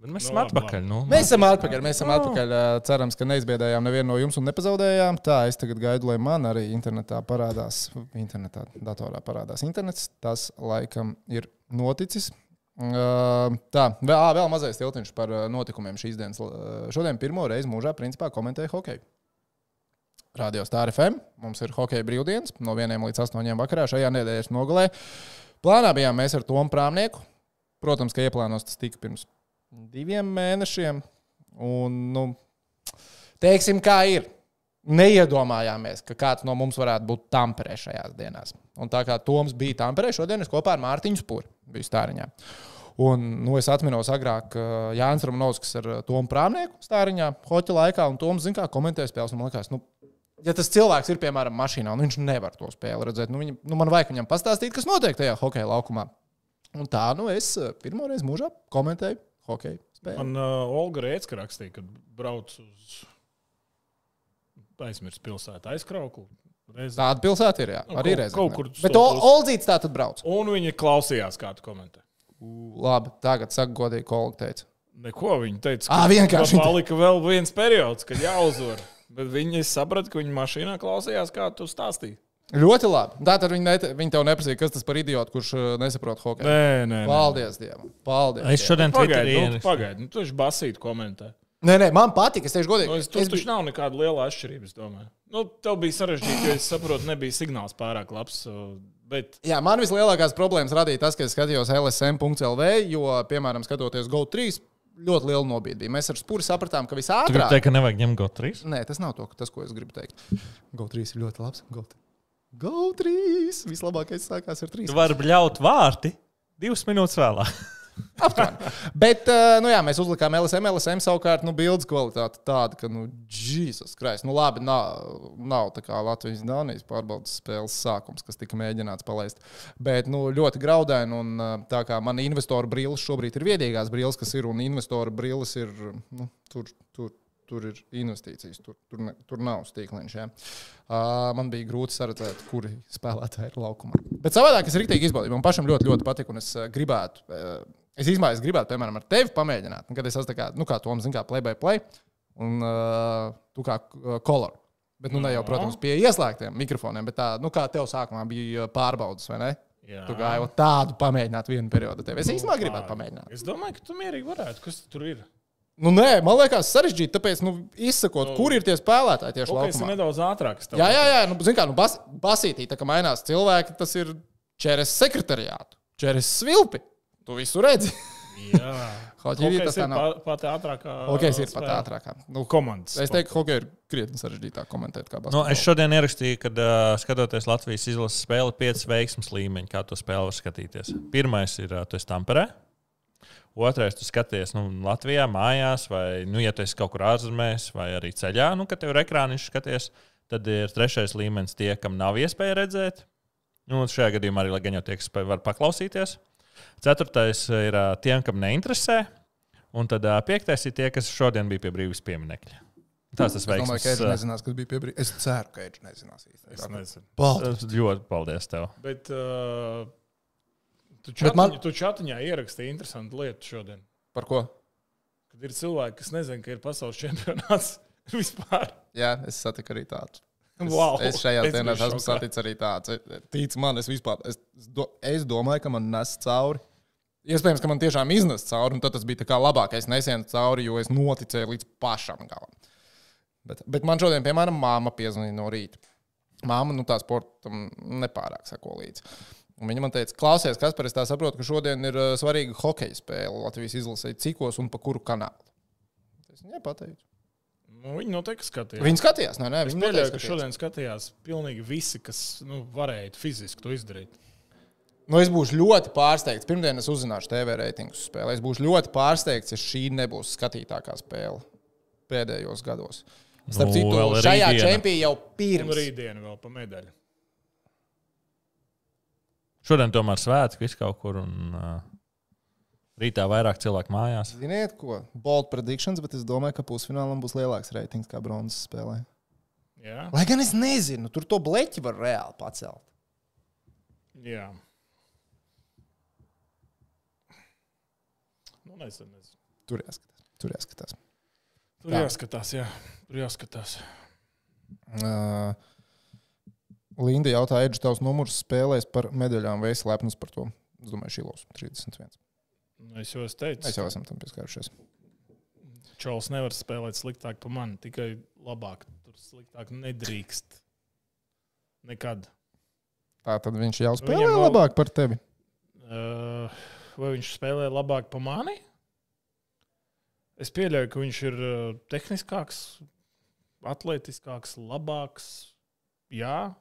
Mēs Nu, esam labi, atpakaļ. Nu, Mēs esam atpakaļ. Mēs esam atpakaļ. Cerams, ka neizbiedējām nevienu no jums un nepazaudējām. Tā es tagad gaidu, lai man arī internetā parādās, internetā, datorā parādās internets. Tas laikam ir noticis. Tā, vēl, vēl mazais tiltiņš par notikumiem šīs dienas. Šodien pirmo reizi mūžā principā komentēju hokeju. Radio Star FM. Mums ir hokeja brīvdienas no 1 līdz 8 vakarā šajā nedēļas nogalē. Plānā bijām mēs ar Tomu Prāmnieku. Protams, ka ieplānos tas tika pirms diviem mēnešiem. Un, nu, teiksim, kā ir. Neiedomājāmies, ka kāds no mums varētu būt Tamperē šajās dienās. Un tā kā Toms bija Tamperē, šodien es kopā ar Mārtiņu Spūru biju stāriņā. Un, nu, es atceros, agrāk uh, Jānis Ramanovskis ar uh, Tomu Prāmnieku stāriņā, hoķa laikā, un Toms, zināmā mērā, komentēja spēles. Man liekas, nu, ja tas cilvēks ir, piemēram, mašīnā, un viņš nevar to spēli redzēt, nu, viņa, nu man vajag viņam pastāstīt, kas notiek tajā hokeja laukumā. Un tā, nu, es uh, pirmo reizi mūžā komentēju hokeja spēli. Man uh, Olga Rēcka rakstīja, kad brauc uz aizmirst pilsētu aizkrauklu. Reiz. Tāda pilsēta ir, jā, Nu, arī reizē. kaut kur Bet. Oldzīts tā tad brauc. Un viņa klausījās, kā tu komentē. Labi, tagad saka godīgi, kolēģi teica. Neko viņa teica. Ā, vienkārši- ka Palika vēl viens periods, kad jāuzvar. Bet viņi saprata, ka viņa mašīnā klausījās, kā tu stāstīji. Ļoti labi. Tā tad viņi, ne, viņi tev neprasīja, kas tas par idiotu, kurš uh, nesaprot hokeju. Nē, nē, nē. Paldies Dievam. Paldies. Es šodien Twitterī Pagaidi, nu. Nu, tu esi basīt komentē. Nē, nē, man patīk. Es teikšu, godīgi. Nu, es, tur es taču biju- nav nekāda liela atšķirība, es domāju. Nu, tev bija sarežģīti, jo es saprotu, nebija signāls pārāk labs. Bet Jā, man vislielākās problēmas radīja tas, ka es skatījos LSM.CLV, jo, piemēram, skatoties GO3, ļoti liela nobīde bija. Mēs ar spūri sapratām, ka Tu gribi teikt, ka nevajag ņemt go trīs? Nē, tas nav to, tas, ko es gribu teikt. GO3 ir ļoti labs. GO3. GO3. Vislabākais sākās ar 3. Tu vari bļaut vārti divas minūtes vēlāk. [laughs] Aptuveni. Bet, uh, nu jā, mēs uzlikām LSM, LSM savukārt, nu, bildes kvalitāte tāda, ka, nu, Jēzus Kristus, nu, labi, nav, nav tā kā Latvijas-Dānijas pārbaudas spēles sākums, kas tika mēģināts palaist. Bet, nu, ļoti graudaini, un uh, tā kā man investoru brīlis šobrīd ir viedīgās brīlis, kas ir, un investoru brīlis ir, nu, tur, tur, tur ir investīcijas, tur, tur, ne, tur nav stīkliņš. Ja. Uh, man bija grūti saredzēt, kuri spēlētāji ir laukumā. Bet savādāk es rīktīgi izbaudīju. Man pašam ļoti, ļoti patīk, un es uh, gribētu. Uh, Es īstenībā es gribētu, piemēram, ar tevi pamēģināt, un kad es esmu tā kā, nu, kā Toms, zina, kā play by play, un uh, tu kā color. Bet, nu, ne jau, protams, pie ieslēgtiem mikrofoniem, bet tā, nu, kā tev sākumā bija pārbaudas, vai ne? Jā. Tu gāji tādu pamēģināt vienu periodu. Tev. Es īstenībā gribētu pamēģināt. es domāju, ka tu mierīgi varētu. Kas tur ir? Nu, nē, man liekas, sarežģīti, tāpēc, nu, izsakot, Nu, kur ir tie spēlētāji tieši Okay, es laukumā. nedaudz ātrāk. Jā, jā, jā, nu, zini, kā, nu, bas, basītī, tā kā mainās cilvēki, tas ir čeres sekretariātu, čeres svilpi. Tu visu redzi. Jā, [laughs] Hokejs tas tā ir nav. pa- pat ātrākā. Hokejs ir pat ātrākā. Nu, Komandas. Es teiktu, ka hokeja ir krietni sarežģītāk komentēt kā Nu, es šodien ierakstīju, ka uh, skatoties Latvijas izlases spēli, ir pieci veiksmes līmeņi, kā to spēli var skatīties. Pirmais ir, uh, tu esi Tamperē. Otrais, tu skaties nu, Latvijā, mājās, vai, nu, ja tu esi kaut kur ārzemēs, vai arī ceļā, nu, kad tev ir ekrāniņš skaties. Tad ir trešais līmenis tie, kam nav iespēja redzēt. Nu, un šajā gadījumā arī, lai gan jau tie, kas var paklausīties. Ceturtais ir tiem, kam neinteresē. Un tad piektais ir tie, kas šodien bija pie brīvības pieminiekļa. Tas tas Es domāju, veiksmes. ka ā, nezinās, kas bija piebrīd. Es ceru, ka Eģis nezinās Es īstenībā. nezinu. Paldies. Ļoti paldies tev. Bet uh, tu, čatiņā, man- tu čatiņā ierakstīji interesantu lietu šodien. Par ko? Kad ir cilvēki, kas nezina, ka ir pasaules čempionāts [laughs] vispār. Jā, es satiku arī tādu. Es, Wow. es šajā dienā esmu saticis arī tādu. Tic man, es vispār. Es, do, es domāju, ka man nes cauri. Iespējams, ka man tiešām iznes cauri, un tad tas bija kā labākais nesienu cauri, jo es noticēju līdz pašam galam. Bet, bet man šodien, piemēram, māma piezvanīja no rīta. Māma, nu tā sportam nepārāk sako līdzi. Un viņa man teica, klausies, kas par es tā saprotu, ka šodien ir uh, svarīga hokeja spēle Latvijas izlasē, cikos un pa kuru kanālu. Es viņai pateicu. Nu, viņi noteikti skatījās. Viņi skatījās, nē, nē, viņi pieļauju, ka šodien skatījās pilnīgi visi, kas nu, varēja fiziski to izdarīt. Nu, es būšu ļoti pārsteigts. Pirmdien es uzzināšu TV reitingus uz spēli. Es būšu ļoti pārsteigts, ja šī nebūs skatītākā spēle pēdējos gados. Starp Nu, citu, šajā čempionā jau Un pirms. rītdiena vēl pa medaļu. Šodien tomēr svētki viss kaut kur. Un, uh, rītā vairāk cilvēku mājās. Ziniet, ko? Bold predictions, bet es domāju, ka pusfinālam būs lielāks reitings kā bronzas spēlē. Jā, Lai gan es nezinu, tur to bleķi var reāli pacelt. jā. Nu, nezinu, nezinu. Tur jāskatās. Tur jāskatās. Tur Tā. jāskatās, jā. Tur jāskatās. Uh, Linda jautā, Edžers, tavs numurs spēlēs par medaļām, vai esi lepns par to? Es domāju, Šilovs 31. Nu, Es jau esmu teicis, Mēs jau esam tam pieskārušies. Čols nevar spēlēt sliktāk par mani, tikai labāk. Tur sliktāk nedrīkst. Nekad. Tā tad viņš jau spēlē Viņam labāk par tevi. Uh, vai viņš spēlē labāk par mani? Es pieļauju, ka viņš ir uh, tehniskāks, atletiskāks, labāks. Jā.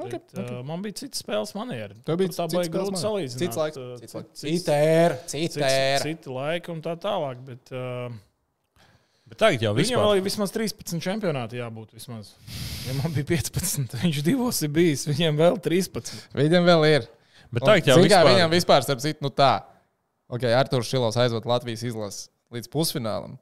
Ok, Bet, uh, man bija cits spēles manieri. Tev bija tā spēles grūti salīdzināt. Cits laiks, cits cit- laiks. cits- Citēra, cits-. Citi laiki un tā tālāk. Bet, uh, Bet tagad jau Viņam vispār. vēl ir vismaz 13 čempionāti jābūt. Vismaz. Ja man bija 15, viņš divos ir bijis, viņiem vēl 13. Viņam vēl ir. Bet tagad jau vispār. Viņam vispār, starp citu, nu tā. Ok, Arthurs Šilovs aizved Latvijas izlasi līdz pusfinālam.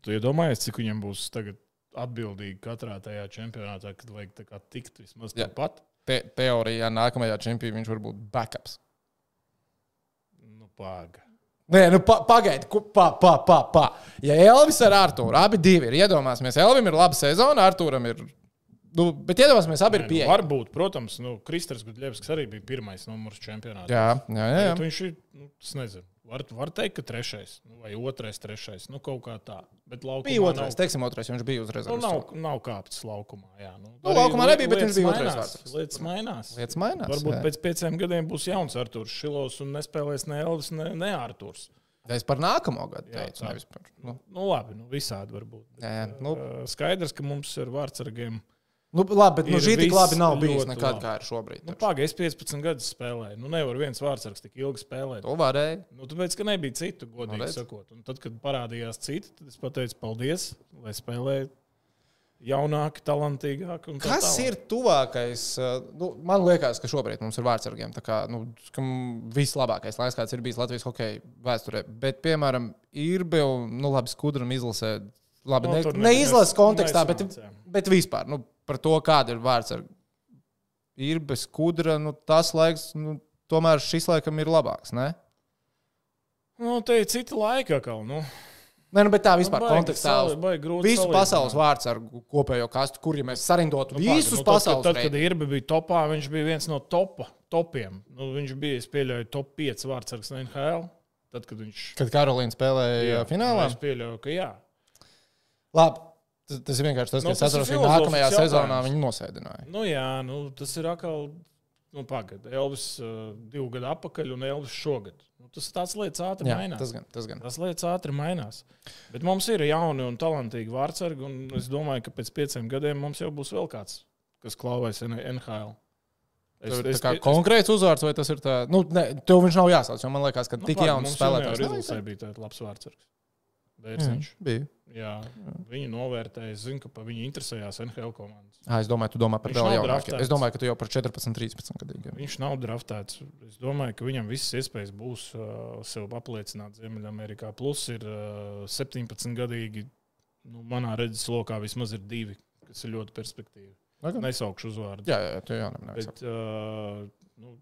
Tu iedomājies, cik viņam būs tagad atbildīgi katrā tajā čempionātā, kad vajag tā kā tikt vismaz Jā. tāpat. Te, teorijā nākamajā čempionā viņš var būt backups. Nu, pāga. Nē, nu, pa, pagaidi, pa, pa, pa, pa. Ja Elvis ar Arthuru abi divi ir, iedomāsimies, Elvim ir laba sezona, Arturam ir. Nu, bet iedomāsimies, abi ir Nē, nu, pieejami. varbūt, protams, nu, Kristers Gudļevskis arī bija pirmais numurs čempionātā. Jā, jā, jā. jā. Viņš ir, nu, es nezinu, var, var teikt, ka trešais nu, vai otrais, trešais. Nu, kaut kā tā. Bet Bija otrais, nav, teiksim, otrais, viņš bija uz nu, nav, nav kāpts laukumā. Jā, nu, Nu, laukumā nebija, bet viņš bija otrais vārds. Lietas mainās. Lietas mainās. Varbūt jā. pēc pieciem gadiem būs jauns Arthurs Šilovs un nespēlēs ne Elvis, ne, ne Arthurs. Es par nākamo gadu Jā, teicu, nevis par. Nu, Nu, labi, nu, visādi var būt. Bet, Jā, jā, nu. Skaidrs, ka mums ir vārdsargiem. Nu, labi, bet nu, šī tik labi nav bijis ļoti nekad, labi. kā ir šobrīd. Nu, taču. Pagaidzi, es 15 gadus spēlēju. Nu, nevar viens vārdsargs tik ilgi spēlēt. To varēja. Nu, tāpēc, ka nebija citu, godīgi redz. sakot. Un tad, kad parādījās citi, tad es pateicu, paldies, lai spēlē jaunāki, talantīgāki. tā Kas tālāk. ir tuvākais? uh, Nu, man liekas, ka šobrīd mums ir vārdsargiem tā kā, nu, vislabākais laiks, kāds ir bijis Latvijas hokeja vēsturē. Bet, piemēram, ir bijis, nu, labi, skudram izlasē. Labi, Nu, ne, tur ne ne- izlases nes- kontekstā, bet, nesanāca, jā. bet vispār nu, par to, kāda ir vārdsarga. Ir bez skudra, nu, tas laiks, nu, tomēr šis laikam ir labāks. Ne? Nu, te ir citi laiki atkal. Nu, Nē, nu, bet tā vispār baigi kontekstā. sali- baigi Visu salīdzināt. pasaules vārdsargu kopējo kastu, kur ja mēs sarindotu Nu, visus nu, pasaules Tad, kad, tad, kad. Irba bija topā, viņš bija viens no topa, topiem. Nu, viņš bija, es pieļauju, top 5 vārdsargs no NHL. Tad, kad viņš Kad Karolīna spēlēja finālā. nu, Es pieļauju, ka jā. Labi, tas, tas ir vienkārši tas, Nu, ka es tas ir atceros, ka nākamajā sezonā jautājums. viņi nosēdināja. Nu, jā, nu, tas ir atkal. Nu, Pagaidiet, Elvis uh, divu gadu atpakaļ un Elvis šogad. Nu, tas tāds lietas ātri Jā, mainās. tas gan. Tas gan. Tas lietas ātri mainās. Bet mums ir jauni un talantīgi vārdsargi, un es domāju, ka pēc pieciem gadiem mums jau būs vēl kāds, kas klauvēs NHL. Es, Tev ir tā kā konkrēts uzvārds, vai tas ir tā? Nu, ne, tev viņš nav jāsauc, jo man liekas, ka nu, tik jauns spēlētājs. nav Izlasē bija tāds labs vārdsargs. Jā, Bērziņš. bija. Jā, viņu novērtēja. Es zinu, ka par viņu interesējās NHL komandas. Ah, es domāju, tu domā par vēl jaunākiem. Es domāju, ka tu jau par 14, 13 gadīgiem. Viņš nav draftēts. Es domāju, ka viņam visas iespējas būs uh, sev apliecināt Ziemeļamerikā. Plus ir uh, 17 gadīgi. Nu, manā redzeslokā vismaz ir divi, kas ir ļoti perspektīvi. Nesaukšu uzvārdu. Jā, jā, tu jau nemanāsi. Bet, uh, nu,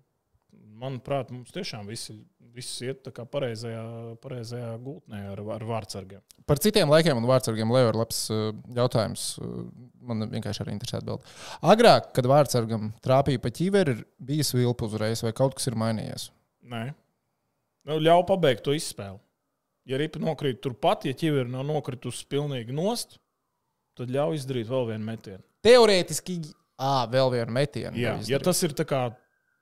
manuprāt, mums tiešām visi, viss iet tā kā pareizajā, pareizajā gultnē ar, ar vārdsargiem. Par citiem laikiem un vārdsargiem Leo ir labs uh, jautājums. Uh, Man vienkārši arī interesē atbildēt. Agrāk, kad vārdsargam trāpīja pa ķīveri, ir bijis vilpa uzreiz, vai kaut kas ir mainījies? Nē, nu, ļauj pabeigt to izspēli. Ja ripa nokrīt turpat, ja ķiveri nav nokritusi pilnīgi nost, tad ļauj izdarīt vēl vienu metienu. Teorētiski, ā, vēl vienu metienu. Jā, ja tas ir tā kā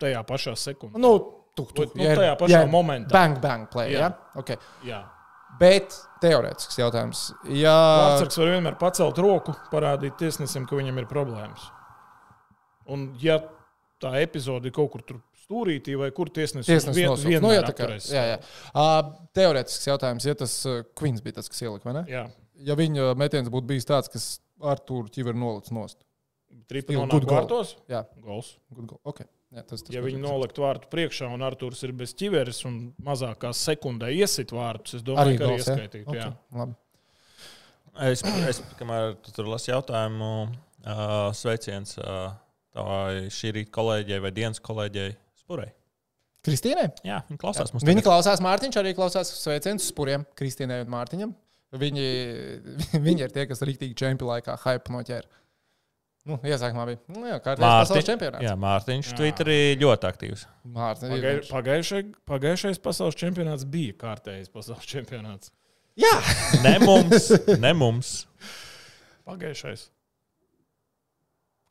tajā pašā sekundē. Nu, tuk, tuk, Nu, ja ir- tajā pašā ir momentā. Bang, bang, play. Jā. Jā. Okay. Jā. Bet teorētisks jautājums. Ja... Vārtsargs var vienmēr pacelt roku, parādīt tiesnesim, ka viņam ir problēmas. Un, ja tā epizode ir kaut kur tur stūrītī, vai kur tiesnesis Tiesnesis vien, vienmēr Nu, jā, kā, jā, jā. Uh, teorētisks jautājums, ja tas uh, Kvins bija tas, kas ielika, vai ne? jā. Ja viņa metiens būtu bijis tāds, kas ar tur ķiveru nolicis nost. Tripa nonāk vārtos. Jā, Gols. good goal. Okay. Jā, tas, tas Ja viņi nolikt vārtu priekšā un Arthurs ir bez ķiveres un mazākā sekundē iesit vārtus, es domāju, arī ka arī gols, ja? ieskaitītu. Okay. jā. Labi. Es, es kamēr tu tur lasu jautājumu, uh, sveiciens uh, tavai šī rīta kolēģei vai dienas kolēģei Spurei. Kristīnai? Jā, viņi klausās mums. Viņi tagad. klausās, Mārtiņš arī klausās sveicienus spuriem Kristīnai un Mārtiņam. Viņi, [laughs] viņi ir tie, kas rīktīgi čempionu laikā hype noķēra. Nu, iesākumā bija. Nu, jā, pasaules čempionāts. Jā, Mārtiņš Jā. Twitterī ļoti aktīvs. Mārtiņš. Pagai, pagaijušai, pagaijušais pasaules čempionāts bija kārtējis pasaules čempionāts. Jā, [laughs] Ne mums, ne mums. Pagaijušais.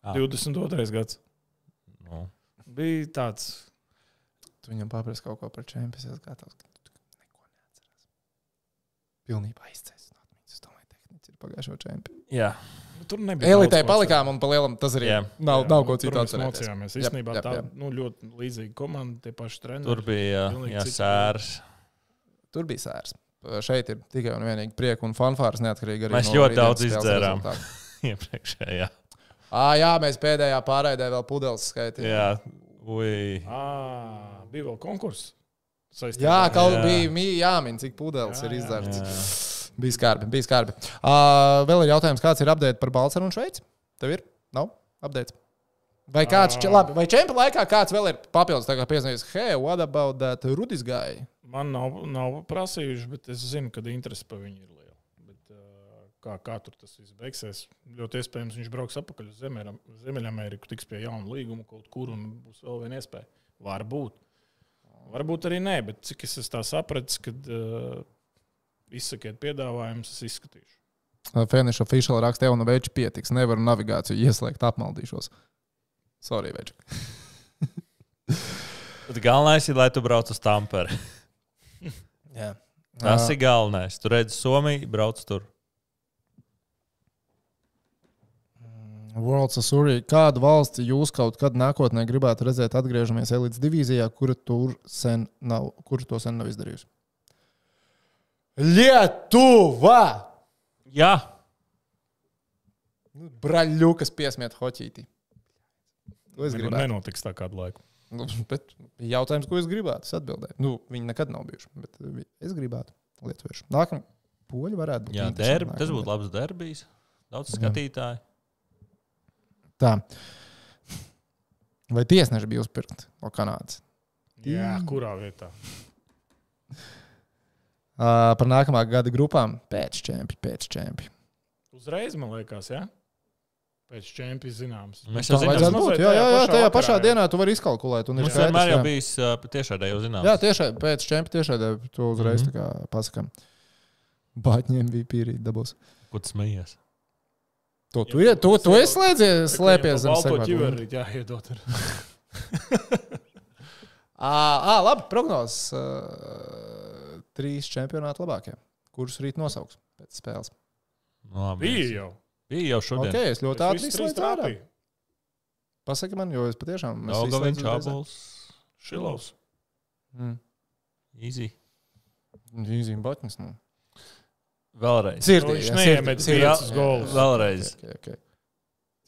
Ah. 22. gads. Nu, Bija tāds. tu viņam paprasti kaut ko par čempionu. Es gatavs, ka tu neko neatceries. Pilnībā izcēlis no atmiņas. Es domāju, tehniski ir pagājušo čempionu. jā, nu, Tur nebija. Elitē palikām un pa lielam tas arī Jā. nav, Jā, nav nu, ko tur citu mēs atcerēties. Mocījāmies. Jep, Īstenībā tā nu, ļoti līdzīga komanda, tie paši treneri. tur bija jā, sērs. Tur bija sērs. Šeit ir tikai un vienīgi prieka un fanfārs neatkarīgi arī Mēs no ļoti daudz izdzērām. [laughs] Iepriekšējā. Ā, jā, mēs pēdējā pārraidē vēl pudeles skaitījām. Jā, ui. À, bija vēl konkurss. saistībā Jā, kaut Jā. bija jāmin, cik pudeles Jā, ir jā. izdzerts. Jā. Bija skarbi, bija skarbi. Uh, vēl ir jautājums, kāds ir update par Balčūsku un Šveici? Tev ir? Nav update. Vai kāds, Ā. labi, vai čempionu laikā kāds vēl ir papildus, kā piezīmējis, hei, what about that Rudis guy? Man nav, nav prasījuši, bet es zinu, ka interese par viņu ir liela. Bet, uh, kā, kā tur tas viss beigsies? Ļoti iespējams, viņš brauks atpakaļ uz Ziemeļam- Ziemeļameriku, tiks pie jauna līguma kaut kur un būs vēl viena iespēja. Varbūt. Varbūt arī nē, bet cik es tā sapratis, kad uh, izsakiet piedāvājumus, es izskatīšu. Finish official raksta, jau no veči pietiks. Nevaru navigāciju ieslēgt, apmaldīšos. Sorry, veči. [laughs] Bet galvenais ir, lai tu brauc uz Tamperi. [laughs] Jā. Tas ir galvenais. Tu redzi, Somija brauc tur. World Surrey. Kādu valsti jūs kaut kad nākotnē gribētu redzēt, atgriežamies elites divīzijā, kura tur sen nav, kur to sen nav izdarījusi? Lietuva! Jā, Braļļu, kas piesmiet hoķītī. To es gribētu. nenotiks tā kādu laiku. Nu, bet jautājums, ko es gribētu, es atbildēju. Nu, viņi nekad nav bijuši, bet vi- es gribētu lietuviešu. Nākamā poļu varētu būt. jā derbi, tas nākamgad. būtu labs derbijs. Daudz skatītāju. Tā. Vai tiesneši bija uzpirkti no Kanādas? Jā, kurā vietā? Uh, par nākamā gada grupām pēc čempiona, pēc čempiona. Uzreiz, man liekas, jā. Pēc čempions zināms. Mēs jau zinām, vajadzētu būt. Jā, jā, jā, tajā pašā vakarā, jā. dienā tu vari izkalkulēt. Mums skaidrs, vienmēr jau jā. bijis uh, tiešādē jau zināms. Jā, tiešai pēc čempiona tiešai to uzreiz mm -hmm. pasakām. Bāķņiem bija pierīdi dabūs. Ko tu smejies? To tu, ja, tu, tu esi slēdzies, slēpies zem Balto segmentu. ķiveri jāiedot. ar- [laughs] Ā, labi, prognozes. Trīs čempionāti labākie. Kurus rīt nosauks pēc spēles? Labi, Bija jau. Bija jau šodien. Ok, es ļoti ātri trāpīju. Pasaki man, jo es patiešām. Daugaviņš. Abuls, Šilovs. Mm. Easy. Zīmē batņus. Nu. Vēlreiz. Sirdī, Nu, viņš neiemet sirdī. golus. Vēlreiz. Okay, okay.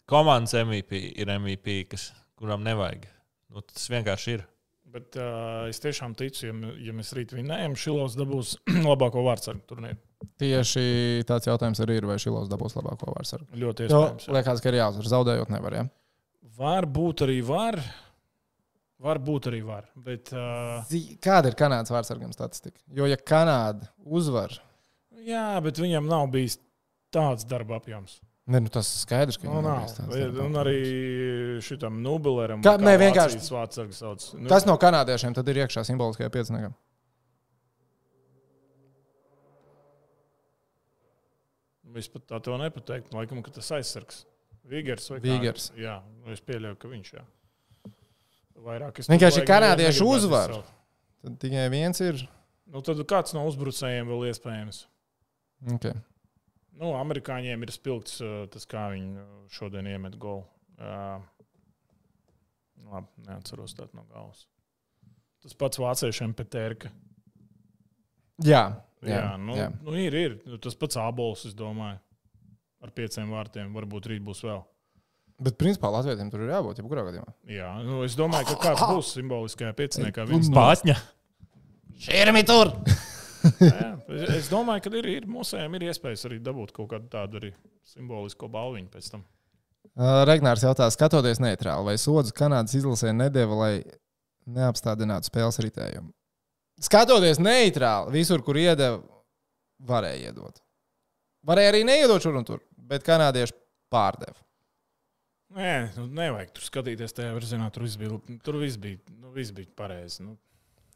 Komandas MVP ir MVP, kas, kuram nevajag. Nu, tas vienkārši ir. Bet uh, es tiešām ticu, ja, ja mēs rīt vinnējam, Šilovs dabūs [clears throat] labāko vārdsargu turnīru. Tieši tāds jautājums arī ir, vai Šilovs dabūs labāko vārdsargu. Ļoti Jo, iespējams. jā. liekas, ka ir jāuzvar. Zaudējot nevar. Ja? Varbūt arī var. Varbūt arī var. Bet, uh, Kāda ir Kanādas vārdsargam statistika? Jo, ja Kanāda uzvar, jā, bet viņam nav bijis tāds darba apjoms. Ne, nu tas skaidrs, ka Nu, viņam nav. tāds Un arī šitam Nubeleram. Kā- ne, vienkārši- sauc. Nu, Kas no kanādiešiem tad ir iekšā simboliskajā pieciniekā? Es pat tā to nepateiktu. Laikam, ka tas aizsargs. Vigers vai kā? Vigers. Jā, nu, es pieļauju, ka viņš jā. Vairāk es Vienkārši tur kanādieši negribētu uzvar. izcelt. Tad tikai viens ir. Nu, tad kāds no uzbrucējiem vēl iespējams? Okay. Nu, amerikāņiem ir spilgts uh, tas, kā viņi uh, šodien iemet golu. Uh, labi, neatceros tādu no galvas. Tas pats vāciešiem Petērka. Jā, Jā, jā, jā, nu, jā. Nu, ir, ir. Nu, Tas pats abols, es domāju. Ar pieciem vārtiem. Varbūt rīt būs vēl. Bet, principā, Latvijam tur ir jābūt jebkurā gadījumā. Jā, nu, es domāju, ka kāds [coughs] būs simboliskajā pieciniekā. Viens no- Spātņa. Šērmi tur! [laughs] Jā, es- domāju, ka ir, ir mūsējiem ir iespējas arī dabūt kaut kādu tādu arī simbolisko balviņu pēc tam. Uh, Regnārs jautā, skatoties neitrāli, vai sodu Kanādas izlasē nedēva, lai neapstādinātu spēles ritējumu. Skatoties neitrāli, visur, kur iedeva, varēja iedot. Varēja arī neiedot šur un tur, bet kanādieši pārdeva. Nē, nu, nevajag tur skatīties tajā virzienā. Tur viss bija, tur viss bija, nu, viss bija pareizi. Nu,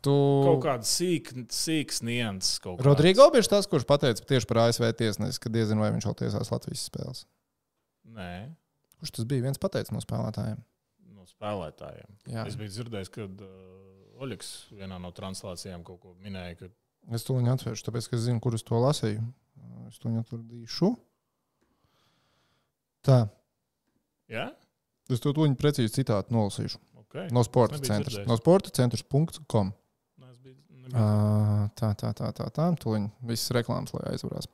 Tu... kaut kāda sīks nianses. Rodrigo bija tas, kurš pateica tieši par ASV tiesnesi, ka diezinu, vai viņš vēl tiesās Latvijas spēles. Nē, Kurš tas bija? Viens pateica no spēlētājiem. no spēlētājiem. Jā. Es biju dzirdējis, ka uh, Oļegs vienā no translācijām kaut ko minēja. Ka, Es to viņu atvēršu, tāpēc, ka es zinu, kur es to lasīju. Es to atradīšu. Tā. jā, Es to viņa precīzi citātu nolasīšu. ok. No sporta centra. No sporta centra.com. Ā, Tā, tā, tā, tā. tā. Tūlīt viss reklāmas, lai aizvarās.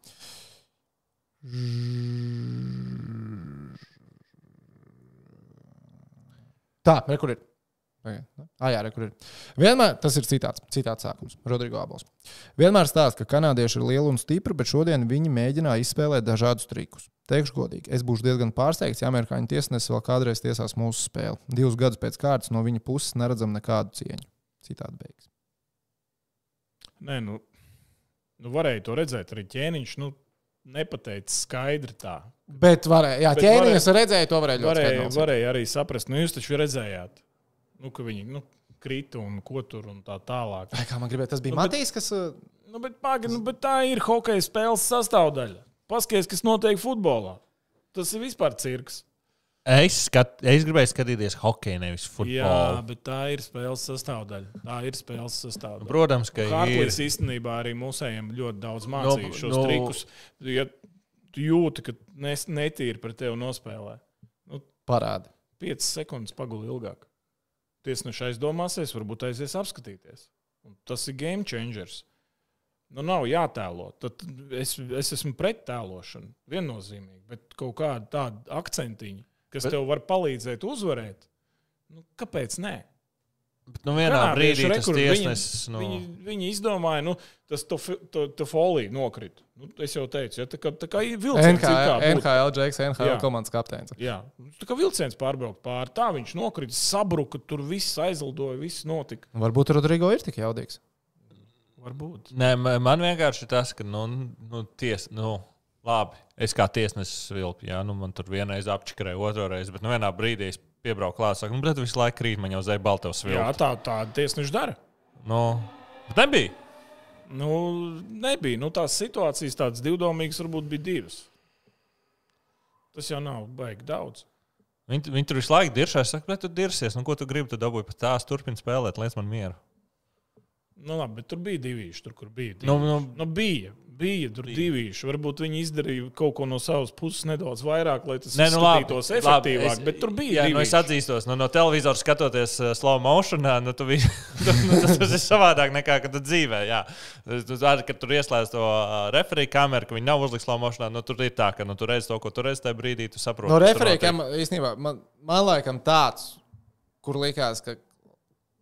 Tā, re, kur ir? Ah, jā, re, kur ir. Vienmēr tas ir citāts, citāts sākums. Rodrigo Abols. Vienmēr stāsta, ka kanādieši ir lieli un stipri, bet šodien viņi mēģināja izspēlēt dažādus trikus. Teikšu godīgi, es būšu diezgan pārsteigts, ja amerikāņu tiesnesis vēl kādreiz tiesās mūsu spēli. Divus gadus pēc kārtas no viņa puses neredzam nekādu cieņu. Citādi beigas. Nē, nu, nu, varēja to redzēt. Arī ķēniņš nu, nepateica skaidri tā. Bet varēja, jā, ķēniņš redzēja, to varēja ļoti Varēja, skaidri varēja arī saprast, nu, jūs taču redzējāt, nu, ka viņi nu, krita un ko tur un tā tālāk. Ai, Kā man gribēja, tas bija Nu, Matīs, kas. uh, Nu, bet, pagi, nu, bet tā ir hokeja spēles sastāvdaļa. Paskaties, kas notiek futbolā. Tas ir vispār cirks. Es, skat, es gribēju skatīties hokeju, nevis Jā, futbolu. bet tā ir spēles sastāvdaļa. Tā ir spēles sastāvdaļa. Protams, ka ir. Hartlīs īstenībā arī mūsējiem ļoti daudz mācīja Nu, šos nu- trikus. Ja tu jūti, ka nes, netīri par tevi nospēlē. Nu, Parādi. 5 sekundes paguli ilgāk. Tiesneši aizdomāsies, varbūt aizies apskatīties. Un tas ir game changers. Nu, nav jātēlo. Tad es, es esmu pret tēlošanu. Viennozīmīgi. Bet kaut kāda tāda akcentiņa, kas Bet- tev var palīdzēt uzvarēt, nu, kāpēc nē? Bet, nu, vienā Kanādieši brīdī tas tiesnesis. Nu, Viņi, viņi izdomāja, nu, tas to folija nokrita. Nu, es jau teicu, ja, tā kā, tā kā vilciens ir NHL, kā būt- NHL, Džeks, NHL Jā. komandas kapteinis. Jā, tā kā vilciens pārbraukt pāri, tā viņš nokrita, sabruka, tur viss aizlidoja, viss notika. Varbūt Rodrigo ir tik jaudīgs. Varbūt. Nē, ma- man vienkārši ir tas, ka, nu, nu, ties, nu labi, es kā tiesnesis vilpu, jā, nu, man tur vienreiz apčakarēja, otru reizi, bet nu, vienā brīdī es piebraucu klāt, saku, nu, bet visu laiku krīt man jau zēja baltos Jā, vilpu. tā, tā tiesneši dara. Nu, bet nebija. Nu, nebija. Nu, tās situācijas tādas divdomīgas varbūt bija divas. Tas jau nav baigi daudz. Viņi, viņi tur visu laiku diršās, saka, bet tu dirsies, nu, ko tu gribi, tu dabūji pat tās, turpini spēlēt, liec man mieru. Nu, labi, bet tur bija divi, tur, kur bija. Nu, divīši. nu, Nu, bija, bija tur divi. Varbūt viņi izdarīja kaut ko no savas puses nedaudz vairāk, lai tas Nē, nu, labi, izskatītos labi, efektīvāk. es- Bet tur bija. Jā, nu, es divīši. atzīstos, nu, no televizora skatoties uh, slow motionā, nu, tu vi, [laughs] tu, nu, tas, tas ir savādāk nekā kad tu dzīvē. Jā. Tu zini, kad tur ieslēdz to uh, referiju kameru, ka viņi nav uzlikti slow motionā, nu, tur ir tā, ka nu, tu redz to, ko tu redz tajā brīdī, tu saproti. No referēkiem notiek. īstenībā man, man laikam tāds, kur likās, ka,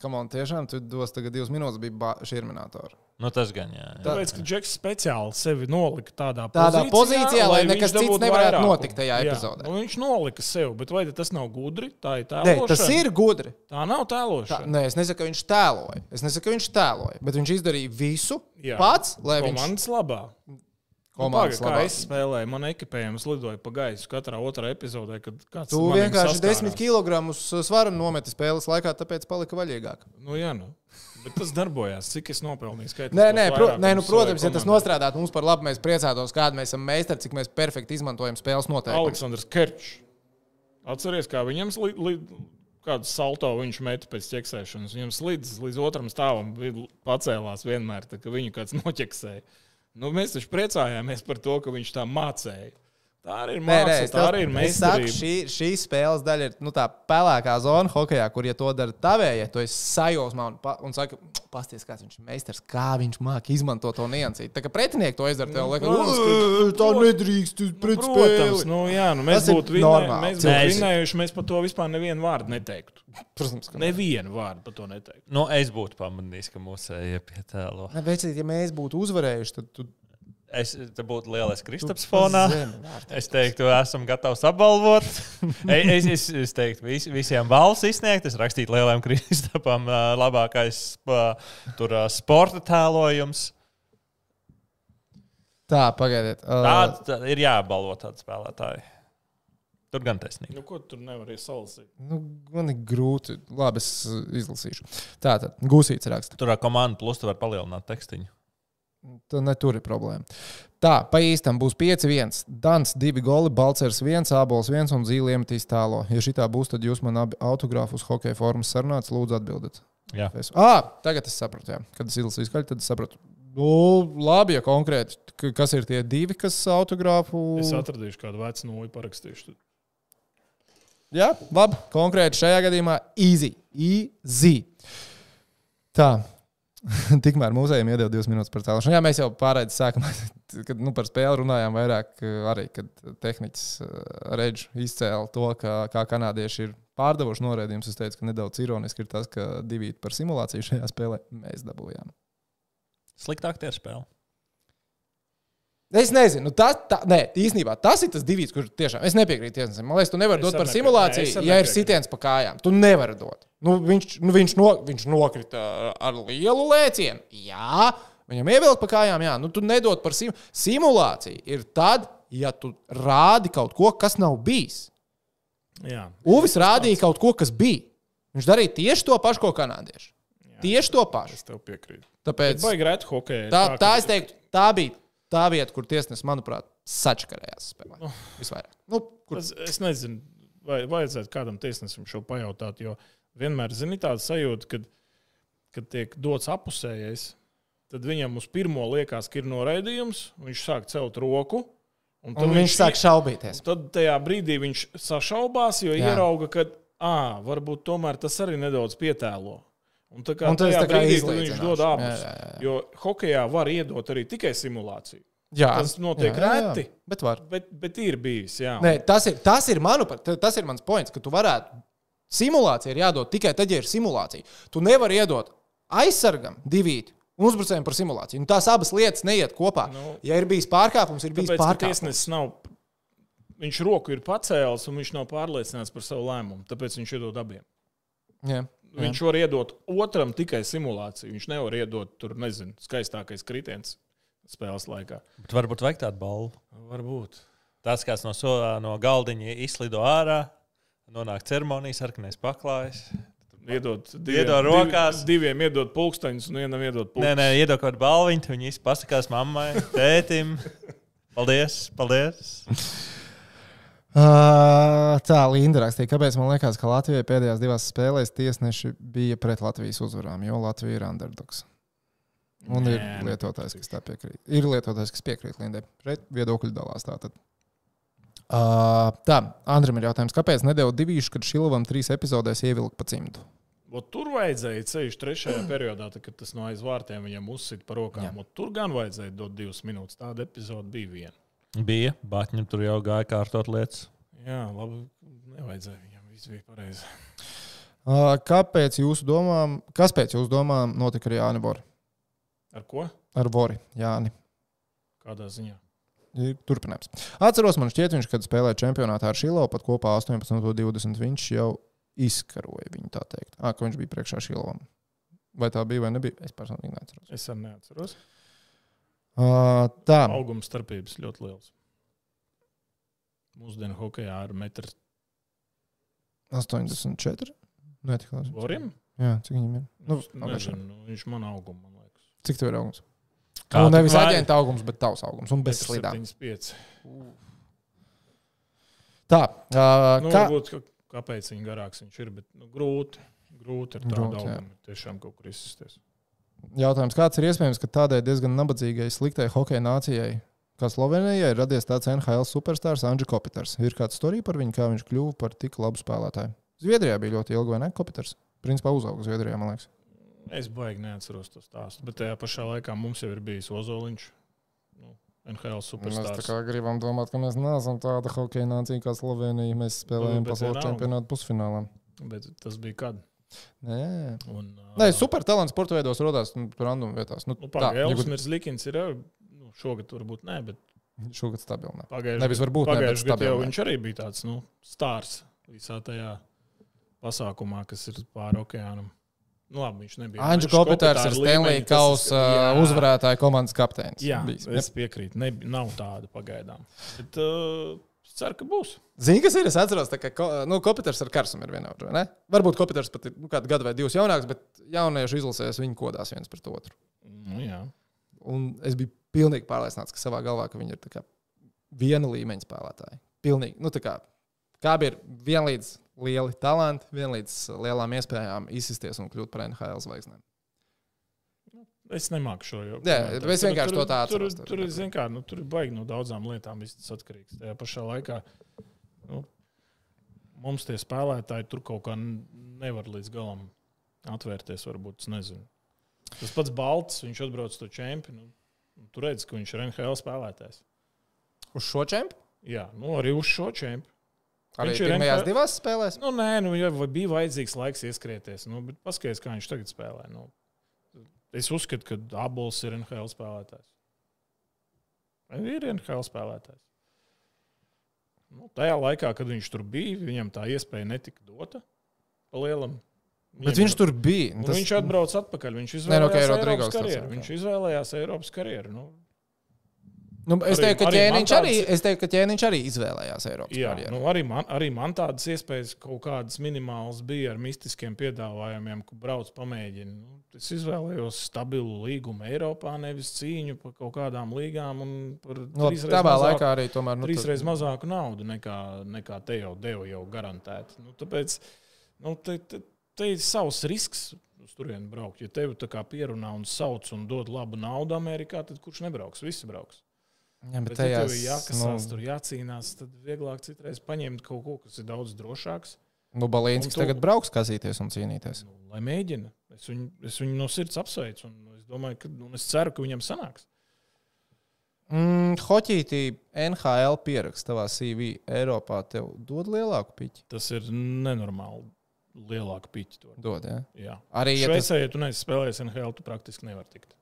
ka man tiešām tu dos tagad divas minūtes, bija šī terminatora. Nu, tas gan, jā. jā. Tāpēc, ka Džeks speciāli sevi nolika tādā, Tādā pozīcijā, lai viņš nekas cits nevarētu vairākumu. notikt tajā Jā, epizodē. Nu, viņš nolika sev, bet vai tas nav gudri? Tā ir tā Nē, tas ir gudri. Tā nav Tā, tēlošana. nē, es nesaku, ka viņš tēloja. Es nesaku, ka viņš tēloja, bet viņš izdarīja visu Jā. pats, lai viņš Komandas labā. Komandas Paga, kā labā. es spēlēju, man ekipējums lidoja pa gaisu katrā otrā epizodē, kad kāds Tu manīm vienkārši saskārās. 10 kg svaru nometi spēles laikā, tāpēc palika vaļīgāk. Nu, jā, nu. Bet tas darbojās. Cik es nopelnīju? Skaitot Nē, nē, pro, nē nu, protams, ja tas nostrādātu mums par labu, mēs priecātos, kāda mēs esam meistari, cik mēs perfekti izmantojam spēles noteikumus. Aleksandrs Kerčs. Atceries, kā viņam kādu salto viņš meta pēc ķeksēšanas. Viņam slīdis līdz otram stāvam pacēlās vienmēr, tā, ka viņu kāds noķeksēja. Nu, mēs taču priecājāmies par to, ka viņš tā mācīja. Tā arī ir Nē, nē, māksla, es, tā arī ir es saku, meistarība. šī, šī spēles daļa ir nu, tā pelēkā zona hokeja, kur, ja to dara tavējie, to es sajūsmā un, pa, un saku, pasties, kāds viņš ir meistars, kā viņš māca izmantot to niansīt. Tā kā pretinieki to izdara, tev liekas, protams, ka- "Ē, tā nedrīkst tu pret Protams, spēli. nu, jā, nu, mēs Tas būtu vinē, normāli. mēs Nē, būtu es- vinējuši, mēs par to vispār nevienu vārdu neteiktu. Protams, ka ne. Nevienu vārdu par to neteiktu. Nu, es būtu pamanījis, ka mūsu ejam pie tēlo. Nē, bet, ja mēs būtu uzvarējuši, tad tu Es, te būtu lielais Kristaps fonā. Es teiktu, esam gatavi apbalvot. [laughs] es, es, es teiktu, vis, visiem balss izsniegt. Es rakstītu lielajam Kristapam ā, labākais tur, sporta tēlojums. Tā, pagaidiet. Uh, Tāda tā, ir jāapbalvo tādu spēlētāju. Tur gan taisnība. Nu, ko tu nevari salasīt? nu, man ir grūti. Labi, es izlasīšu. Tā tad gūsīts raksta. Tur ar komandu plus tu vari palielināt tekstiņu. Ne tur ir problēma. Tā, pa īstam būs 5-1. Dans 2 goli, Balčers 1, Abols 1 un Zīliemetīs tālo. Ja šī tā būs, tad jūs man abi autogrāfus hokeja formas sarunāts, lūdzu atbildiet. Jā. Es, ah, tagad es sapratu, jā. kad es izlasīju skaļi, tad es sapratu. Nu, labi, ja konkrēti, kas ir tie divi, kas autogrāfu. Es atradīšu kādu vecu nūju, parakstīšu. tad. Jā, labi. Konkrēti šajā gadījumā easy. Easy. Tā. [laughs] Tikmēr mūzejam iedod divas minūtes par cēlošanu. Jā, mēs jau pārējām sākumā, [laughs] kad nu, par spēli runājām vairāk, eh, arī kad tehniķis Reģis izcēla to, ka kā kanādieši ir pārdevuši norādījumus. Es teicu, ka nedaudz ironiski ir tas, ka divi par simulāciju šajā spēlē mēs dabūjām. Sliktāk tie ir spēle. Es nezinu, tas tā, nē, īstenībā tas ir tas divs, kurš tiešām es nepiekrītu tiesnesim. Man liekas, tu nevari dot par simulāciju, arī ja ir sitiens pa kājām. Tu nevari dot. Nu, viņš, nu, viņš, no, viņš nokrita ar lielu lēcienu. Jā, viņam ievilkt pa kājām. Jā, nu, tu nedod par sim simulāciju. Ir tad, ja tu rādi kaut ko, kas nav bijis. Jā, Uvis rādīja kaut ko, kas bija. Viņš darīja tieši to pašu, ko kanādieši. Tieši to pašu. es tev piekrītu. Tāpēc hokeju? tā, tā es teiktu, tā bija tā vieta, kur tiesnesis, manuprāt, sačakarējās spēlē. Visvairāk. Nu, kur Es, es nezinu, vai vajadzētu kādam tiesnesim šo pajautāt, jo vienmēr zini tādu sajūtu, kad, kad tiek dots apusējais, tad viņam uz pirmo liekas, ka ir noraidījums, viņš sāk celt roku. Un, tad un viņš sāk šaubīties. Tad tajā brīdī viņš sašaubās, jo Jā. ierauga, ka à, varbūt tomēr tas arī nedaudz pietēlo. Un tā kā Un tā kā brīdī, kad viņš dod Jā, abus, jā, jā. jo hokeja var iedot arī tikai simulāciju. Jā, Tas notiek reti. Bet var. Bet, bet ir bijis, jā. Nē, tas ir, tas ir, ta- tas ir mans points, ka tu varētu. Simulācija ir jādod tikai tad, ja ir simulācija. Tu nevari iedot aizsargam divīt un uzbrucējiem par simulāciju. Un tās abas lietas neiet kopā. Nu, ja ir bijis pārkāpums, ir bijis Tāpēc, pārkāpums. tiesnesis nav. Viņš roku ir pacēlis, un viņš nav pārliecināts par savu lēmumu. Tāpēc viņš iedod abiem. Jā. Viņš var iedot otram tikai simulāciju. Viņš nevar iedot tur, nezinu, skaistākais kritiens spēles laikā. Bet varbūt vajag tādu balvu. Varbūt. Tas, kas no, so, no galdiņa izlido ārā, nonāk ceremonijas, sarkanais paklājs. Iedot Iedod rokās. Div, diviem iedot pulksteņus, un vienam iedot Nē, pulksteņus. nē, iedod kaut kādu balviņu, viņi pasakās mammai, tētim. [laughs] Paldies, paldies. Uh, tā Linda rakstīja, kāpēc man liekas, ka Latvijai pēdējās divās spēlēs tiesneši bija pret Latvijas uzvarām, jo Latvija ir underdogs. Un ir Nē, nu, lietotājs, kas tā piekrīt. Ir lietotājs, kas piekrīt Lindai. Šeit viedokļi dalās tātad. Uh, tā, Andrim ir jautājums, kāpēc nedēļu divīšu, kad Šilovam trīs epizodēs ievilka pa cimdu? Ot Tur vajadzēja ceļš trešajā periodā, tad, kad tas no aiz vārtiem viņam uzsita par rokām. Tur gan vajadzēja dot divas minūtes. Tāda epizode bija viena. Bija, Batņam tur jau gāja kārtot lietas. Jā, labi. Nevajadzēja viņam. Viss bija pareizi. [laughs] Uh, kāpēc jūsu domām, kas pēc jūsu domām notika ar Jāni Bori? Ar ko? Ar Bori, Jāni. Kādā ziņā? Turpinājums. Atceros, man šķiet, viņš, kad spēlēja čempionātā ar Šilovu, pat kopā 18 un 20, viņš jau izkaroja viņu tā teikt. Ah, ka viņš bija priekšā Šilovam. Vai tā bija vai nebija? Es personīgi neatceros. Es arī neatceros. Uh, tā, Auguma starpības ļoti liels. Mūsdienu hokeja ar metru 84. Nē, tik daudz. voriem. Jā, cik viņam ir? Nu, Nu, nezinu, nu, viņš man auguma, man liekas. cik tev ir augums? Kā Nu, nevis aģenta augums, bet tavs augums un bez slidām. 75. Tā, uh, Nu, kā, varbūt, kāpēc viņa garāks viņš ir, bet nu, grūti. Grūti ar tādu Grūti, jā. augumu tiešām kaut kur izsisties. Jautājums, kāds ir iespējams, ka tādai diezgan nabadzīgai, sliktai hokeja nācijai, kā Slovenijai, ir radies tāds NHL superstars Andrzejs Kopiters. Ir kāds storija par viņu, kā viņš kļuva par tik labu spēlētāju. Zviedrijā bija ļoti ilgi, vai ne? Kopiters. Principā uzauga Zviedrijā, man liekas. Es baigi neatceros to stāstu, bet tajā pašā laikā mums jau ir bijis Ozoliņš. Nu, NHL Mēs tā superstars. kā gribam domāt, ka mēs neesam tāda hokeja nācija kā Slovenija. Mēs spēlējam Nu, bet pasaules čempionātu pusfinālā. Bet tas bija kad? Nē, Un, Nē super talants sporta veidos radās nu, random vietās. Nu, Nu, Elvis būtu- Mirzlikins ir nu, šogad varbūt nē, bet Šogad stabili. ne. pagājušajā ne, gadā jau viņš arī bija tāds nu, stārs visā tajā pasākumā, kas ir pāri okeānam. Nu, labi, viņš nebija. Anģis Kopitārs ir Stanley Kausa uzvarētāja komandas kapteinis. Jā, bijis. es piekrītu. Ne, nav tāda pagaidām. Bet, uh, es ceru, ka būs. Zini, kas ir? Es atceros, ka nu, Kopiters ar Karsumu ir vienāds. Varbūt Kopiters pat ir nu, kādu gadu vai divus jaunāks, bet jauniešu izlasēs viņi kodās viens pret otru. Nu, jā. Un es biju pilnīgi pārliecināts, ka savā galvā ka viņi ir viena līmeņa spēlētāji. Pilnīgi. Nu, tā kā, kā bija vienlīdz lieli talanti, vienlīdz lielām iespējām izsisties un kļūt par NHL zvaigznēm. Es nemāku šo jau. Jā, komentēt. es vienkārši Tur- to tā tur- atceros. Tur, tur, ir, zin kā, nu, tur ir baigi no daudzām lietām. Tas atkarīgs. Tajā pašā laikā nu, mums tie spēlētāji tur kaut kā nevar līdz galam atvērties. Varbūt. Tas pats Balts, viņš atbrauc to čempionu. Nu, tur redz, ka viņš ir NHL spēlētājs. Uz šo čempionu? Jā, nu, arī uz šo čempionu. Arī Viņš ir pirmajās NHL divās spēlēs. Nu, nē, nu, ja vai bija vajadzīgs laiks ieskrieties. Nu, bet paskatieties, kā viņš tagad spēlē. Nu, es uzskatu, ka Abols ir NHL spēlētājs. Viņš ir NHL spēlētājs. Nu, tajā laikā, kad viņš tur bija, viņam tā iespēja netika dota pa lielam. Bet Viņam viņš ir- tur bija. Tas, viņš atbrauca atpakaļ. Viņš nu, izvēlējās Rodrigo Eiropas karjeru. Viņš jā. izvēlējās Eiropas karjeru. Nu, nu, es teiktu, ka arī arī, tāds- es teiktu, ka ķēniņš arī izvēlējās Eiropas Jā, karjeru. nu, arī, man, arī man tādas iespējas kaut kādas minimālas bija ar mistiskiem piedāvājumiem, ka brauc pamēģini. Nu, es izvēlējos stabilu līgumu Eiropā, nevis cīņu par kaut kādām līgām un par Nu, mazāku- laikā arī tomēr. Nu, trīsreiz mazāku naudu nekā, nekā te jau deva jau garantēti. Nu, tāpēc nu, te, te, te ir savs risks uz turieni braukt. Ja tevi tā kā pierunā un sauc un dod labu naudu Amerikā, tad kurš nebrauks? Visi brauks. Jā, bet Bet, ja tev tajās, ir jākasās, nu, tur jācīnās, tad vieglāk citreiz paņemt kaut ko, kas ir daudz drošāks. nu, Un tu- tagad brauks skatīties un cīnīties. Nu, lai mēģina. Es viņu, es viņu no sirds apsveicu. un Es domāju, ka un es ceru, ka viņam sanāks. Mm, Hoķītī NHL pieraksts tavā CV Eiropā tev dod lielāku piķi. Tas ir nenormāli lielāka piķa. to. Dod, ja? Jā. Arī ja tas, Šveicē, ja tu neesi spēlējis NHL, tu praktiski nevari tikt.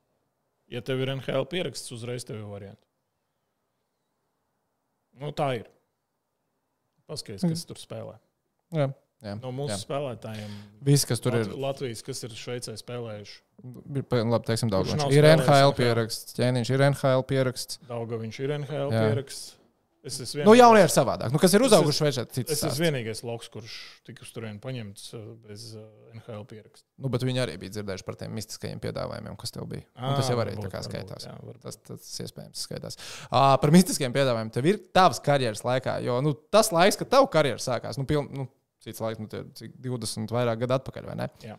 Ja tev ir NHL pieraksts, uzreiz tev ir variants. Nu, tā ir. Paskaties, kas tur spēlē. jā, jā, No mūsu jā. spēlētājiem, Viss, kas tur Lat ir, Latvijas, kas ir Šveicē spēlējuši. ir labi, teiksim, nav Ir NHL pieraksts, ķēniņš ir NHL pieraksts. Daudzā viņš ir NHL Jā. pieraksts. Es esmu Nu, vienīgais- jaunie ir savādāk. Nu, kas ir uzauguši Šveicē, cits Es esmu vienīgais loks, kurš tika uz turieni paņemts uh, bez uh, NHL pieraksta. Nu, bet viņi arī bija dzirdējuši par tiem mistiskajiem piedāvājumiem, kas tev bija. Un tas jau arī tā kā skaitās. Jā, varbūt. Tas, tas iespējams skaitās. Uh, par mistiskiem piedāvājumiem. Tev ir tavs karjeras laikā, jo nu, tas laiks, kad tavs karjeras sākās, nu, piln, nu cits laiks, nu, tie, cik 20 vairāk gadu atpakaļ, vai ne? Jā.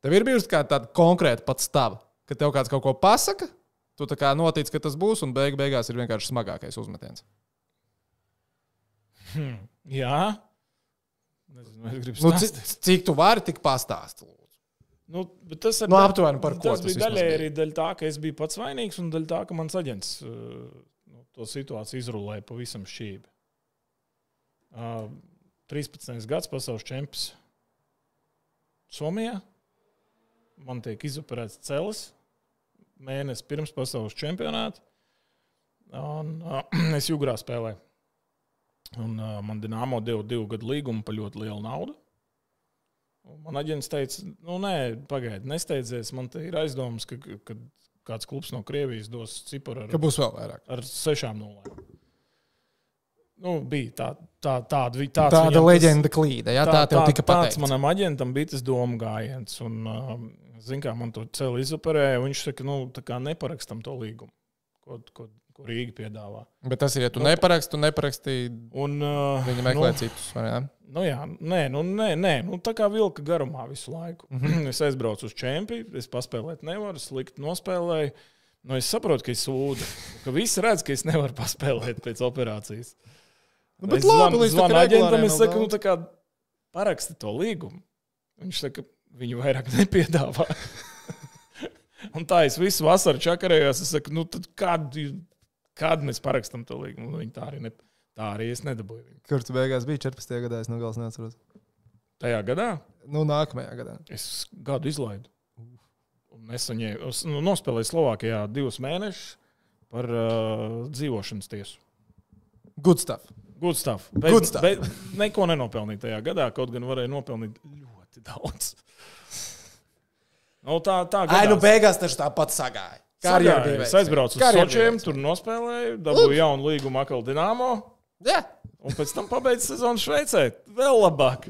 Tev ir bijusi kā tāda konkrēta pats tava, ka tev kāds kaut ko pasaka, tu tā kā notic, ka tas būs, un beig beigās ir vienkārši smagākais uzmetiens. Hmm. Jā. Nezinu, es gribu Nu, stāstīt. cik, cik tu vari tik pastāstīt? Nu, tas ir Nu, aptuveni par ko tas tas bija daļai arī daļa tā, ka es biju pats vainīgs, un daļa tā, ka mans aģents uh, nu, to situāciju izrulēja pavisam šķīvi. Uh, 13. gads pasaules čempions Somijā. Man tiek izoperēts celis mēnesis pirms pasaules čempionāta. Un, uh, [clears throat] es jūgrā spēlēju. Un, uh, man Dienāmo deva divu gadu līgumu par ļoti lielu naudu. Un Man aģents teica, nu, nē, pagaidi, nesteidzies. Man te ir aizdoms, ka, ka kāds klubs no Krievijas dos ciparu ar, Ka būs vēl vairāk. ar sešām nulēm. Nu, bija tā, tā, tāda, tāds Tāda leģenda klīda, ja tā, tā tev tika tāds pateikts. manam aģentam bija tas doma gājiens. Un, uh, zin, kā man to celi izoperēja, viņš saka, nu, tā neparakstam to līgumu, ko, ko, ko Rīga piedāvā. Bet tas ir, ja tu Nu, neparaksti, tu neparakstīji, Un, uh, viņi meklē nu, citus. ne? Nu, jā, nē, nu, nē, nē nu, tā kā vilka garumā visu laiku. Mhm. [clears throat] es aizbraucu uz čempionu, es paspēlēt nevaru, slikti nospēlēju. Nu, es saprotu, ka es sūdu, ka visi redz, ka es nevaru paspēlēt pēc operācijas. Nu, bet es labi, līdz kā aģentam, es saku, nu, tā kā paraksti to līgumu. Viņš saka, viņu vairāk [laughs] nepiedāvā. [laughs] Un tā es visu vasaru čakarējos. Es saku, nu, tad kādu, kādu mēs parakstam to līgumu? Nu, viņi tā arī, ne, tā arī es nedabūju. Viņu. Kurš beigās bija 14. gadā, es no galas neatceros. Tajā gadā Nu, nākamajā gadā. Es gadu izlaidu. Nesaņēmu, es, nu, nospēlēju Slovākijā divus mēnešus. par uh, dzīvošanas tiesu. Good stuff. Good stuff. Bet, Good stuff. bet [laughs] neko nenopelnīja tajā gadā, kaut gan varēja nopelnīt ļoti daudz. [laughs] Nu, tā tā Ai, nu beigās taču tāpat sagāja. Bija Es aizbraucu uz Sočiem, tur nospēlēju, dabūju jaunu līgumu atkal Dienāmo. Jā, Un pēc tam pabeidzu sezonu Šveicē. Vēl labāk.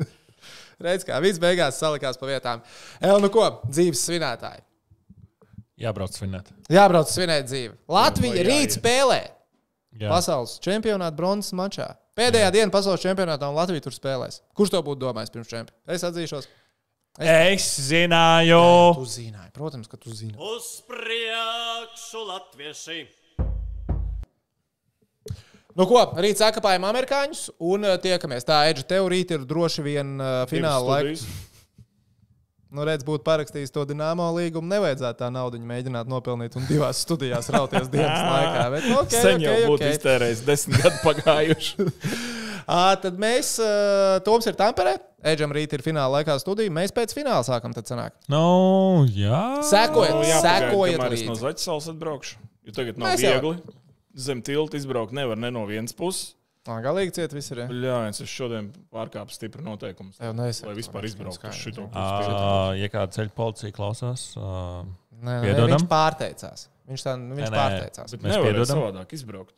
redz, kā viss beigās salikās pa vietām. El, nu ko, dzīves svinētāji. Jābrauc svinēt. Jābrauc svinēt dzīvi. Latvija Vai rīt jāiet. spēlē Jā. pasaules čempionāta bronzas mačā. Pēdējā diena pasaules čempionātā un Latvija tur spēlēs. Kurš to būtu domājis pirms čempionāta? Es atzīšos. Es zināju. Tu zināji, protams, ka tu zini. Uz priekšu latvieši! Nu, ko, rīt sakapājam amerikāņus un uh, tiekamies. Tā Edža tev rīt ir droši vien uh, fināla. Studijas. Nu, redz, būtu parakstījis to dināmo līgumu. Nevajadzētu tā naudu mēģināt nopelnīt un divās studijās rauties dienas [laughs] laikā. Bet, nu, okay, Sen jau okay, būtu okay. iztērējis desmit gadu pagājuši. [laughs] Ā, tad mēs, uh, Toms ir Tamperē, Edžam rīt ir fināla laikā studija. Mēs pēc fināla sākam tad sanākt. Nu, jā. Sekojiet, Nu, jāpagaida, sekojiet kamēr es no līdzi. Zaķisāles atbraukšu. Jo tagad nav Mēs jau- viegli. Zem tilta izbraukt nevar ne no vienas puses. Ā, Galīgi ciet viss ir. Jā, es šodien pārkāpu stipri noteikumus. Tev nesaku, Lai vispār tāpēc, izbrauktu skaidrs, uz šito. Uh, ja kāda ceļa policija klausās, uh, Nē, nē, Piedodam? viņš pārteicās. Viņš tā viņš Nē, nē. pārteicās. Bet Mēs nevarēja piedodam. savādāk izbraukt.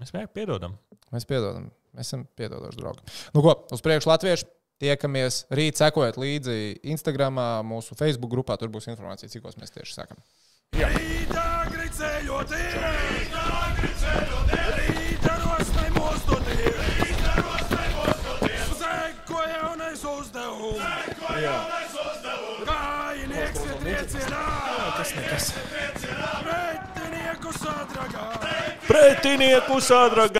mēs vienkārši piedodam. Mēs piedodam. Mēs esam piedodoši draugi. Nu, ko, uz priekšu Latviešu. Tiekamies rīt, sekojiet līdzi Instagram, mūsu Facebook grupā. Tur būs informācija, cikos mēs tieši sakām. Rītā gricējot, rītā gricējot, rītā rosmai mostoties, rītā rosmai mostoties, seko jaunais uzdevums, seko jaunais uzdevums, kājinieks ir triecienā, kas nekas, pretinieku sadragā. Pretinieku sadragā!